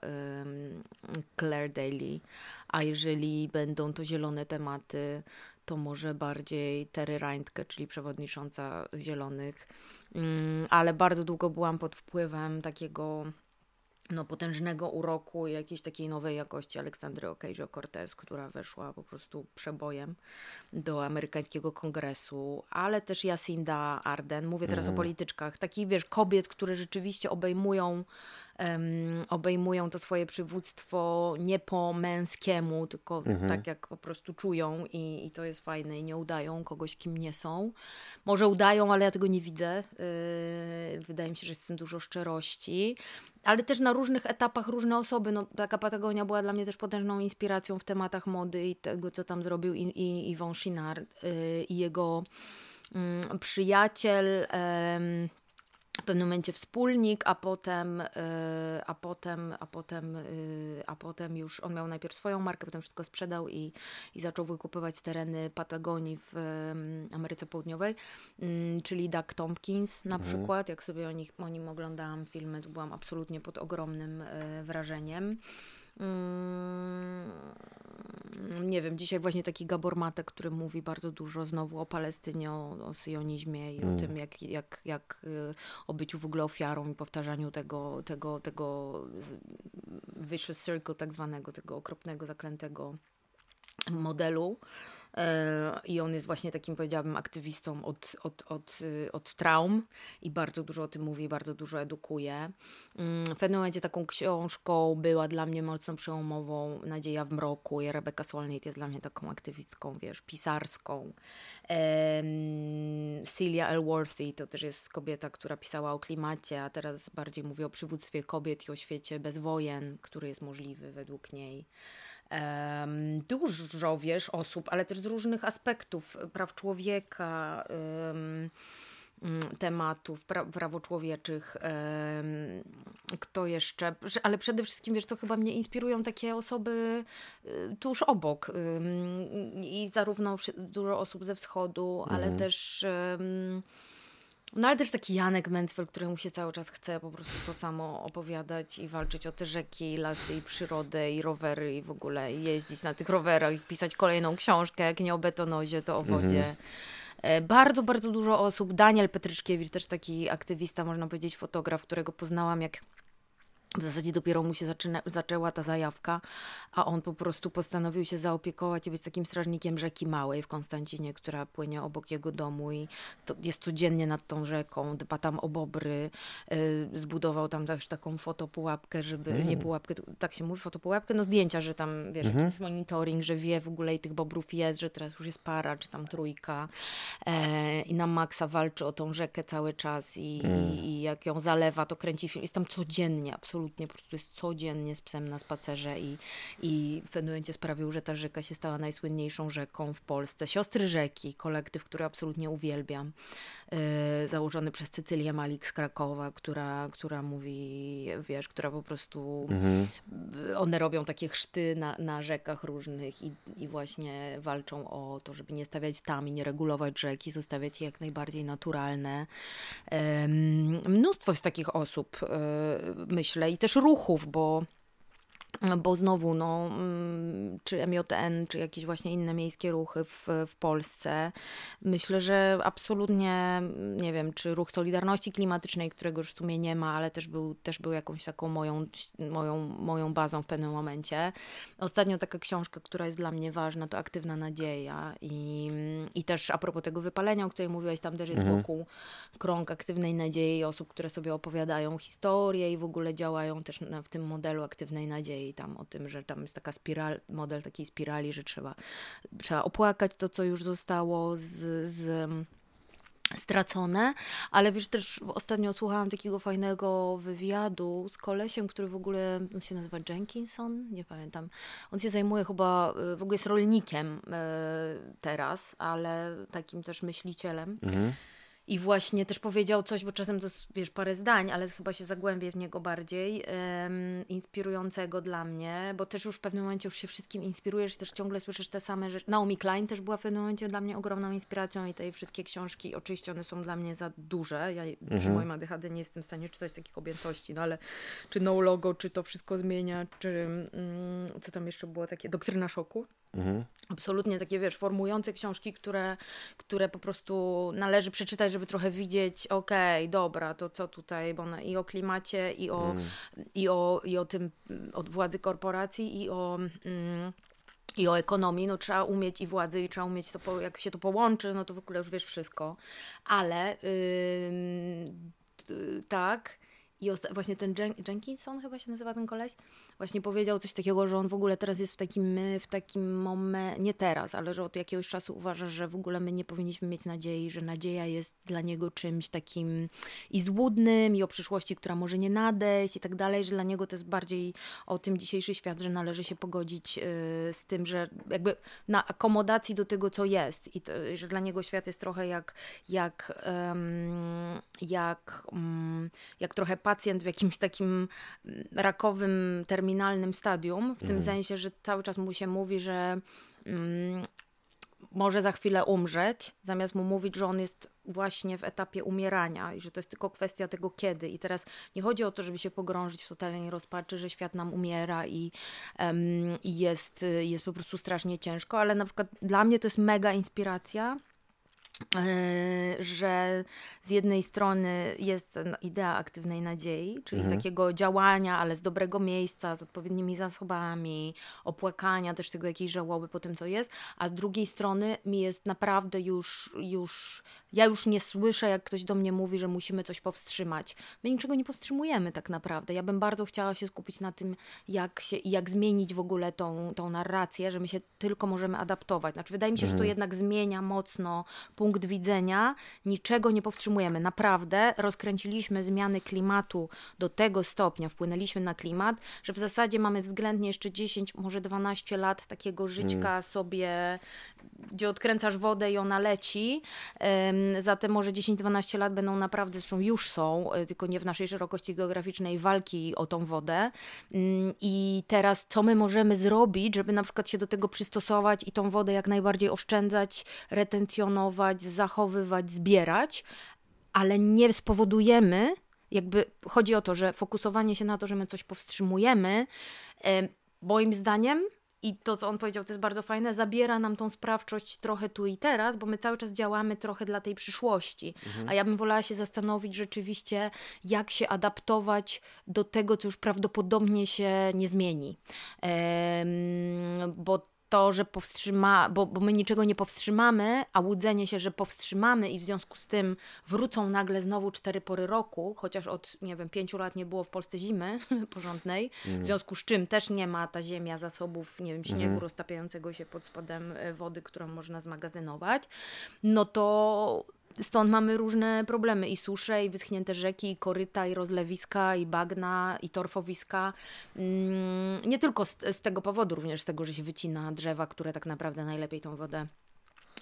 Claire Daly, a jeżeli będą to zielone tematy, to może bardziej Terry Reintke, czyli przewodnicząca Zielonych, mm, ale bardzo długo byłam pod wpływem takiego no, potężnego uroku i jakiejś takiej nowej jakości Aleksandry Ocasio-Cortez, która weszła po prostu przebojem do amerykańskiego kongresu, ale też Jacinda Arden, mówię teraz mm. o mhm. polityczkach, takich wiesz, kobiet, które rzeczywiście obejmują um, obejmują to swoje przywództwo nie po męskiemu, tylko mhm. tak jak po prostu czują i, i to jest fajne i nie udają kogoś, kim nie są. Może udają, ale ja tego nie widzę. Yy, wydaje mi się, że jest w tym dużo szczerości ale też na różnych etapach różne osoby. No, taka Patagonia była dla mnie też potężną inspiracją w tematach mody i tego, co tam zrobił i, i Yvon Chouinard yy, i jego yy, przyjaciel. Yy, w pewnym momencie wspólnik, a potem, y, a potem, a potem, y, a potem już on miał najpierw swoją markę, potem wszystko sprzedał i, i zaczął wykupywać tereny Patagonii w Ameryce Południowej, mm, czyli Doug Tompkins na mhm. przykład. Jak sobie o, nich, o nim oglądałam filmy, to byłam absolutnie pod ogromnym y, wrażeniem. Mm, nie wiem, dzisiaj właśnie taki Gabor Matek, który mówi bardzo dużo znowu o Palestynie, o, o syjonizmie i mm. o tym, jak, jak, jak y, o byciu w ogóle ofiarą i powtarzaniu tego, tego, tego vicious circle tak zwanego, tego okropnego, zaklętego modelu. E, I on jest właśnie takim, powiedziałabym, aktywistą od, od, od, y, od traum i bardzo dużo o tym mówi, bardzo dużo edukuje. Mm, w pewnym momencie taką książką była dla mnie mocno przełomową Nadzieja w mroku i Rebecca Solnit jest dla mnie taką aktywistką, wiesz, pisarską. Celia Elworthy to też jest kobieta, która pisała o klimacie, a teraz bardziej mówi o przywództwie kobiet i o świecie bez wojen, który jest możliwy według niej dużo, wiesz, osób, ale też z różnych aspektów praw człowieka, um, tematów pra prawo człowieczych, kto jeszcze, ale przede wszystkim, wiesz, to chyba mnie inspirują takie osoby y, tuż obok i zarówno dużo osób ze wschodu, ale mhm. też no ale też taki Janek Mencfel, któremu się cały czas chce po prostu to samo opowiadać i walczyć o te rzeki, i lasy, i przyrodę, i rowery, i w ogóle i jeździć na tych rowerach, i pisać kolejną książkę, jak nie o betonozie, to o wodzie. Mhm. Bardzo, bardzo dużo osób. Daniel Petryczkiewicz, też taki aktywista, można powiedzieć, fotograf, którego poznałam, jak w zasadzie dopiero mu się zaczyna, zaczęła ta zajawka, a on po prostu postanowił się zaopiekować i być takim strażnikiem rzeki Małej w Konstancinie, która płynie obok jego domu i jest codziennie nad tą rzeką, dba tam o bobry, yy, zbudował tam też taką fotopułapkę, żeby, mm. nie pułapkę, tak się mówi, fotopułapkę, no zdjęcia, że tam, wiesz, mm -hmm. jakiś monitoring, że wie w ogóle i tych bobrów jest, że teraz już jest para, czy tam trójka e, i na maksa walczy o tą rzekę cały czas i, mm. i, i jak ją zalewa, to kręci film, jest tam codziennie, absolutnie absolutnie po prostu jest codziennie z psem na spacerze i, i w pewnym momencie sprawił, że ta rzeka się stała najsłynniejszą rzeką w Polsce. Siostry Rzeki, kolektyw, który absolutnie uwielbiam, yy, założony przez Cecylię Malik z Krakowa, która, która mówi, wiesz, która po prostu, mhm. one robią takie chrzty na, na rzekach różnych i, i właśnie walczą o to, żeby nie stawiać tam i nie regulować rzeki, zostawiać je jak najbardziej naturalne. Yy, mnóstwo jest takich osób, yy, myślę, i też ruchów, bo bo znowu, no, mm, czy MJN, czy jakieś właśnie inne miejskie ruchy w, w Polsce, myślę, że absolutnie, nie wiem, czy ruch Solidarności Klimatycznej, którego już w sumie nie ma, ale też był, też był jakąś taką moją, moją, moją bazą w pewnym momencie. Ostatnio taka książka, która jest dla mnie ważna, to Aktywna Nadzieja i, i też a propos tego wypalenia, o której mówiłaś, tam też jest mhm. wokół krąg aktywnej nadziei osób, które sobie opowiadają historię i w ogóle działają też w tym modelu aktywnej nadziei i tam o tym, że tam jest taka spiral, model takiej spirali, że trzeba, trzeba opłakać to, co już zostało z, z stracone, ale wiesz też ostatnio słuchałam takiego fajnego wywiadu z kolesiem, który w ogóle on się nazywa Jenkinson, nie pamiętam. On się zajmuje chyba, w ogóle jest rolnikiem e, teraz, ale takim też myślicielem. Mhm. I właśnie też powiedział coś, bo czasem to wiesz, parę zdań, ale chyba się zagłębię w niego bardziej, um, inspirującego dla mnie, bo też już w pewnym momencie już się wszystkim inspirujesz i też ciągle słyszysz te same rzeczy. Naomi Klein też była w pewnym momencie dla mnie ogromną inspiracją i te wszystkie książki, oczywiście one są dla mnie za duże. Ja mhm. przy moim ADHD nie jestem w stanie czytać takich objętości, no ale czy No Logo, czy to wszystko zmienia, czy um, co tam jeszcze było takie, Doktryna Szoku. Mhm. Absolutnie takie, wiesz, formujące książki, które, które po prostu należy przeczytać, żeby trochę widzieć, okej, okay, dobra, to co tutaj, bo i o klimacie, i o, mm. i o, i o tym, od władzy korporacji, i o... Mm, i o ekonomii, no trzeba umieć i władzy, i trzeba umieć to, jak się to połączy, no to w ogóle już wiesz wszystko. Ale yy, tak, i właśnie ten Jen Jenkinson chyba się nazywa ten koleś, właśnie powiedział coś takiego, że on w ogóle teraz jest w takim, w takim momencie, nie teraz, ale że od jakiegoś czasu uważa, że w ogóle my nie powinniśmy mieć nadziei, że nadzieja jest dla niego czymś takim i złudnym, i o przyszłości, która może nie nadejść i tak dalej, że dla niego to jest bardziej o tym dzisiejszy świat, że należy się pogodzić yy, z tym, że jakby na akomodacji do tego, co jest. I to, że dla niego świat jest trochę jak jak, um, jak, um, jak trochę pacjent w jakimś takim rakowym terminie terminalnym stadium, w tym mhm. sensie, że cały czas mu się mówi, że mm, może za chwilę umrzeć, zamiast mu mówić, że on jest właśnie w etapie umierania i że to jest tylko kwestia tego kiedy. I teraz nie chodzi o to, żeby się pogrążyć w totalnej rozpaczy, że świat nam umiera i, um, i jest, jest po prostu strasznie ciężko, ale na przykład dla mnie to jest mega inspiracja że z jednej strony jest idea aktywnej nadziei, czyli mhm. takiego działania, ale z dobrego miejsca, z odpowiednimi zasobami, opłakania też tego jakiejś żałoby po tym, co jest, a z drugiej strony mi jest naprawdę już, już ja już nie słyszę, jak ktoś do mnie mówi, że musimy coś powstrzymać. My niczego nie powstrzymujemy tak naprawdę. Ja bym bardzo chciała się skupić na tym, jak, się, jak zmienić w ogóle tą, tą narrację, że my się tylko możemy adaptować. Znaczy, wydaje mi się, mhm. że to mhm. jednak zmienia mocno punkt widzenia. Niczego nie powstrzymujemy. Naprawdę rozkręciliśmy zmiany klimatu do tego stopnia, wpłynęliśmy na klimat, że w zasadzie mamy względnie jeszcze 10, może 12 lat takiego żyćka mhm. sobie, gdzie odkręcasz wodę i ona leci. Zatem może 10-12 lat będą naprawdę, zresztą już są, e, tylko nie w naszej szerokości geograficznej, walki o tą wodę. Mm, I teraz co my możemy zrobić, żeby na przykład się do tego przystosować i tą wodę jak najbardziej oszczędzać, retencjonować, zachowywać, zbierać, ale nie spowodujemy, jakby chodzi o to, że fokusowanie się na to, że my coś powstrzymujemy, moim zdaniem i to, co on powiedział, to jest bardzo fajne, zabiera nam tą sprawczość trochę tu i teraz, bo my cały czas działamy trochę dla tej przyszłości. Mhm. A ja bym wolała się zastanowić rzeczywiście, jak się adaptować do tego, co już prawdopodobnie się nie zmieni. Ehm, bo to, że powstrzyma, bo, bo my niczego nie powstrzymamy, a łudzenie się, że powstrzymamy i w związku z tym wrócą nagle znowu cztery pory roku, chociaż od, nie wiem, pięciu lat nie było w Polsce zimy porządnej, w związku z czym też nie ma ta ziemia zasobów, nie wiem, śniegu mm. roztapiającego się pod spodem e, wody, którą można zmagazynować, no to Stąd mamy różne problemy i susze, i wyschnięte rzeki, i koryta, i rozlewiska, i bagna, i torfowiska. Mm, nie tylko z, z tego powodu, również z tego, że się wycina drzewa, które tak naprawdę najlepiej tą wodę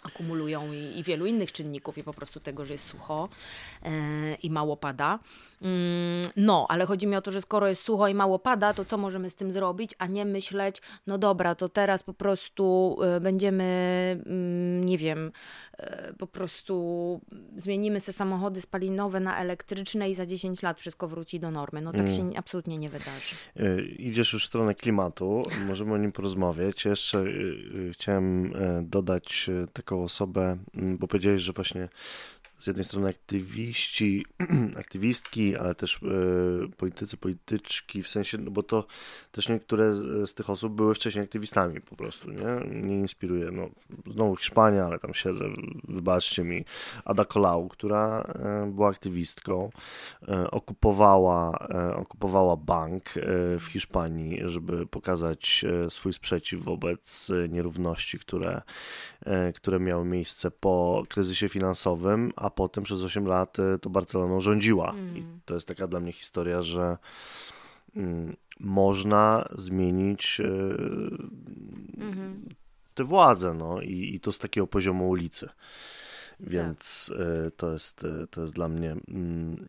akumulują i, i, wielu innych czynników i po prostu tego, że jest sucho e, i mało pada. Mm, no, ale chodzi mi o to, że skoro jest sucho i mało pada, to co możemy z tym zrobić, a nie myśleć, no dobra, to teraz po prostu e, będziemy, mm, nie wiem, e, po prostu zmienimy te samochody spalinowe na elektryczne i za 10 lat wszystko wróci do normy. No tak mm. się absolutnie nie wydarzy. Idziesz już w stronę klimatu, możemy o nim porozmawiać. Jeszcze chciałem dodać taką osobę, mm, bo powiedziałeś, że właśnie z jednej strony aktywiści, aktywistki, ale też e, politycy, polityczki, w sensie, no bo to też niektóre z, z, tych osób były wcześniej aktywistami po prostu, nie? Mnie inspiruje, no znowu Hiszpania, ale tam siedzę, wybaczcie mi, Ada Colau, która e, była aktywistką, e, okupowała, okupowała bank w Hiszpanii, żeby pokazać swój sprzeciw wobec nierówności, które, które miały miejsce po kryzysie finansowym, a potem przez 8 lat e, to Barceloną rządziła. Mm. I to jest taka dla mnie historia, że mm, można zmienić mm-hmm. te władze, no i, i, to z takiego poziomu ulicy. Więc tak. to, jest, to jest dla mnie. Mm,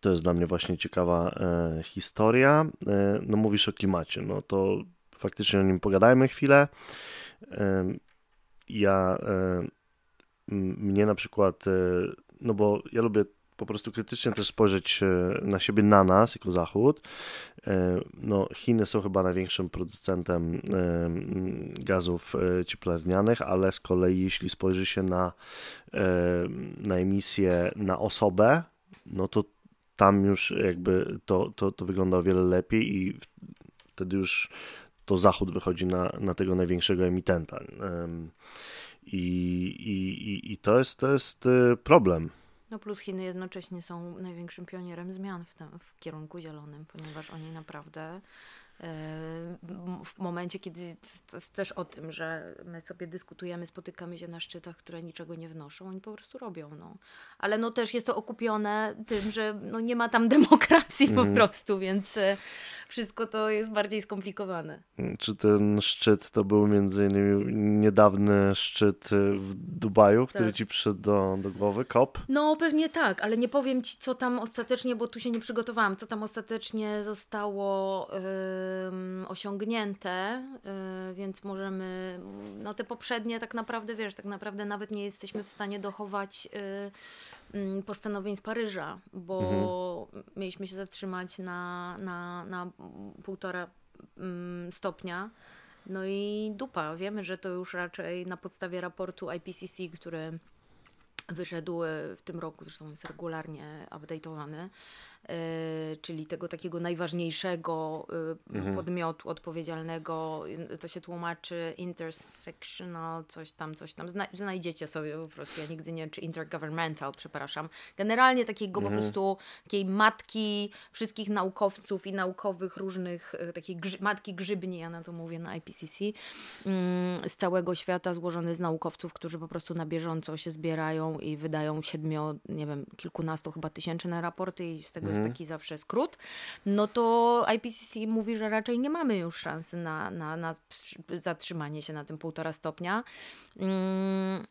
to jest dla mnie właśnie ciekawa e, historia. E, no mówisz o klimacie, no to faktycznie o nim pogadajmy chwilę. Ja mnie na przykład, e, no bo ja lubię po prostu krytycznie też spojrzeć e, na siebie, na nas jako Zachód. E, no, Chiny są chyba największym producentem gazów cieplarnianych, ale z kolei jeśli spojrzy się na, na emisję na osobę, no to tam już jakby to, to, to wygląda o wiele lepiej i wtedy już to Zachód wychodzi na, na tego największego emitenta. I, i, i to, jest, to jest y, problem. No plus Chiny jednocześnie są największym pionierem zmian w, tym, w kierunku zielonym, ponieważ oni naprawdę w momencie, kiedy jest też o tym, że my sobie dyskutujemy, spotykamy się na szczytach, które niczego nie wnoszą, oni po prostu robią. No. Ale no też jest to okupione tym, że no nie ma tam demokracji mm. po mhm. prostu, więc e, wszystko to jest bardziej skomplikowane. Czy ten szczyt to był między innymi niedawny szczyt w Dubaju, który tak. ci przyszedł do, do głowy, COP? No pewnie tak, ale nie powiem ci, co tam ostatecznie, bo tu się nie przygotowałam, co tam ostatecznie zostało... Yy osiągnięte, y, więc możemy, no te poprzednie tak naprawdę, wiesz, tak naprawdę nawet nie jesteśmy w stanie dochować y, mm, postanowień z Paryża, bo mhm. mieliśmy się zatrzymać na, na, na półtora mm, stopnia. No i dupa. Wiemy, że to już raczej na podstawie raportu IPCC, który wyszedł w tym roku, zresztą jest regularnie update'owany, czyli tego takiego najważniejszego e, mhm. podmiotu odpowiedzialnego, to się tłumaczy intersectional, coś tam, coś tam. znajdziecie sobie po prostu, ja nigdy nie wiem, czy intergovernmental, przepraszam. Generalnie takiego mhm. po prostu, takiej matki wszystkich naukowców i naukowych różnych, e, takiej grzy, matki grzybni, ja na to mówię na IPCC, mm, z całego świata złożony z naukowców, którzy po prostu na bieżąco się zbierają i wydają siedmiu, nie wiem, kilkunastu chyba tysięczne raporty i z tego jest mhm. taki zawsze skrót, no to IPCC mówi, że raczej nie mamy już szansy na, na, na zatrzymanie się na tym półtora stopnia. Mm,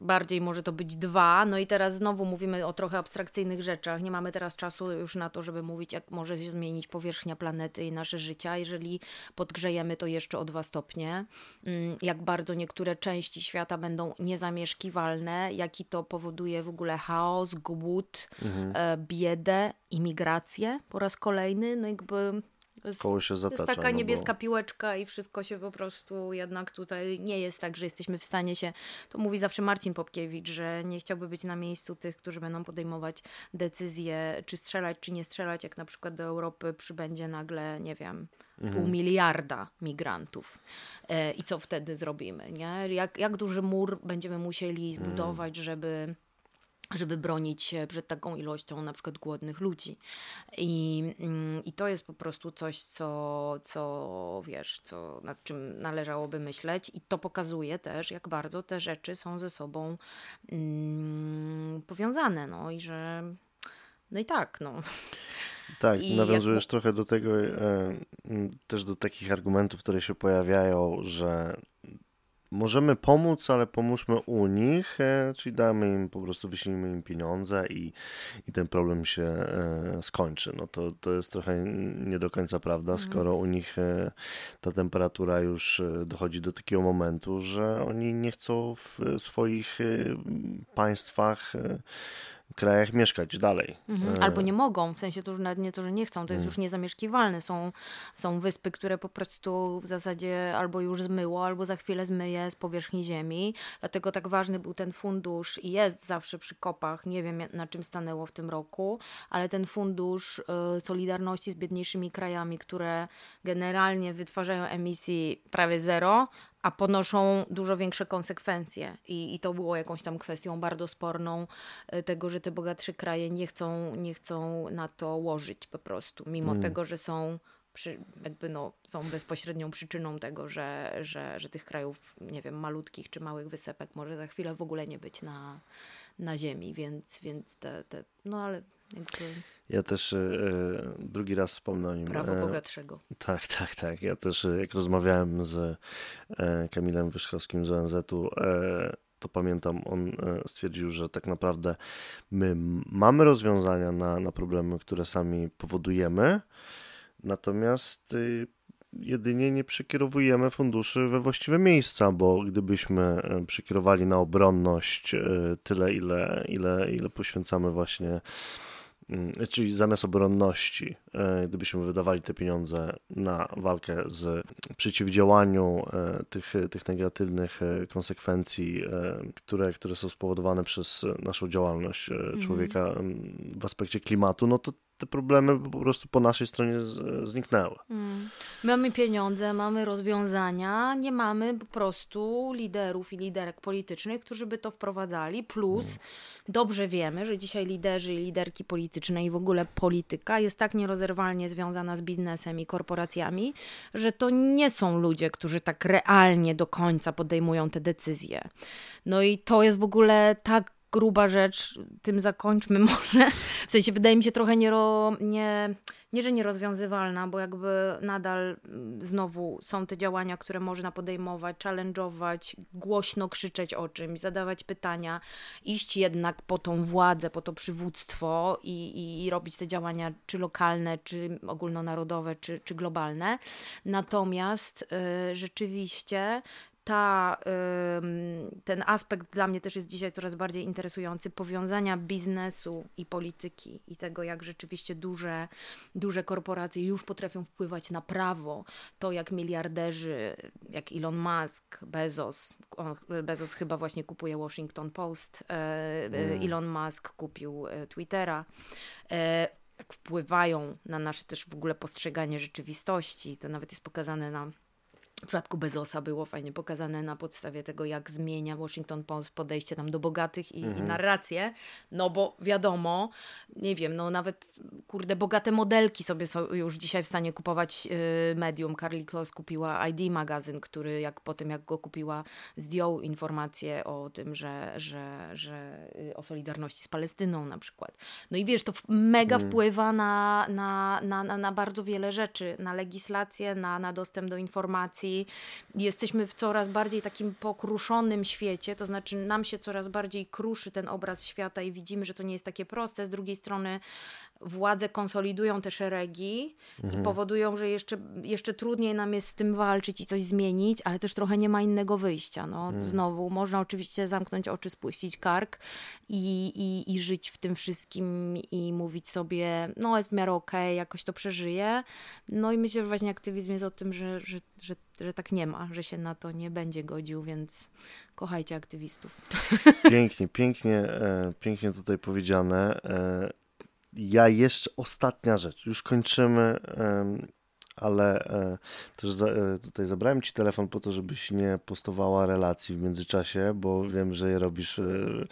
bardziej może to być dwa. No i teraz znowu mówimy o trochę abstrakcyjnych rzeczach. Nie mamy teraz czasu już na to, żeby mówić, jak może się zmienić powierzchnia planety i nasze życia, jeżeli podgrzejemy to jeszcze o dwa stopnie. Mm, jak bardzo niektóre części świata będą niezamieszkiwalne, jaki to powoduje w ogóle chaos, głód, mhm. E, biedę, imigrację po raz kolejny. No jakby koło się zatacza. To jest taka no niebieska bo... piłeczka i wszystko się po prostu jednak tutaj nie jest tak, że jesteśmy w stanie się, to mówi zawsze Marcin Popkiewicz, że nie chciałby być na miejscu tych, którzy będą podejmować decyzje, czy strzelać, czy nie strzelać, jak na przykład do Europy przybędzie nagle, nie wiem, mhm. pół miliarda migrantów. E, I co wtedy zrobimy, nie? Jak, jak duży mur będziemy musieli zbudować, mhm. żeby żeby bronić się przed taką ilością na przykład głodnych ludzi. I, mm, i to jest po prostu coś, co, co wiesz, co, nad czym należałoby myśleć i to pokazuje też, jak bardzo te rzeczy są ze sobą mm, powiązane, no i że no i tak, no. Tak, I nawiązujesz jak... trochę do tego, e, też do takich argumentów, które się pojawiają, że możemy pomóc, ale pomóżmy u nich, e, czyli damy im, po prostu wyślijmy im pieniądze i, i ten problem się e, skończy. No to, to jest trochę nie do końca prawda, mhm. skoro u nich e, ta temperatura już dochodzi do takiego momentu, że oni nie chcą w swoich państwach krajach mieszkać dalej. Mhm. E, albo nie mogą, w sensie to już nawet nie to, że nie chcą, to jest mhm. już niezamieszkiwalne. Są, są wyspy, które po prostu w zasadzie albo już zmyło, albo za chwilę zmyje z powierzchni ziemi. Dlatego tak ważny był ten fundusz i jest zawsze przy kopach. Nie wiem na czym stanęło w tym roku, ale ten fundusz y, Solidarności z biedniejszymi krajami, które generalnie wytwarzają emisji prawie zero, a ponoszą dużo większe konsekwencje. I, I to było jakąś tam kwestią bardzo sporną e, tego, że te bogatsze kraje nie chcą, nie chcą na to łożyć po prostu, mimo mm. tego, że są przy, jakby no, są bezpośrednią przyczyną tego, że, że, że tych krajów, nie wiem, malutkich czy małych wysepek może za chwilę w ogóle nie być na, na ziemi, więc, więc te, te, no ale jakby... Ja też e, drugi raz wspomnę o nim. Prawo e, bogatszego. Tak, tak, tak. Ja też e, jak rozmawiałem z e, Kamilem Wyszkowskim z ONZ-u, e, to pamiętam, on e, stwierdził, że tak naprawdę my mamy rozwiązania na, na problemy, które sami powodujemy, natomiast y, jedynie nie przekierowujemy funduszy we właściwe miejsca, bo gdybyśmy przekierowali na obronność tyle, ile, ile, ile poświęcamy właśnie czyli zamiast obronności, e, gdybyśmy wydawali te pieniądze na walkę z przeciwdziałaniu e, tych, tych negatywnych e, konsekwencji, które, które są spowodowane przez naszą działalność mhm. człowieka w aspekcie klimatu, no to te problemy po prostu po naszej stronie z, zniknęły. Mm. Mamy pieniądze, mamy rozwiązania, nie mamy po prostu liderów i liderek politycznych, którzy by to wprowadzali. Plus mm. dobrze wiemy, że dzisiaj liderzy i liderki polityczne i w ogóle polityka jest tak nierozerwalnie związana z biznesem i korporacjami, że to nie są ludzie, którzy tak realnie do końca podejmują te decyzje. No i to jest w ogóle tak gruba rzecz, tym zakończmy może. W sensie wydaje mi się trochę nie, nie, nie że nierozwiązywalna, bo jakby nadal mm, znowu są te działania, które można podejmować, challenge'ować, głośno krzyczeć o czymś, zadawać pytania, iść jednak po tą władzę, po to przywództwo i, i robić te działania czy lokalne, czy ogólnonarodowe, czy, czy globalne. Natomiast y, rzeczywiście ta, ten aspekt dla mnie też jest dzisiaj coraz bardziej interesujący, powiązania biznesu i polityki i tego, jak rzeczywiście duże, duże korporacje już potrafią wpływać na prawo, to jak miliarderzy, jak Elon Musk, Bezos, Bezos chyba właśnie kupuje Washington Post, e, e, mm. Elon Musk kupił e, Twittera, jak wpływają na nasze też w ogóle postrzeganie rzeczywistości, to nawet jest pokazane na w przypadku Bezosa było fajnie pokazane na podstawie tego, jak zmienia Washington Post podejście tam do bogatych i, mhm. i narrację, no bo wiadomo, nie wiem, no nawet kurde, bogate modelki sobie są już dzisiaj w stanie kupować yy, medium. Carly Close kupiła ID magazyn, który jak po tym, jak go kupiła, zdjął informacje o tym, że, że, że yy, o solidarności z Palestyną na przykład. No i wiesz, to mega mhm. wpływa na, na, na, na, na bardzo wiele rzeczy, na legislację, na, na dostęp do informacji, jesteśmy w coraz bardziej takim pokruszonym świecie, to znaczy nam się coraz bardziej kruszy ten obraz świata i widzimy, że to nie jest takie proste. Z drugiej strony władze konsolidują te szeregi Mhm. i powodują, że jeszcze, jeszcze trudniej nam jest z tym walczyć i coś zmienić, ale też trochę nie ma innego wyjścia. No, Mhm. Znowu, można oczywiście zamknąć oczy, spuścić kark i, i, i żyć w tym wszystkim i mówić sobie, no jest w miarę okej, jakoś to przeżyję. No i myślę, że właśnie aktywizm jest o tym, że, że, że, że tak nie ma, że się na to nie będzie godził, więc kochajcie aktywistów. Pięknie, pięknie, e, pięknie tutaj powiedziane. E, ja jeszcze ostatnia rzecz, już kończymy, ale e, też e, tutaj zabrałem ci telefon po to, żebyś nie postowała relacji w międzyczasie, bo wiem, że je robisz, e,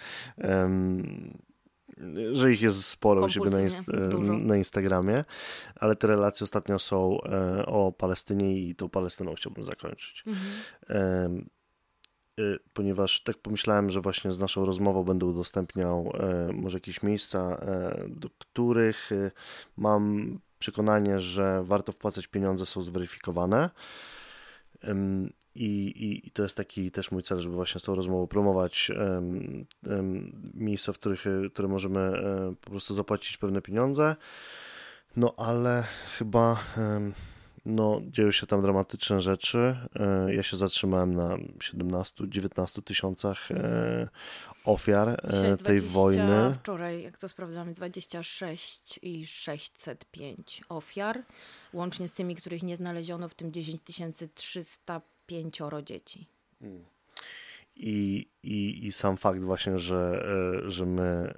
że ich jest sporo u siebie na, inst- na Instagramie, ale te relacje ostatnio są e, o Palestynie i tą Palestyną chciałbym zakończyć. Y, ponieważ tak pomyślałem, że właśnie z naszą rozmową będę udostępniał e, może jakieś miejsca, e, do których e, mam przekonanie, że warto wpłacać pieniądze, są zweryfikowane. I, i, I to jest taki też mój cel, żeby właśnie z tą rozmową promować em, em, miejsca, w których e, które możemy e, po prostu zapłacić pewne pieniądze. No ale chyba no, dzieją się tam dramatyczne rzeczy. E, Ja się zatrzymałem na 17-19 tysiącach e, ofiar e, Dzisiaj tej 20, wojny. Wczoraj, jak to sprawdzamy, 26 i 605 ofiar, łącznie z tymi, których nie znaleziono, w tym 10 305 dzieci. I, i, I sam fakt właśnie, że, że my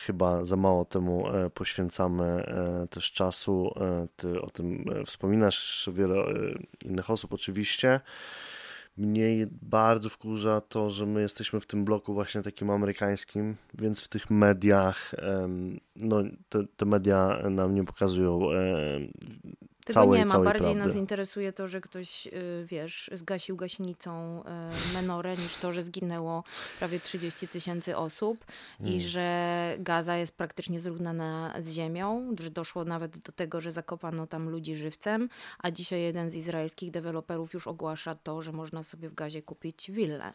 chyba za mało temu e, poświęcamy e, też czasu. e, Ty o tym wspominasz, wiele innych osób oczywiście. Mnie bardzo wkurza to, że my jesteśmy w tym bloku właśnie takim amerykańskim, więc w tych mediach, no te, te media nam nie pokazują Tego całej, nie ma. całej Bardziej prawdy. nas interesuje to, że ktoś, y, wiesz, zgasił gaśnicą y, menorę, niż to, że zginęło prawie 30 tysięcy osób Hmm. i że Gaza jest praktycznie zrównana z ziemią, że doszło nawet do tego, że zakopano tam ludzi żywcem, a dzisiaj jeden z izraelskich deweloperów już ogłasza to, że można sobie w Gazie kupić willę.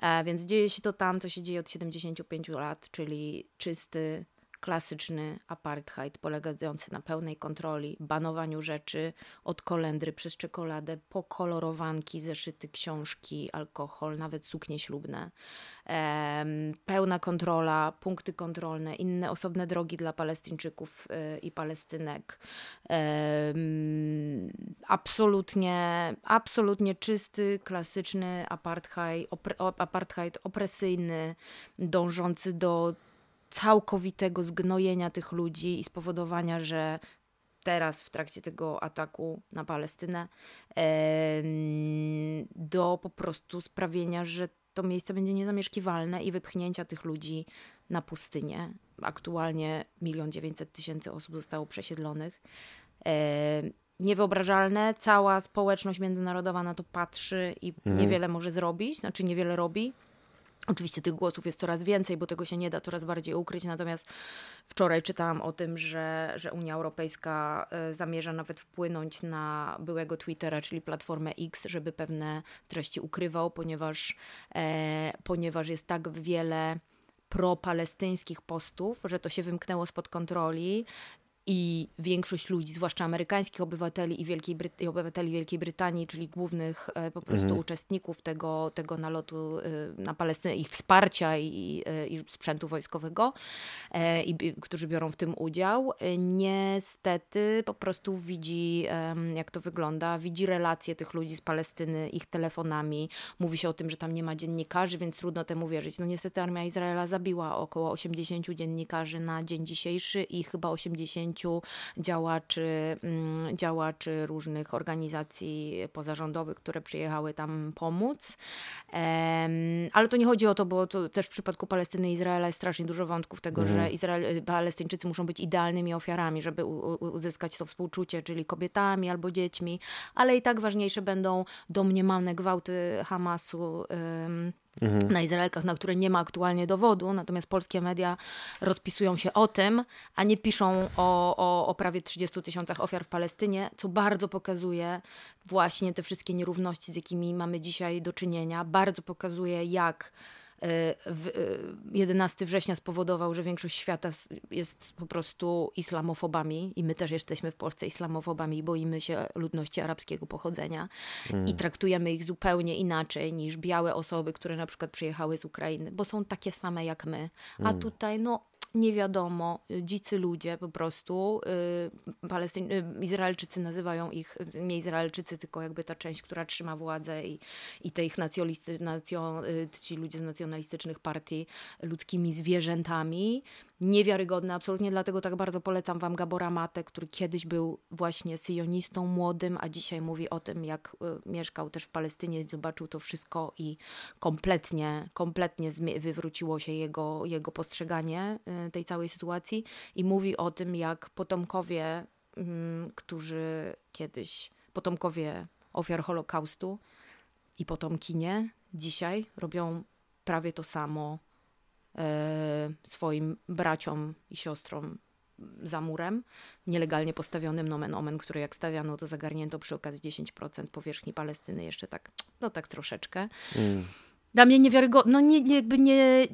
E, więc dzieje się to tam, co się dzieje od 75 lat, czyli czysty klasyczny apartheid polegający na pełnej kontroli, banowaniu rzeczy od kolendry przez czekoladę, po kolorowanki, zeszyty, książki, alkohol, nawet suknie ślubne. Em, pełna kontrola, punkty kontrolne, inne osobne drogi dla Palestyńczyków y, i Palestynek. Em, absolutnie, absolutnie czysty, klasyczny apartheid, opre, op- apartheid opresyjny, dążący do całkowitego zgnojenia tych ludzi i spowodowania, że teraz w trakcie tego ataku na Palestynę do po prostu sprawienia, że to miejsce będzie niezamieszkiwalne i wypchnięcia tych ludzi na pustynię. Aktualnie milion dziewięćset tysięcy osób zostało przesiedlonych. Niewyobrażalne, cała społeczność międzynarodowa na to patrzy i niewiele może zrobić, znaczy niewiele robi. Oczywiście tych głosów jest coraz więcej, bo tego się nie da coraz bardziej ukryć. Natomiast wczoraj czytałam o tym, że, że Unia Europejska e, zamierza nawet wpłynąć na byłego Twittera, czyli platformę X, żeby pewne treści ukrywał, ponieważ, e, ponieważ jest tak wiele propalestyńskich postów, że to się wymknęło spod kontroli i większość ludzi, zwłaszcza amerykańskich obywateli i, Wielkiej Bryt- i obywateli Wielkiej Brytanii, czyli głównych e, po prostu uczestników tego, tego nalotu e, na Palestynę, ich wsparcia i, i sprzętu wojskowego, e, i, którzy biorą w tym udział, niestety po prostu widzi, jak to wygląda, widzi relacje tych ludzi z Palestyny, ich telefonami. Mówi się o tym, że tam nie ma dziennikarzy, więc trudno temu wierzyć. No niestety armia Izraela zabiła około 80 dziennikarzy na dzień dzisiejszy i chyba 80 działaczy, mm, działaczy różnych organizacji pozarządowych, które przyjechały tam pomóc. Ale to nie chodzi o to, bo to też w przypadku Palestyny i Izraela jest strasznie dużo wątków tego, że Izrael, Palestyńczycy muszą być idealnymi ofiarami, żeby uzyskać to współczucie, czyli kobietami albo dziećmi, ale i tak ważniejsze będą domniemane gwałty Hamasu. Em, na Izraelkach, na które nie ma aktualnie dowodu, natomiast polskie media rozpisują się o tym, a nie piszą o, o, o prawie 30 tysiącach ofiar w Palestynie, co bardzo pokazuje właśnie te wszystkie nierówności, z jakimi mamy dzisiaj do czynienia. Bardzo pokazuje, jak 11 września spowodował, że większość świata jest po prostu islamofobami i my też jesteśmy w Polsce islamofobami i boimy się ludności arabskiego pochodzenia mm. i traktujemy ich zupełnie inaczej niż białe osoby, które na przykład przyjechały z Ukrainy, bo są takie same jak my. A mm. tutaj no nie wiadomo, dzicy ludzie po prostu, y, Palestyń, y, Izraelczycy nazywają ich, nie Izraelczycy, tylko jakby ta część, która trzyma władzę i, i te ich nacjolisty, nacjo, y, ci ludzie z nacjonalistycznych partii ludzkimi zwierzętami niewiarygodne absolutnie, dlatego tak bardzo polecam wam Gabora Matę, który kiedyś był właśnie syjonistą młodym, a dzisiaj mówi o tym, jak y, mieszkał też w Palestynie, zobaczył to wszystko i kompletnie, kompletnie wywróciło się jego, jego postrzeganie y, tej całej sytuacji i mówi o tym, jak potomkowie, y, którzy kiedyś, potomkowie ofiar Holokaustu i potomkinie dzisiaj robią prawie to samo swoim braciom i siostrom za murem, nielegalnie postawionym nomen omen, który jak stawiano, to zagarnięto przy okazji 10% powierzchni Palestyny, jeszcze tak, no tak troszeczkę. Mm. Dla mnie niewiarygodne, no nie, nie, jakby nie,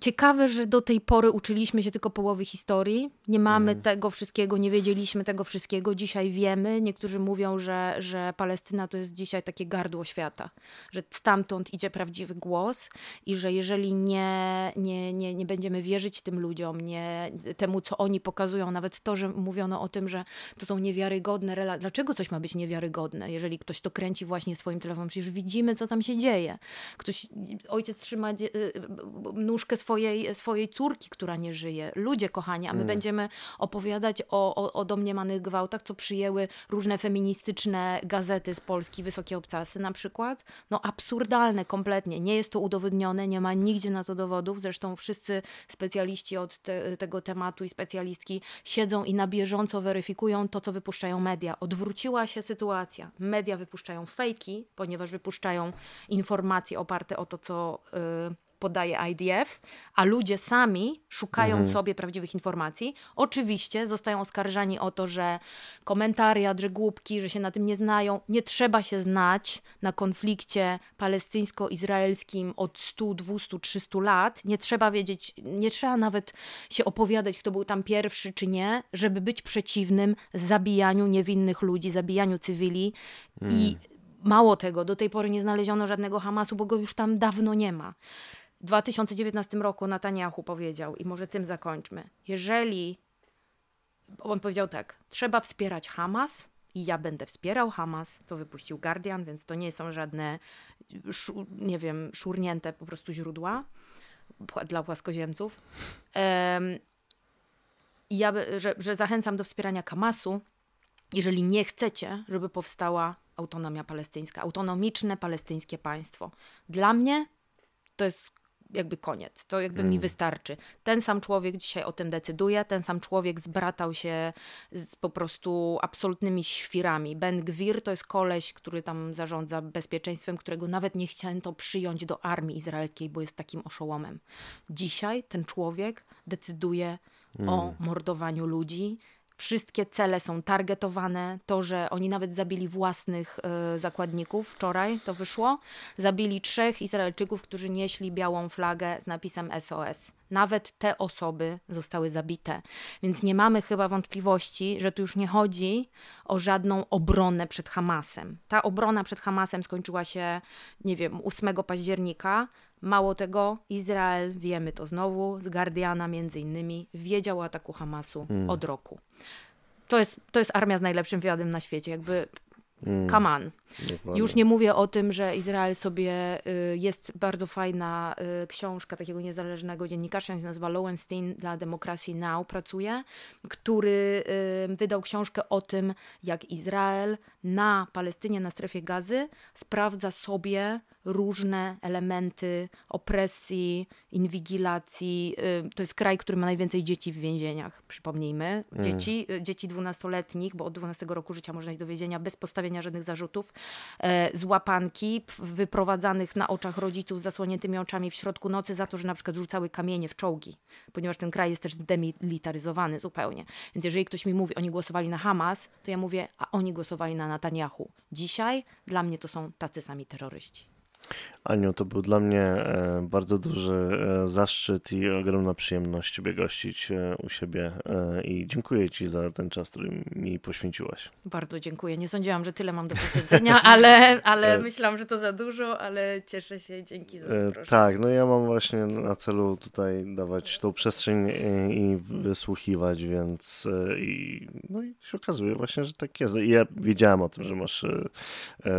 ciekawe, że do tej pory uczyliśmy się tylko połowy historii, nie mamy mhm. tego wszystkiego, nie wiedzieliśmy tego wszystkiego, dzisiaj wiemy, niektórzy mówią, że, że Palestyna to jest dzisiaj takie gardło świata, że stamtąd idzie prawdziwy głos i że jeżeli nie, nie, nie, nie będziemy wierzyć tym ludziom, nie, temu co oni pokazują, nawet to, że mówiono o tym, że to są niewiarygodne relacje, dlaczego coś ma być niewiarygodne, jeżeli ktoś to kręci właśnie swoim telefonem, przecież widzimy co tam się dzieje, ktoś ojciec trzyma y, nóżkę swojej, swojej córki, która nie żyje. Ludzie kochani, a my mm. będziemy opowiadać o, o, o domniemanych gwałtach, co przyjęły różne feministyczne gazety z Polski, Wysokie Obcasy na przykład. No absurdalne kompletnie. Nie jest to udowodnione, nie ma nigdzie na to dowodów. Zresztą wszyscy specjaliści od te, tego tematu i specjalistki siedzą i na bieżąco weryfikują to, co wypuszczają media. Odwróciła się sytuacja. Media wypuszczają fejki, ponieważ wypuszczają informacje oparte o to, co y, podaje IDF, a ludzie sami szukają mhm. sobie prawdziwych informacji. Oczywiście zostają oskarżani o to, że komentariat, że głupki, że się na tym nie znają. Nie trzeba się znać na konflikcie palestyńsko-izraelskim od 100, 200, 300 lat. Nie trzeba wiedzieć, nie trzeba nawet się opowiadać, kto był tam pierwszy czy nie, żeby być przeciwnym zabijaniu niewinnych ludzi, zabijaniu cywili mm. i Mało tego, do tej pory nie znaleziono żadnego Hamasu, bo go już tam dawno nie ma. W 2019 roku Netanyahu powiedział, i może tym zakończmy, jeżeli on powiedział tak, trzeba wspierać Hamas i ja będę wspierał Hamas, to wypuścił Guardian, więc to nie są żadne, nie wiem, szurnięte po prostu źródła dla płaskoziemców. Um, ja, że, że zachęcam do wspierania Hamasu, jeżeli nie chcecie, żeby powstała autonomia palestyńska, autonomiczne palestyńskie państwo. Dla mnie to jest jakby koniec. To jakby mm. mi wystarczy. Ten sam człowiek dzisiaj o tym decyduje, ten sam człowiek zbratał się z po prostu absolutnymi świrami. Ben Gwir to jest koleś, który tam zarządza bezpieczeństwem, którego nawet nie chciano przyjąć do armii izraelskiej, bo jest takim oszołomem. Dzisiaj ten człowiek decyduje mm. o mordowaniu ludzi, Wszystkie cele są targetowane. To, że oni nawet zabili własnych y, zakładników wczoraj, to wyszło. Zabili trzech Izraelczyków, którzy nieśli białą flagę z napisem SOS. Nawet te osoby zostały zabite. Więc nie mamy chyba wątpliwości, że tu już nie chodzi o żadną obronę przed Hamasem. Ta obrona przed Hamasem skończyła się, nie wiem, 8 października. Mało tego, Izrael, wiemy to znowu, z Guardiana między innymi, wiedział o ataku Hamasu hmm. od roku. To jest, to jest armia z najlepszym wywiadem na świecie. Jakby Mm. Come on. Dokładnie. Już nie mówię o tym, że Izrael sobie y, jest bardzo fajna y, książka takiego niezależnego dziennikarza, się nazywa Lowenstein dla Democracy Now pracuje, który y, wydał książkę o tym, jak Izrael na Palestynie, na strefie gazy sprawdza sobie różne elementy opresji, inwigilacji. To jest kraj, który ma najwięcej dzieci w więzieniach, przypomnijmy. Mm. Dzieci, mm. dzieci 12-letnich, bo od 12 roku życia można iść do więzienia bez postawienia żadnych zarzutów, e, z łapanki, wyprowadzanych na oczach rodziców z zasłoniętymi oczami w środku nocy za to, że na przykład rzucały kamienie w czołgi, ponieważ ten kraj jest też demilitaryzowany zupełnie. Więc jeżeli ktoś mi mówi, oni głosowali na Hamas, to ja mówię, a oni głosowali na Netanyahu. Dzisiaj dla mnie to są tacy sami terroryści. Aniu, to był dla mnie e, bardzo duży e, zaszczyt i ogromna przyjemność Ciebie gościć e, u siebie i dziękuję Ci za ten czas, który mi poświęciłaś. Bardzo dziękuję. Nie sądziłam, że tyle mam do powiedzenia, ale, ale myślałam, że to za dużo, ale cieszę się. Dzięki za zaproszenie. Tak, no ja mam właśnie na celu tutaj dawać tą przestrzeń i wysłuchiwać, więc i, no i się okazuje właśnie, że tak jest. I ja wiedziałem o tym, że masz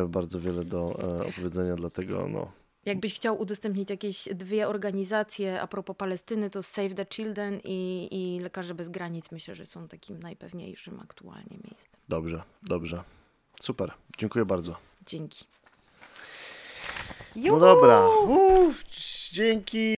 bardzo wiele do opowiedzenia, dlatego no Jakbyś chciał udostępnić jakieś dwie organizacje a propos Palestyny, to Save the Children i, i Lekarze Bez Granic myślę, że są takim najpewniejszym aktualnie miejscem. Dobrze, dobrze. Super. Dziękuję bardzo. Dzięki. Juhu! No dobra. Uf, dzięki.